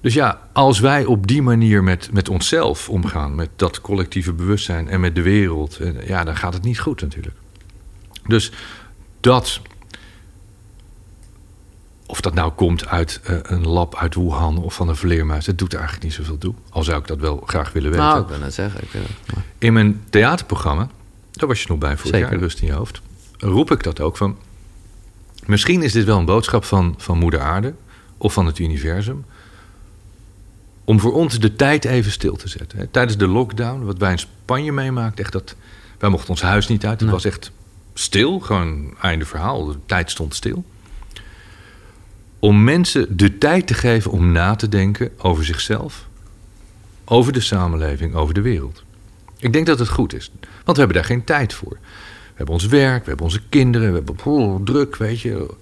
Dus ja, als wij op die manier met, met onszelf omgaan, met dat collectieve bewustzijn en met de wereld, en ja, dan gaat het niet goed natuurlijk. Dus dat, of dat nou komt uit eh, een lab uit Wuhan of van een vleermuis, dat doet er eigenlijk niet zoveel toe. Al zou ik dat wel graag willen weten. Nou, ik wil net zeggen. Ik, eh, maar- In mijn theaterprogramma, daar was je nog bij vorig Zeker. jaar, rust in je hoofd, roep ik dat ook van. Misschien is dit wel een boodschap van, van Moeder Aarde of van het universum. Om voor ons de tijd even stil te zetten. Tijdens de lockdown, wat wij in Spanje meemaakten, echt dat. Wij mochten ons huis niet uit. Het Nee. was echt stil, gewoon einde verhaal. De tijd stond stil. Om mensen de tijd te geven om na te denken over zichzelf over de samenleving, over de wereld. Ik denk dat het goed is, want we hebben daar geen tijd voor. We hebben ons werk, we hebben onze kinderen, we hebben oh, druk, weet je.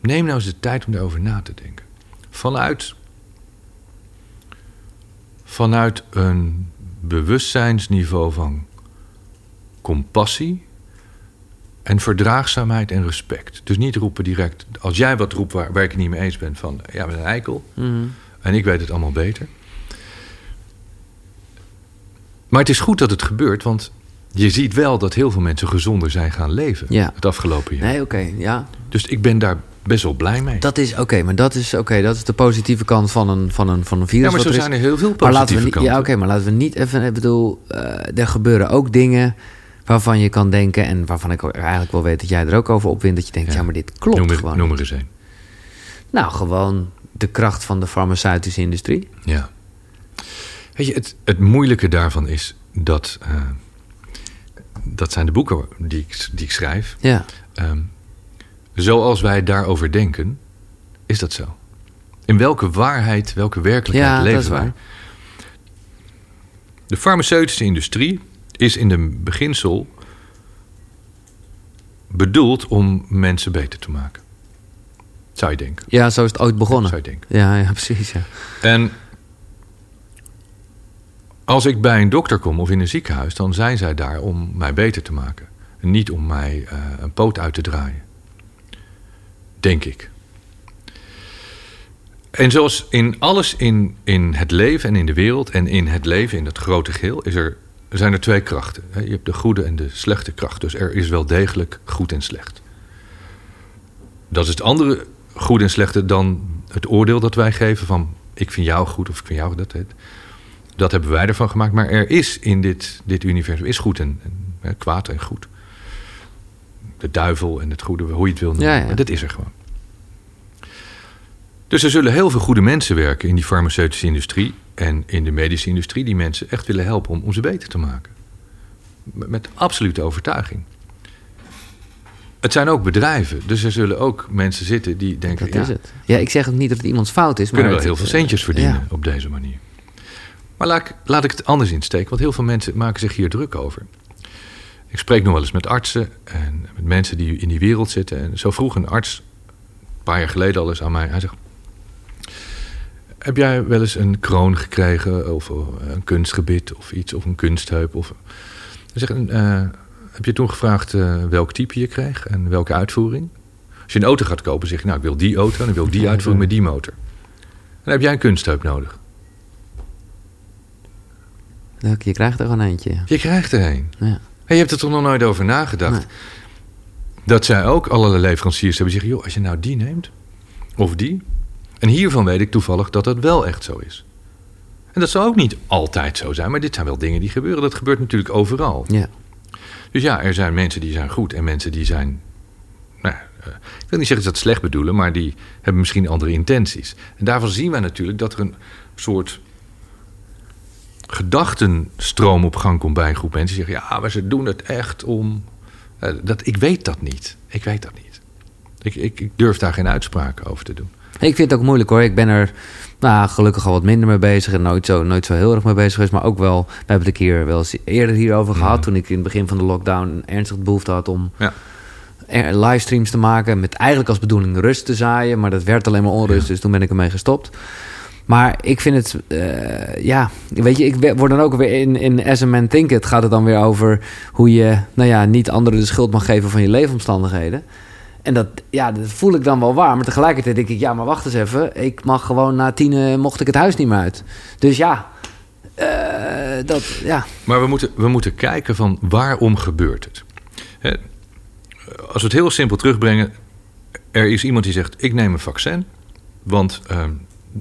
Neem nou eens de tijd om daarover na te denken. Vanuit, vanuit een bewustzijnsniveau van compassie en verdraagzaamheid en respect. Dus niet roepen direct, als jij wat roept waar, waar ik het niet mee eens ben, van ja, met een eikel Mhm. en ik weet het allemaal beter. Maar het is goed dat het gebeurt, want je ziet wel dat heel veel mensen gezonder zijn gaan leven Ja. het afgelopen jaar. Nee, oké, ja. Dus ik ben daar best wel blij mee. Dat is oké, maar dat is, oké, dat is de positieve kant van een, van een, van een virus. ja, maar zo er zijn er heel veel Maar laten we positieve kanten. ja, oké, maar laten we niet even. Ik bedoel, eh, er gebeuren ook dingen waarvan je kan denken en waarvan ik eigenlijk wel weet dat jij er ook over opwint. Dat je denkt, ja, Ja. maar dit klopt noem, er, gewoon. noem er eens een. Nou, gewoon de kracht van de farmaceutische industrie. Ja. Weet je, het, het moeilijke daarvan is dat... eh, dat zijn de boeken die ik, die ik schrijf. Ja, Ehm, zoals wij daarover denken, is dat zo. In welke waarheid, welke werkelijkheid ja leven wij? De farmaceutische industrie is in de beginsel bedoeld om mensen beter te maken. Zou je denken. Ja, zo is het ooit begonnen. Zou je denken. Ja, ja, precies. Ja. En als ik bij een dokter kom of in een ziekenhuis, dan zijn zij daar om mij beter te maken. En niet om mij eh, een poot uit te draaien. Denk ik. En zoals in alles in, in het leven en in de wereld en in het leven, in het grote geheel, is er, zijn er twee krachten. Je hebt de goede en de slechte kracht. Dus er is wel degelijk goed en slecht. Dat is het andere goed en slechte dan het oordeel dat wij geven van ik vind jou goed of ik vind jou dat. Dat hebben wij ervan gemaakt. Maar er is in dit, dit universum is goed en, kwaad en goed. De duivel en het goede, hoe je het wil noemen. Ja, ja. Maar dat is er gewoon. Dus er zullen heel veel goede mensen werken in die farmaceutische industrie en in de medische industrie die mensen echt willen helpen om, om ze beter te maken. Met, absolute overtuiging. Het zijn ook bedrijven, dus er zullen ook mensen zitten die denken: Dat ja, is het. Ja, ik zeg ook niet dat het iemands fout is. kunnen maar wel heel het- veel centjes verdienen Ja. op deze manier. Maar laat ik het anders insteken, want heel veel mensen maken zich hier druk over. Ik spreek nog wel eens met artsen en met mensen die in die wereld zitten. En zo vroeg een arts, een paar jaar geleden al eens aan mij, hij zegt... Heb jij wel eens een kroon gekregen of eh, een kunstgebit of iets, of een kunstheup? Of... Hij zegt, eh, heb je toen gevraagd eh, welk type je kreeg en welke uitvoering? Als je een auto gaat kopen, zeg je, nou, ik wil die auto en ik wil die uitvoering met die motor. Dan heb jij een kunstheup nodig. Je krijgt er gewoon eentje. Je krijgt er een. Ja. Je hebt er toch nog nooit over nagedacht? Nee. Dat zij ook allerlei leveranciers hebben die zeggen... joh, als je nou die neemt, of die... En hiervan weet ik toevallig dat dat wel echt zo is. En dat zal ook niet altijd zo zijn, maar dit zijn wel dingen die gebeuren. Dat gebeurt natuurlijk overal. Ja. Dus ja, er zijn mensen die zijn goed en mensen die zijn... Nou, eh, ik wil niet zeggen dat ze dat slecht bedoelen, maar die hebben misschien andere intenties. En daarvan zien wij natuurlijk dat er een soort gedachtenstroom op gang komt bij een groep mensen. Die zeggen, ja, maar ze doen het echt om... Eh, dat, ik weet dat niet. Ik weet dat niet. Ik, ik, ik durf daar geen uitspraken over te doen. Ik vind het ook moeilijk hoor. Ik ben er nou, gelukkig al wat minder mee bezig en nooit zo, nooit zo heel erg mee bezig geweest. Maar ook wel, we hebben het een keer wel eens eerder hierover gehad. Toen ik in het begin van de lockdown ernstig behoefte had om Ja. livestreams te maken. Met eigenlijk als bedoeling rust te zaaien. Maar dat werd alleen maar onrust, Ja. dus toen ben ik ermee gestopt. Maar ik vind het, eh, ja, weet je, ik word dan ook weer in, in As a Man gaat het dan weer over hoe je, nou ja, niet anderen de schuld mag geven van je leefomstandigheden. En dat, ja, dat voel ik dan wel waar. Maar tegelijkertijd denk ik, ja, maar wacht eens even. Ik mag gewoon na tien mocht ik het huis niet meer uit. Dus ja, eh, dat, ja. Maar we moeten, we moeten kijken van waarom gebeurt het. Hè, Als we het heel simpel terugbrengen. Er is iemand die zegt, ik neem een vaccin. Want ehm,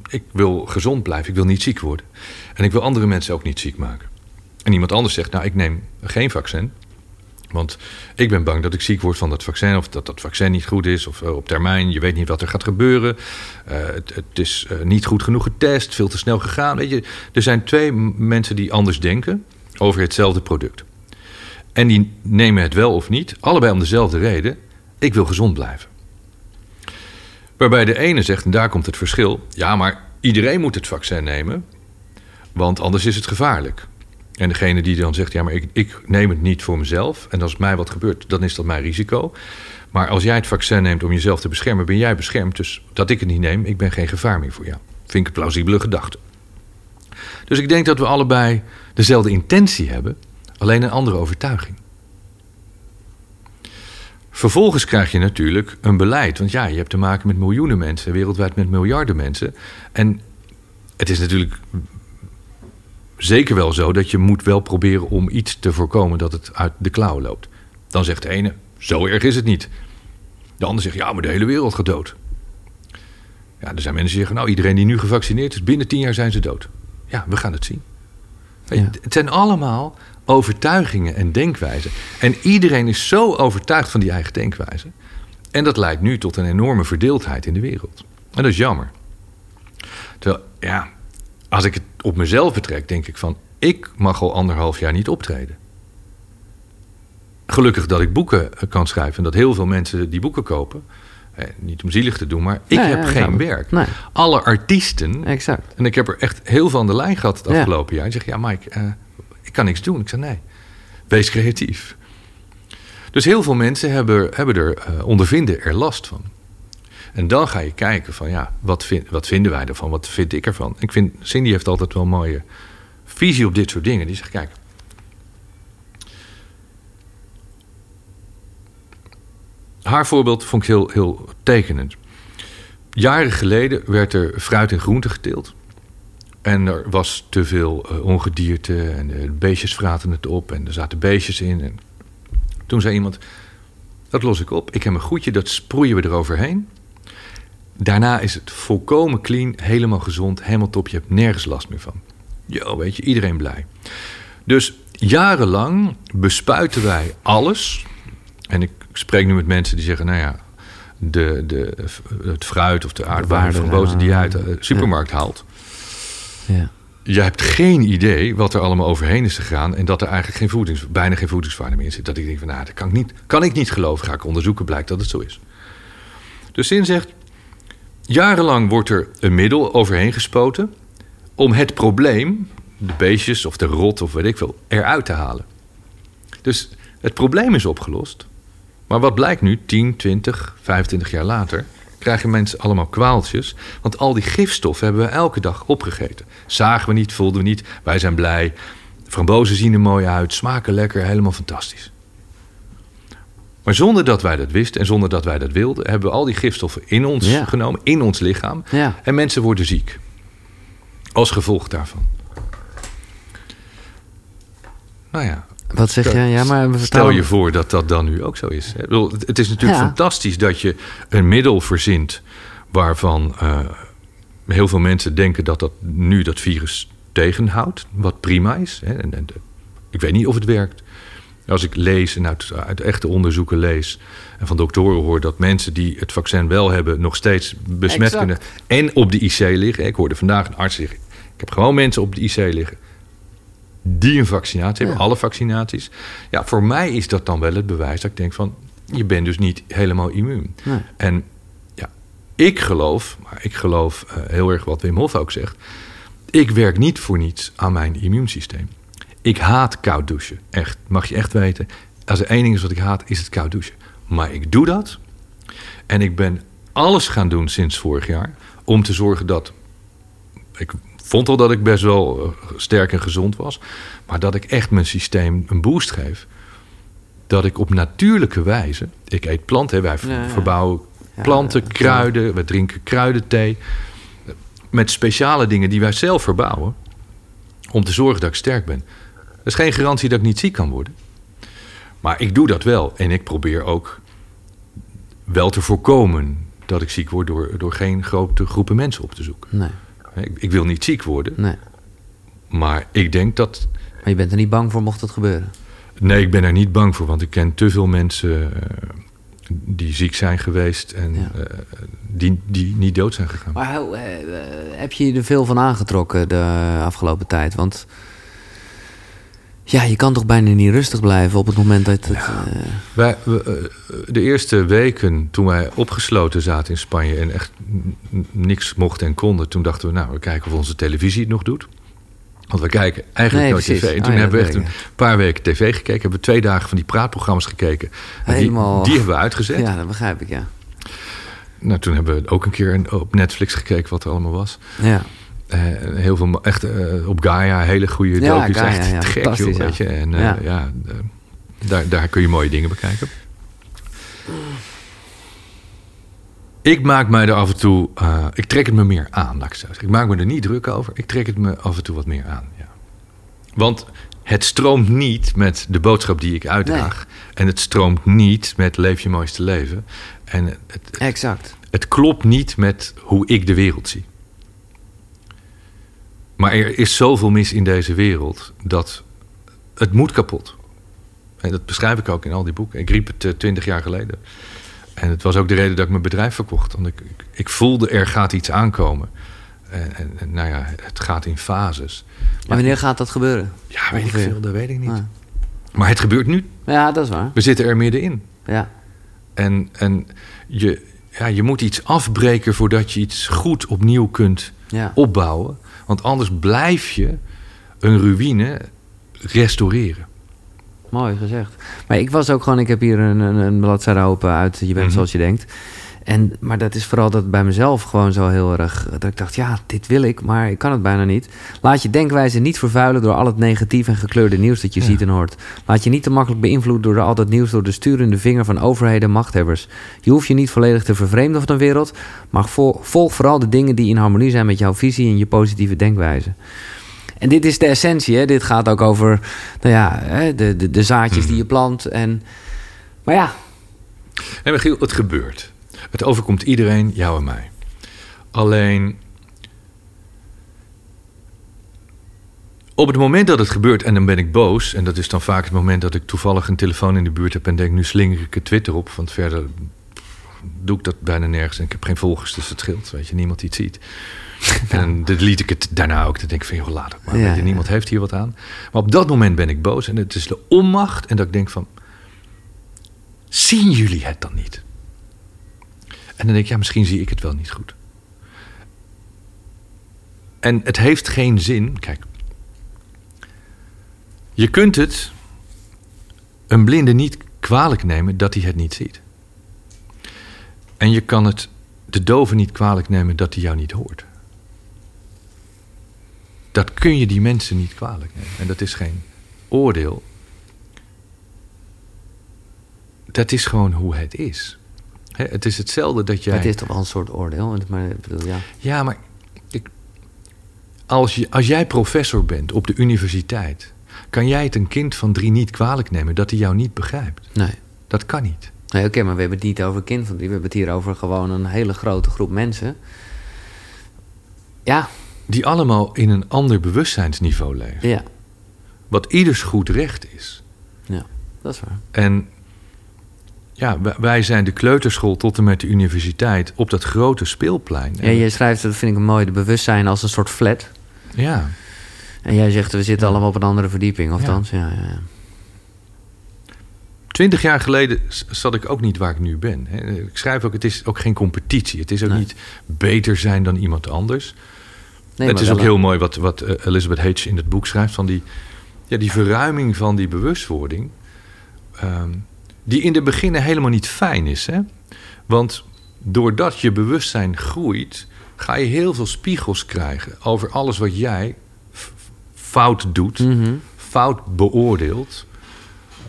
ik wil gezond blijven, ik wil niet ziek worden. En ik wil andere mensen ook niet ziek maken. En iemand anders zegt, nou ik neem geen vaccin. Want ik ben bang dat ik ziek word van dat vaccin. Of dat dat vaccin niet goed is. Of eh, op termijn, je weet niet wat er gaat gebeuren. Eh, het, het is eh, niet goed genoeg getest, veel te snel gegaan. Weet je, er zijn twee mensen die anders denken over hetzelfde product. En die nemen het wel of niet, allebei om dezelfde reden. Ik wil gezond blijven. Waarbij de ene zegt, en daar komt het verschil. Ja, maar iedereen moet het vaccin nemen. Want anders is het gevaarlijk. En degene die dan zegt, ja, maar ik, ik neem het niet voor mezelf. En als mij wat gebeurt, dan is dat mijn risico. Maar als jij het vaccin neemt om jezelf te beschermen, ben jij beschermd. Dus dat ik het niet neem, ik ben geen gevaar meer voor jou. Vind ik een plausibele gedachte. Dus ik denk dat we allebei dezelfde intentie hebben, alleen een andere overtuiging. Vervolgens krijg je natuurlijk een beleid. Want ja, je hebt te maken met miljoenen mensen, wereldwijd met miljarden mensen. En het is natuurlijk zeker wel zo dat je moet wel proberen om iets te voorkomen dat het uit de klauwen loopt. Dan zegt de ene, zo erg is het niet. De ander zegt, ja, maar de hele wereld gaat dood. Ja, er zijn mensen die zeggen, nou, iedereen die nu gevaccineerd is, binnen tien jaar zijn ze dood. Ja, we gaan het zien. Ja. Het zijn allemaal overtuigingen en denkwijzen. En iedereen is zo overtuigd van die eigen denkwijze. En dat leidt nu tot een enorme verdeeldheid in de wereld. En dat is jammer. Terwijl, ja, als ik het op mezelf betrek, denk ik van... ik mag al anderhalf jaar niet optreden. Gelukkig dat ik boeken kan schrijven en dat heel veel mensen die boeken kopen. Eh, niet om zielig te doen, maar ik heb geen werk. Nee. Alle artiesten, exact. en ik heb er echt heel veel aan de lijn gehad het afgelopen jaar. Die zeggen, ja Mike, uh, ik kan niks doen. Ik zeg, nee, wees creatief. Dus heel veel mensen hebben, hebben er, uh, ondervinden er last van. En dan ga je kijken van, ja, wat, wat vinden wij ervan? Wat vind ik ervan? Ik vind, Cindy heeft altijd wel een mooie visie op dit soort dingen. Die zegt, kijk, haar voorbeeld vond ik heel, heel tekenend. Jaren geleden werd er fruit en groente geteeld. En er was te veel uh, ongedierte en de beestjes vraten het op en er zaten beestjes in. En toen zei iemand, dat los ik op. Ik heb een goedje, dat sproeien we eroverheen. Daarna is het volkomen clean, helemaal gezond, helemaal top. Je hebt nergens last meer van. Jo, weet je, iedereen blij. Dus jarenlang bespuiten wij alles. En ik spreek nu met mensen die zeggen, nou ja, de, de, het fruit of de aardbeien van boter die je uit de supermarkt haalt. Je hebt geen idee wat er allemaal overheen is gegaan. En dat er eigenlijk geen voedings, bijna geen voedingswaarde meer in zit. Dat ik denk van, nou, dat kan ik niet, kan ik niet geloven. Ga ik onderzoeken, blijkt dat het zo is. Dus Zin zegt, jarenlang wordt er een middel overheen gespoten... om het probleem, de beestjes of de rot of weet ik veel, eruit te halen. Dus het probleem is opgelost. Maar wat blijkt nu, 10, 20, 25 jaar later, krijgen mensen allemaal kwaaltjes. Want al die gifstoffen hebben we elke dag opgegeten. Zagen we niet, voelden we niet, wij zijn blij. Frambozen zien er mooi uit, smaken lekker, helemaal fantastisch. Maar zonder dat wij dat wisten en zonder dat wij dat wilden, hebben we al die gifstoffen in ons genomen, in ons lichaam. Ja. En mensen worden ziek. Als gevolg daarvan. Nou ja, wat zeg je? Ja, maar Stel je voor dat dat dan nu ook zo is. Het is natuurlijk fantastisch dat je een middel verzint waarvan uh, heel veel mensen denken dat dat nu dat virus tegenhoudt, wat prima is. Hè. En, en, ik weet niet of het werkt. Als ik lees en uit, uit, echte onderzoeken lees en van doktoren hoor dat mensen die het vaccin wel hebben nog steeds besmet kunnen en op de IC liggen. Ik hoorde vandaag een arts zeggen: ik heb gewoon mensen op de IC liggen die een vaccinatie hebben, alle vaccinaties. Ja, voor mij is dat dan wel het bewijs dat ik denk van... je bent dus niet helemaal immuun. En ja, ik geloof, maar ik geloof uh, heel erg wat Wim Hof ook zegt... ik werk niet voor niets aan mijn immuunsysteem. Ik haat koud douchen, echt. Mag je echt weten. Als er één ding is wat ik haat, is het koud douchen. Maar ik doe dat. En ik ben alles gaan doen sinds vorig jaar... om te zorgen dat... Ik vond al dat ik best wel eh, sterk en gezond was. Maar dat ik echt mijn systeem een boost geef. Dat ik op natuurlijke wijze. Ik eet planten, wij verbouwen planten, kruiden. We drinken kruidenthee. Met speciale dingen die wij zelf verbouwen. Om te zorgen dat ik sterk ben. Dat is geen garantie dat ik niet ziek kan worden. Maar ik doe dat wel. En ik probeer ook wel te voorkomen dat ik ziek word door, door geen grote groepen mensen op te zoeken. Nee. Ik, ik wil niet ziek worden. Nee. Maar ik denk dat. Maar je bent er niet bang voor mocht het gebeuren? Nee, ik ben er niet bang voor, want ik ken te veel mensen uh, die ziek zijn geweest en uh, die, die niet dood zijn gegaan. Maar uh, heb je er veel van aangetrokken de afgelopen tijd? Want ja, je kan toch bijna niet rustig blijven op het moment dat het... Ja. Uh... Wij, we, de eerste weken toen wij opgesloten zaten in Spanje... en echt niks mochten en konden... toen dachten we, nou, we kijken of onze televisie het nog doet. Want we kijken eigenlijk Nee, nooit tv. En Oh toen ja, hebben we echt een paar weken tv gekeken. Hebben we twee dagen van die praatprogramma's gekeken. En die- Helemaal- Die, hebben we uitgezet. Ja, dat begrijp ik, ja. Nou, toen hebben we ook een keer op Netflix gekeken wat er allemaal was. Ja, Eh, heel veel, echt eh, op Gaia, hele goede Ja, docu's. Gaia, echt ja, gek, joh, weet je. En eh, Ja. daar, daar kun je mooie dingen bekijken. Ik maak mij er af en toe... ik trek het me meer aan, laat ik zo zeggen. Ik maak me er niet druk over. Ik trek het me af en toe wat meer aan, ja. Want het stroomt niet met de boodschap die ik uitdraag. En het stroomt niet met leef je mooiste leven. En het, het, exact. het klopt niet met hoe ik de wereld zie. Maar er is zoveel mis in deze wereld dat het moet kapot. En dat beschrijf ik ook in al die boeken. Ik riep het twintig jaar geleden. En het was ook de reden dat ik mijn bedrijf verkocht. Want ik, ik, ik voelde er gaat iets aankomen. En, en, en nou ja, het gaat in fases. Maar wanneer gaat dat gebeuren? Ja, weet ik veel, dat weet ik niet. Ah. Maar het gebeurt nu. Ja, dat is waar. We zitten er middenin. Ja, En, en je, ja, je moet iets afbreken voordat je iets goed opnieuw kunt ja. opbouwen. Want anders blijf je een ruïne restaureren. Mooi gezegd. Maar ik was ook gewoon, ik heb hier een, een, een bladzijde open uit Je bent Mhm. zoals je denkt. En, maar dat is vooral dat bij mezelf gewoon zo heel erg. Dat ik dacht, ja, dit wil ik, maar ik kan het bijna niet. Laat je denkwijze niet vervuilen door al het negatief en gekleurde nieuws dat je Ja. ziet en hoort. Laat je niet te makkelijk beïnvloeden door al dat nieuws door de sturende vinger van overheden en machthebbers. Je hoeft je niet volledig te vervreemden van de wereld, maar vol- volg vooral de dingen die in harmonie zijn met jouw visie en je positieve denkwijze. En dit is de essentie, hè? Dit gaat ook over nou ja, de, de, de zaadjes die je plant. En, maar ja, En Michiel, het gebeurt. Het overkomt iedereen, jou en mij. Alleen. Op het moment dat het gebeurt en dan ben ik boos, en dat is dan vaak het moment dat ik toevallig een telefoon in de buurt heb en denk: nu slinger ik het Twitter op, want verder doe ik dat bijna nergens en ik heb geen volgers, dus het scheelt, weet je, niemand die het ziet. [LAUGHS] En dan delete ik het daarna ook. Dan denk ik van, joh, laat het maar. Ja, weet je, ja. niemand heeft hier wat aan. Maar op dat moment ben ik boos en het is de onmacht. En dat ik denk van, zien jullie het dan niet? En dan denk ik, ja, misschien zie ik het wel niet goed. En het heeft geen zin. Kijk, je kunt het een blinde niet kwalijk nemen dat hij het niet ziet. En je kan het de dove niet kwalijk nemen dat hij jou niet hoort. Dat kun je die mensen niet kwalijk nemen. En dat is geen oordeel. Dat is gewoon hoe het is. Het is hetzelfde dat jij. het is toch wel een soort oordeel. Maar ik bedoel, ja. Ja, maar ik, als, je, als jij professor bent op de universiteit, kan jij het een kind van drie niet kwalijk nemen dat hij jou niet begrijpt. Nee. Dat kan niet. Nee, oké, maar we hebben het niet over kind van drie. We hebben het hier over gewoon een hele grote groep mensen. Ja, Die allemaal in een ander bewustzijnsniveau leven. ja, Wat ieders goed recht is. ja, dat is waar. En ja, wij- zijn de kleuterschool tot en met de universiteit op dat grote speelplein. Ja, En- je schrijft, dat vind ik een mooi, de bewustzijn als een soort flat. ja. En jij zegt, we zitten allemaal op een andere verdieping, of Ja. dan? Ja, ja. Twintig jaar geleden zat ik ook niet waar ik nu ben. Ik schrijf ook, het is ook geen competitie. Het is ook Nee. niet beter zijn dan iemand anders. Nee, het is ook heel mooi wat, wat eh, Elizabeth H. in het boek schrijft... van die, ja, die verruiming van die bewustwording... ehm, die in de beginnen helemaal niet fijn is. Hè? Want doordat je bewustzijn groeit... ga je heel veel spiegels krijgen... over alles wat jij fout doet, Mhm. fout beoordeelt...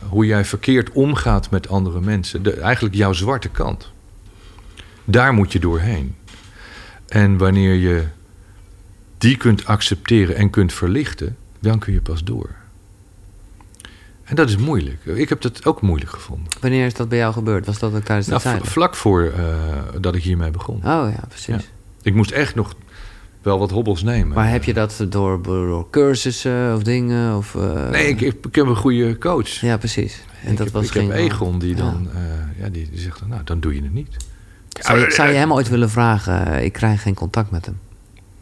hoe jij verkeerd omgaat met andere mensen. De, eigenlijk jouw zwarte kant. Daar moet je doorheen. En wanneer je die kunt accepteren en kunt verlichten, dan kun je pas door. En dat is moeilijk. Ik heb dat ook moeilijk gevonden. Wanneer is dat bij jou gebeurd? Was dat ook tijdens de Nou, tijd? vlak voor eh, dat ik hiermee begon. Oh ja, precies. Ja. Ik moest echt nog wel wat hobbels nemen. Maar heb je dat door, door cursussen of dingen? Of, eh, Nee, ik, ik, heb een goede coach. Ja, precies. En ik dat heb, was ik geen... heb Egon die Ja. dan eh, ja, die, die zegt, dan, nou, dan doe je het niet. Zou je, zou je hem ooit willen vragen? eh, Ik krijg geen contact met hem.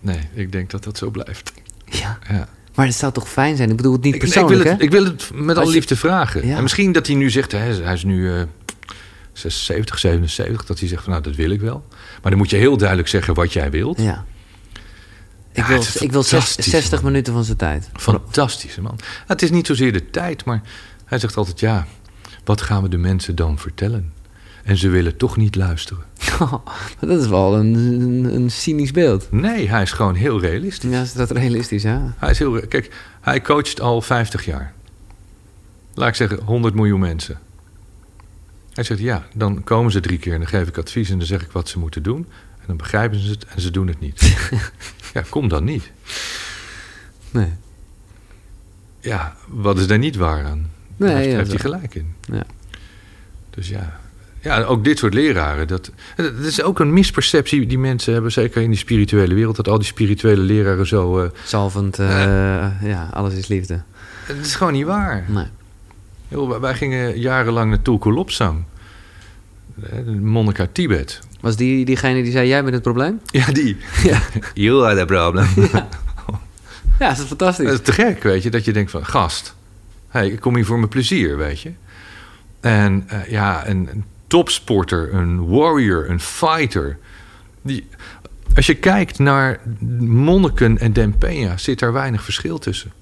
Nee, ik denk dat dat zo blijft. Ja. Ja. Maar het zou toch fijn zijn? Ik bedoel het niet Ik, ik, persoonlijk, wil het, hè? ik wil het met alle liefde vragen. Ja. En misschien dat hij nu zegt, hè, hij is nu eh 76, 77, dat hij zegt van nou dat wil ik wel. Maar dan moet je heel duidelijk zeggen wat jij wilt. Ja. Ik wil, is ik wil zes- fantastisch, 60 man. minuten van zijn tijd. Fantastische man. Het is niet zozeer de tijd, maar hij zegt altijd: ja, wat gaan we de mensen dan vertellen? En ze willen toch niet luisteren. [LAUGHS] dat is wel een, een, een cynisch beeld. Nee, hij is gewoon heel realistisch. Ja, is dat realistisch, ja? Hij is heel, kijk, hij coacht al 50 jaar. Laat ik zeggen 100 miljoen mensen. Hij zegt ja, dan komen ze drie keer en dan geef ik advies en dan zeg ik wat ze moeten doen. En dan begrijpen ze het en ze doen het niet. [LAUGHS] ja, kom dan niet. Nee. Ja, wat is daar niet waar aan? Daar Nee, heeft, ja, heeft hij gelijk in. Ja. Dus ja. Ja, ook dit soort leraren. Dat, dat is ook een misperceptie die mensen hebben, zeker in die spirituele wereld. Dat al die spirituele leraren zo. eh, Zalvend, eh, ja, alles is liefde. het is gewoon niet waar. Nee. Wij- gingen jarenlang naar Tulkulopsang. Eh, De monnik uit Tibet. Was die diegene die zei, jij bent het probleem? [LAUGHS] Ja, die. Ja, [LAUGHS] You are the problem. [LAUGHS] ja dat is fantastisch. Dat is te gek, weet je. Dat je denkt van, gast. Hey, ik kom hier voor mijn plezier, weet je. En eh, ja, een topsporter, een warrior, een fighter. Die, als je kijkt naar monniken en Dempeña, zit daar weinig verschil tussen.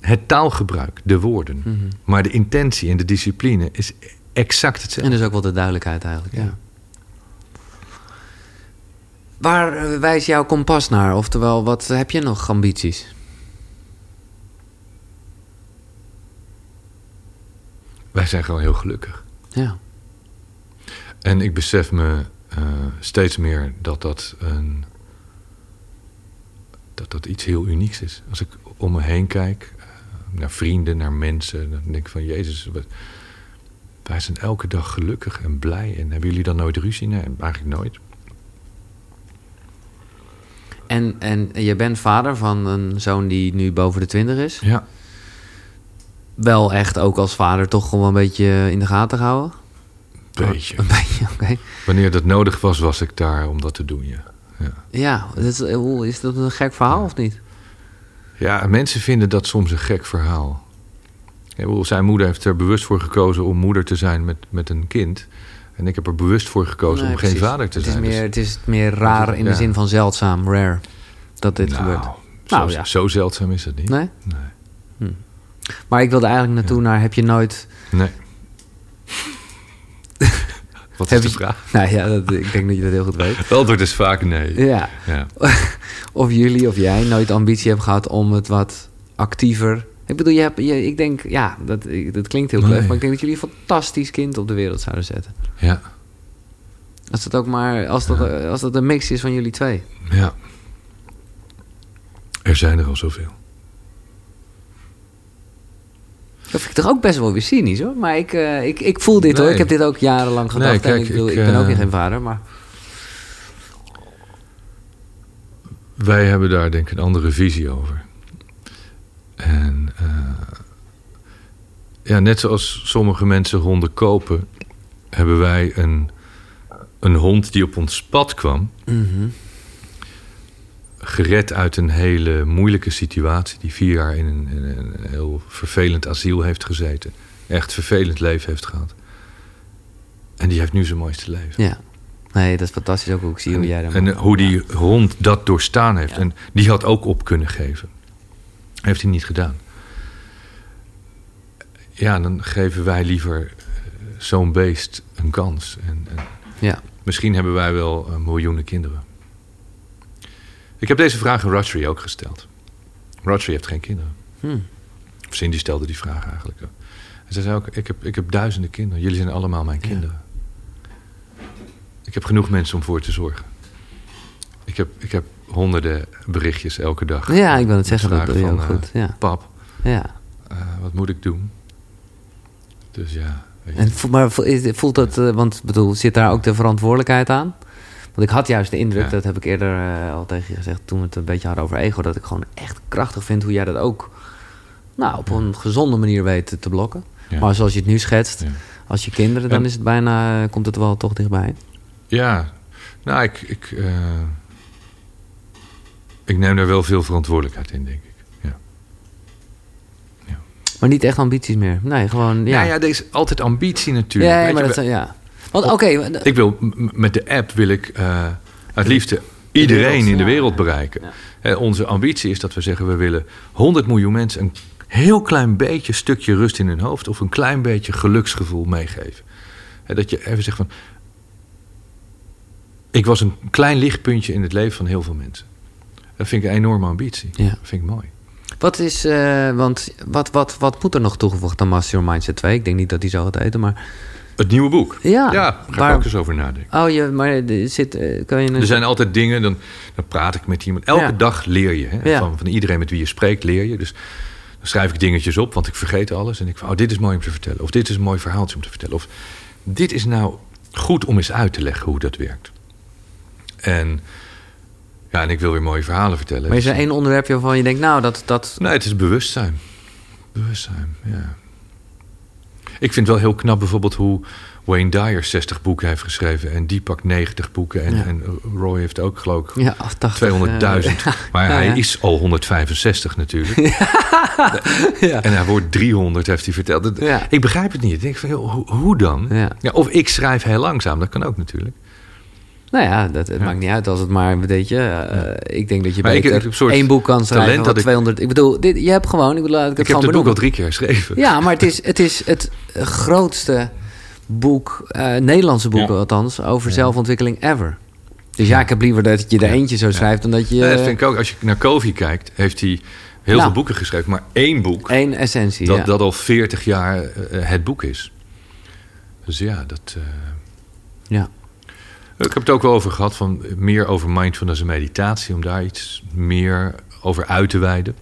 Het taalgebruik, de woorden. Mhm. Maar de intentie en de discipline is exact En hetzelfde. dus ook wel de duidelijkheid eigenlijk, ja. Ja. Waar eh, wijst jouw kompas naar? Oftewel, wat heb je nog ambities? Wij zijn gewoon heel gelukkig. Ja. En ik besef me eh, steeds meer dat dat, een, dat dat iets heel unieks is. Als ik om me heen kijk, eh, naar vrienden, naar mensen, dan denk ik van Jezus, wat, wij zijn elke dag gelukkig en blij. En hebben jullie dan nooit ruzie? Nee, eigenlijk nooit. En, en je bent vader van een zoon die nu boven de twintig is. Ja, Wel echt ook als vader toch gewoon een beetje in de gaten gehouden? beetje. Een beetje, [LAUGHS] oké. Wanneer dat nodig was, was ik daar om dat te doen, ja. Ja, Ja, dat is, dat een gek verhaal of niet? ja mensen vinden dat soms een gek verhaal. Zijn moeder heeft er bewust voor gekozen om moeder te zijn met, met een kind. En ik heb er bewust voor gekozen Nee, om geen vader te het zijn. Is Dus- meer, het is meer raar in de Ja. zin van zeldzaam, rare, dat dit nou, gebeurt. Zo, Nou, ja. zo zeldzaam is het niet. Nee? Nee. Maar ik wilde eigenlijk naartoe naar, heb je nooit... Nee. [LAUGHS] Wat Heb is de je- vraag? Nou ja, dat, ik denk dat je dat heel goed weet. [LAUGHS] Het antwoord is vaak nee. Ja. Ja. [LAUGHS] Of jullie of jij nooit ambitie hebben gehad om het wat actiever... Ik bedoel, je hebt, je, ik denk, ja, dat, dat klinkt heel Nee. leuk, maar ik denk dat jullie een fantastisch kind op de wereld zouden zetten. Ja. Als dat ook maar, als dat, als dat een mix is van jullie twee. ja. Er zijn er al zoveel. Dat vind ik toch ook best wel weer cynisch hoor. Maar ik, eh, ik, ik voel dit hoor. Ik heb dit ook jarenlang gedacht. Nee, kijk, en ik, bedoel, ik, ik, ben ook eh, weer geen vader, maar... Wij hebben daar denk ik een andere visie over. En eh, ja, net zoals sommige mensen honden kopen, hebben wij een, een hond die op ons pad kwam, Mhm. Gered uit een hele moeilijke situatie, die vier jaar in een, in een heel vervelend asiel heeft gezeten. Echt vervelend leven heeft gehad. En die heeft nu zijn mooiste leven. Ja. Nee, dat is fantastisch ook hoe ik zie hoe jij En, hoe die hond dat doorstaan heeft. Ja. En die had ook op kunnen geven. Heeft hij niet gedaan. Ja, dan geven wij liever eh, zo'n beest een kans. En, en Ja. misschien hebben wij wel eh, miljoenen kinderen. Ik heb deze vraag aan Rodri ook gesteld. Rodri heeft geen kinderen. Hm. Of Cindy stelde die vraag eigenlijk. En ze zei ook, ik heb, ik heb duizenden kinderen. Jullie zijn allemaal mijn Ja. kinderen. Ik heb genoeg mensen om voor te zorgen. Ik heb, ik heb honderden berichtjes elke dag. Ja, ik wil het zeggen, dat van, eh, goed. Ja. Pap, ja. eh, wat moet ik doen? Dus ja, weet je. En, maar voelt dat, eh, want bedoel, zit daar ook de verantwoordelijkheid aan? Want ik had juist de indruk, Ja. dat heb ik eerder eh, al tegen je gezegd toen we het een beetje hadden over ego, dat ik gewoon echt krachtig vind hoe jij dat ook nou, op een gezonde manier weet te blokken. Ja. Maar zoals je het nu schetst, Ja. als je kinderen, dan En- is het bijna, eh, komt het wel toch dichtbij. Ja, nou, ik, ik, eh, ik neem daar wel veel verantwoordelijkheid in, denk ik. Ja. Maar niet echt ambities meer. Nee, gewoon, ja. Ja, ja, er is altijd ambitie natuurlijk. Ja, Weet maar je, dat, zijn- ja. Want oké, Ik wil, met de app wil ik eh, het liefste iedereen wereld, in de ja. wereld bereiken. Ja. Hè, onze ambitie is dat we zeggen... we willen 100 miljoen mensen een heel klein beetje stukje rust in hun hoofd... of een klein beetje geluksgevoel meegeven. Hè, dat je even zegt van... ik was een klein lichtpuntje in het leven van heel veel mensen. Dat vind ik een enorme ambitie. Ja. Dat vind ik mooi. Wat is, eh, want wat, wat, wat moet er nog toegevoegd aan Master Your Mindset 2? Ik denk niet dat die zo gaat heten, maar... Het nieuwe boek. Ja, ja daar ga waar- ik ook eens over nadenken. Oh, je, maar er zit, eh, kan je... Een... Er zijn altijd dingen, dan, dan praat ik met iemand. Elke Ja. dag leer je. Hè? Ja. Van, van iedereen met wie je spreekt, leer je. Dus dan schrijf ik dingetjes op, want ik vergeet alles. En ik van, oh, dit is mooi om te vertellen. Of dit is een mooi verhaaltje om te vertellen. Of dit is nou goed om eens uit te leggen hoe dat werkt. En, ja, en ik wil weer mooie verhalen vertellen. Maar is er Dus- één onderwerpje waarvan je denkt, nou, dat... dat Nee, het is bewustzijn. Bewustzijn, ja. Ik vind wel heel knap bijvoorbeeld hoe Wayne Dyer 60 boeken heeft geschreven... en Deepak 90 boeken. En, Ja. en Roy heeft ook, geloof ik, ja, 80, 200.000. eh, Maar hij is al 165 natuurlijk. [LAUGHS] ja. En hij wordt 300, heeft hij verteld. Ik begrijp het niet. Ik denk van, hoe, hoe dan? Ja. of ik schrijf heel langzaam, dat kan ook natuurlijk. Nou ja, dat, het Ja. maakt niet uit als het maar, weet je... eh, Ik denk dat je soort één boek kan schrijven dat ik- 200... Ik bedoel, dit, je hebt gewoon... Ik, bedoel, ik, Ik heb het boek al drie keer geschreven. Ja, maar het is het, is het grootste boek, eh, Nederlandse boek Ja. althans, over zelfontwikkeling ever. Dus ja, ik heb liever dat je er eentje zo schrijft dan dat je Ja, dat vind ik ook. Als je naar Covey kijkt, heeft hij heel Nou. veel boeken geschreven. Maar één boek, één essentie. dat, dat al 40 jaar eh, het boek is. Dus ja, dat... eh, ja. Ik heb het ook wel over gehad, van meer over mindfulness en meditatie, om daar iets meer over uit te wijden.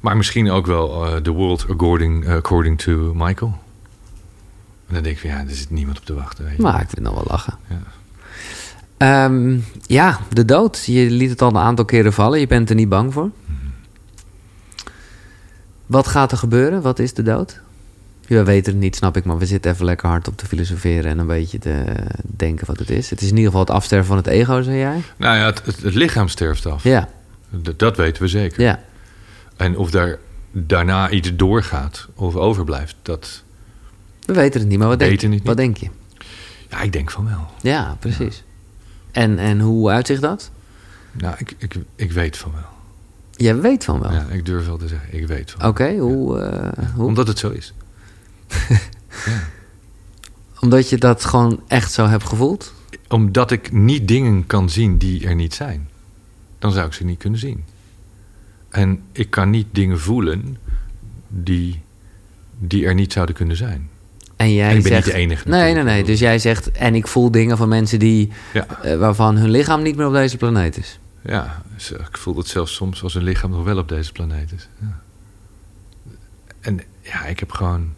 Maar misschien ook wel eh, The World According, according to Michael. En dan denk ik van ja, er zit niemand op te wachten. Weet je. Maar ik vind nog wel lachen. Ja. Ehm, ja, de dood. Je liet het al een aantal keren vallen. Je bent er niet bang voor. Wat gaat er gebeuren? Wat is de dood? Ja, we weten het niet, snap ik. Maar we zitten even lekker hard op te filosoferen en een beetje te denken wat het is. Het is in ieder geval het afsterven van het ego, zei jij? Nou ja, het, het, het lichaam sterft af. Ja, Dat, dat weten we zeker. ja. En of daar daarna iets doorgaat of overblijft, dat... We weten het niet, maar wat, denk, niet. wat denk je? Ja, ik denk van wel. Ja, precies. En, en hoe uitzicht dat? Nou, ik, ik, ik weet van wel. Jij weet van wel. Ja, ik durf wel te zeggen, ik weet van Oké, wel. hoe, eh, hoe? Omdat het zo is. [LAUGHS] Omdat je dat gewoon echt zo hebt gevoeld? Omdat ik niet dingen kan zien die er niet zijn. Dan zou ik ze niet kunnen zien. En ik kan niet dingen voelen die, die er niet zouden kunnen zijn. En jij En ik ben zegt, niet de enige Nee, nee, nee. Dus jij zegt, en ik voel dingen van mensen die, Ja, eh, waarvan hun lichaam niet meer op deze planeet is. ja ik voel het zelfs soms als een lichaam nog wel op deze planeet is. Ja. En ja, ik heb gewoon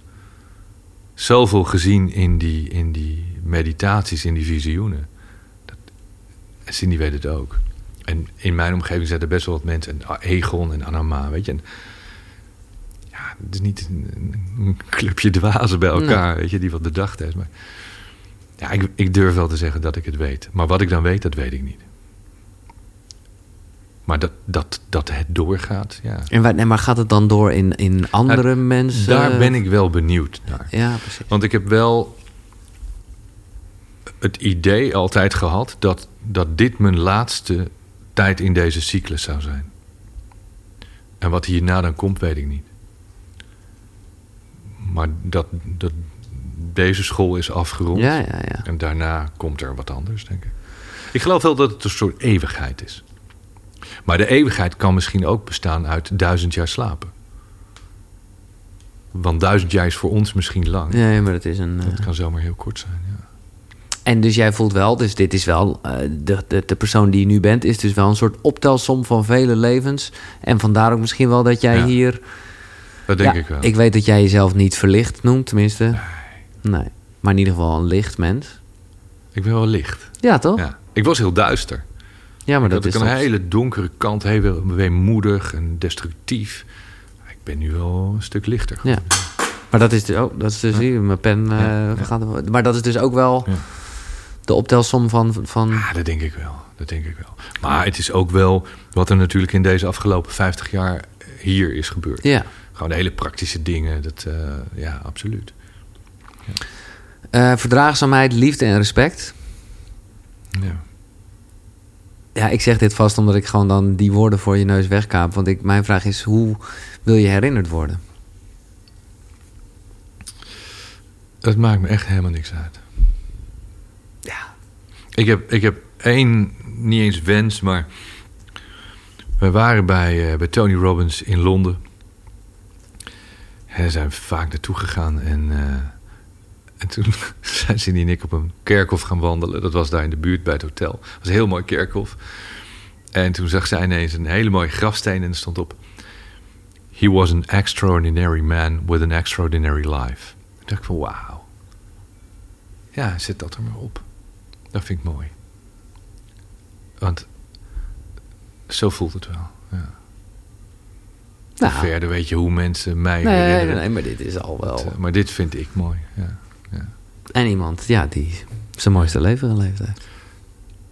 zoveel gezien in die, in die meditaties, in die visioenen. Dat, Cindy weet het ook. En in mijn omgeving zijn er best wel wat mensen. En Egon en Anama, weet je. En ja, het is niet een, een clubje dwazen bij elkaar, weet je, die wat bedacht heeft. Maar ja, ik, ik durf wel te zeggen dat ik het weet. Maar wat ik dan weet, dat weet ik niet. Maar dat, dat, dat het doorgaat, ja. En waar, nee, maar gaat het dan door in, in andere Nou, mensen? Daar ben ik wel benieuwd naar. Ja, precies. Want ik heb wel het idee altijd gehad dat, dat dit mijn laatste tijd in deze cyclus zou zijn. En wat hierna dan komt, weet ik niet. Maar dat, dat deze school is afgerond. Ja, ja, ja. En daarna komt er wat anders, denk ik. Ik geloof wel dat het een soort eeuwigheid is. Maar de eeuwigheid kan misschien ook bestaan uit duizend jaar slapen. Want duizend jaar is voor ons misschien lang. Nee, maar het is een... eh, Dat kan zomaar heel kort zijn, ja. En dus jij voelt wel, dus dit is wel, eh, de, de, de persoon die je nu bent, is dus wel een soort optelsom van vele levens. En vandaar ook misschien wel dat jij Ja, hier. Dat denk Ja, ik wel. Ik weet dat jij jezelf niet verlicht noemt, tenminste. Nee. Maar in ieder geval een licht mens. Ik ben wel licht. Ja, toch? Ja. Ik was heel duister. Maar dat dat ik is een hele donkere kant, heel weemoedig en destructief. Ik ben nu wel een stuk lichter. Ja. Maar dat is dus ook, dat is dus hier, mijn pen eh, Ja, ja. gaat. Maar dat is dus ook wel Ja. de optelsom van. van Ja, dat denk ik wel. Dat denk ik wel. Maar het is ook wel wat er natuurlijk in deze afgelopen 50 jaar hier is gebeurd. ja. Gewoon de hele praktische dingen. Dat, eh, ja, absoluut. Eh, verdraagzaamheid, liefde en respect. Ja. Ja, ik zeg dit vast omdat ik gewoon dan die woorden voor je neus wegkaap. Want ik, mijn vraag is, hoe wil je herinnerd worden? Het maakt me echt helemaal niks uit. Ja. Ik heb, ik heb één, niet eens wens, maar... We waren bij, uh, bij Tony Robbins in Londen. En zijn vaak naartoe gegaan. En, uh, en toen [LAUGHS] zijn ze en ik op een kerkhof gaan wandelen. Dat was daar in de buurt bij het hotel. Het was een heel mooi kerkhof. En toen zag zij ineens een hele mooie grafsteen en er stond op... He was an extraordinary man with an extraordinary life. Toen dacht ik van wauw. Ja, zet dat er maar op. Dat vind ik mooi. Want zo voelt het wel. Ja. Nou, verder weet je hoe mensen mij nee, herinneren. Nee, maar dit is al wel... Het, maar dit vind ik mooi, ja. En iemand, ja, die zijn mooiste leven geleefd heeft.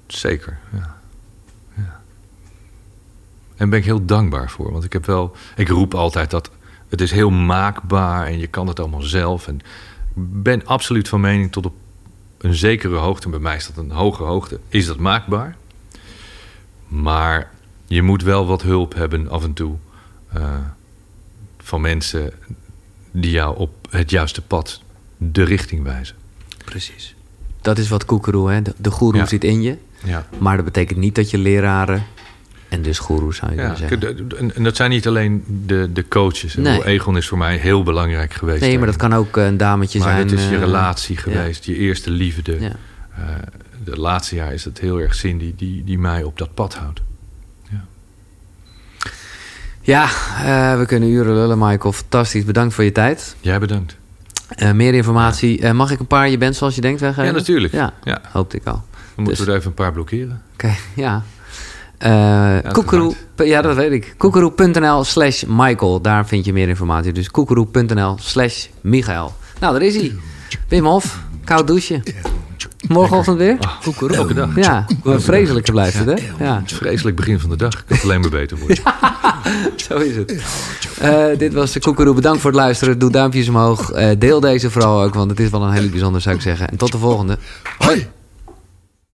Zeker, ja. ja. En ben ik heel dankbaar voor. Want ik heb wel... Ik roep altijd dat het is heel maakbaar en je kan het allemaal zelf. En ik ben absoluut van mening tot op een zekere hoogte, bij mij is dat een hoge hoogte, is dat maakbaar. Maar je moet wel wat hulp hebben af en toe uh, van mensen die jou op het juiste pad de richting wijzen. Precies. Dat is wat koekeroe, hè? De, de goeroe Ja. zit in je. Ja. Maar dat betekent niet dat je leraren en dus goeroes zou je Ja, kunnen zeggen. en dat zijn niet alleen de, de coaches. Nee. Egon is voor mij heel belangrijk geweest. Nee, maar dat kan ook een dametje Maar zijn. het is je eh, relatie ja. geweest, je eerste liefde. Ja. Eh, de laatste jaar is het heel erg Cindy die, die mij op dat pad houdt. Ja, eh, we kunnen uren lullen, Michael. Fantastisch. Bedankt voor je tijd. Jij bedankt. Eh, meer informatie. Eh, mag ik een paar je bent zoals je denkt weggeven? Ja, natuurlijk. Ja, Ja. hoopte ik al. Dan moeten Dus- we er even een paar blokkeren. Oké, [LAUGHS] ja. Koekeroe, ja, dat weet ik. Koekeroe.nl slash Michael. Daar vind je meer informatie. Dus koekeroe.nl slash Michael. Nou, daar is hij. Wim Hof, koud douchen. Morgenochtend weer? Koekeroe. Elke dag. Ja, vreselijke blijft het, hè? Ja, Vreselijk begin van de dag. Ik kan het alleen maar beter worden. [LAUGHS] zo is het. Eh, dit was de Koekeroe. Bedankt voor het luisteren. Doe duimpjes omhoog. Eh, deel deze vooral ook, want het is wel een hele bijzonder, zou ik zeggen. En tot de volgende. Hoi!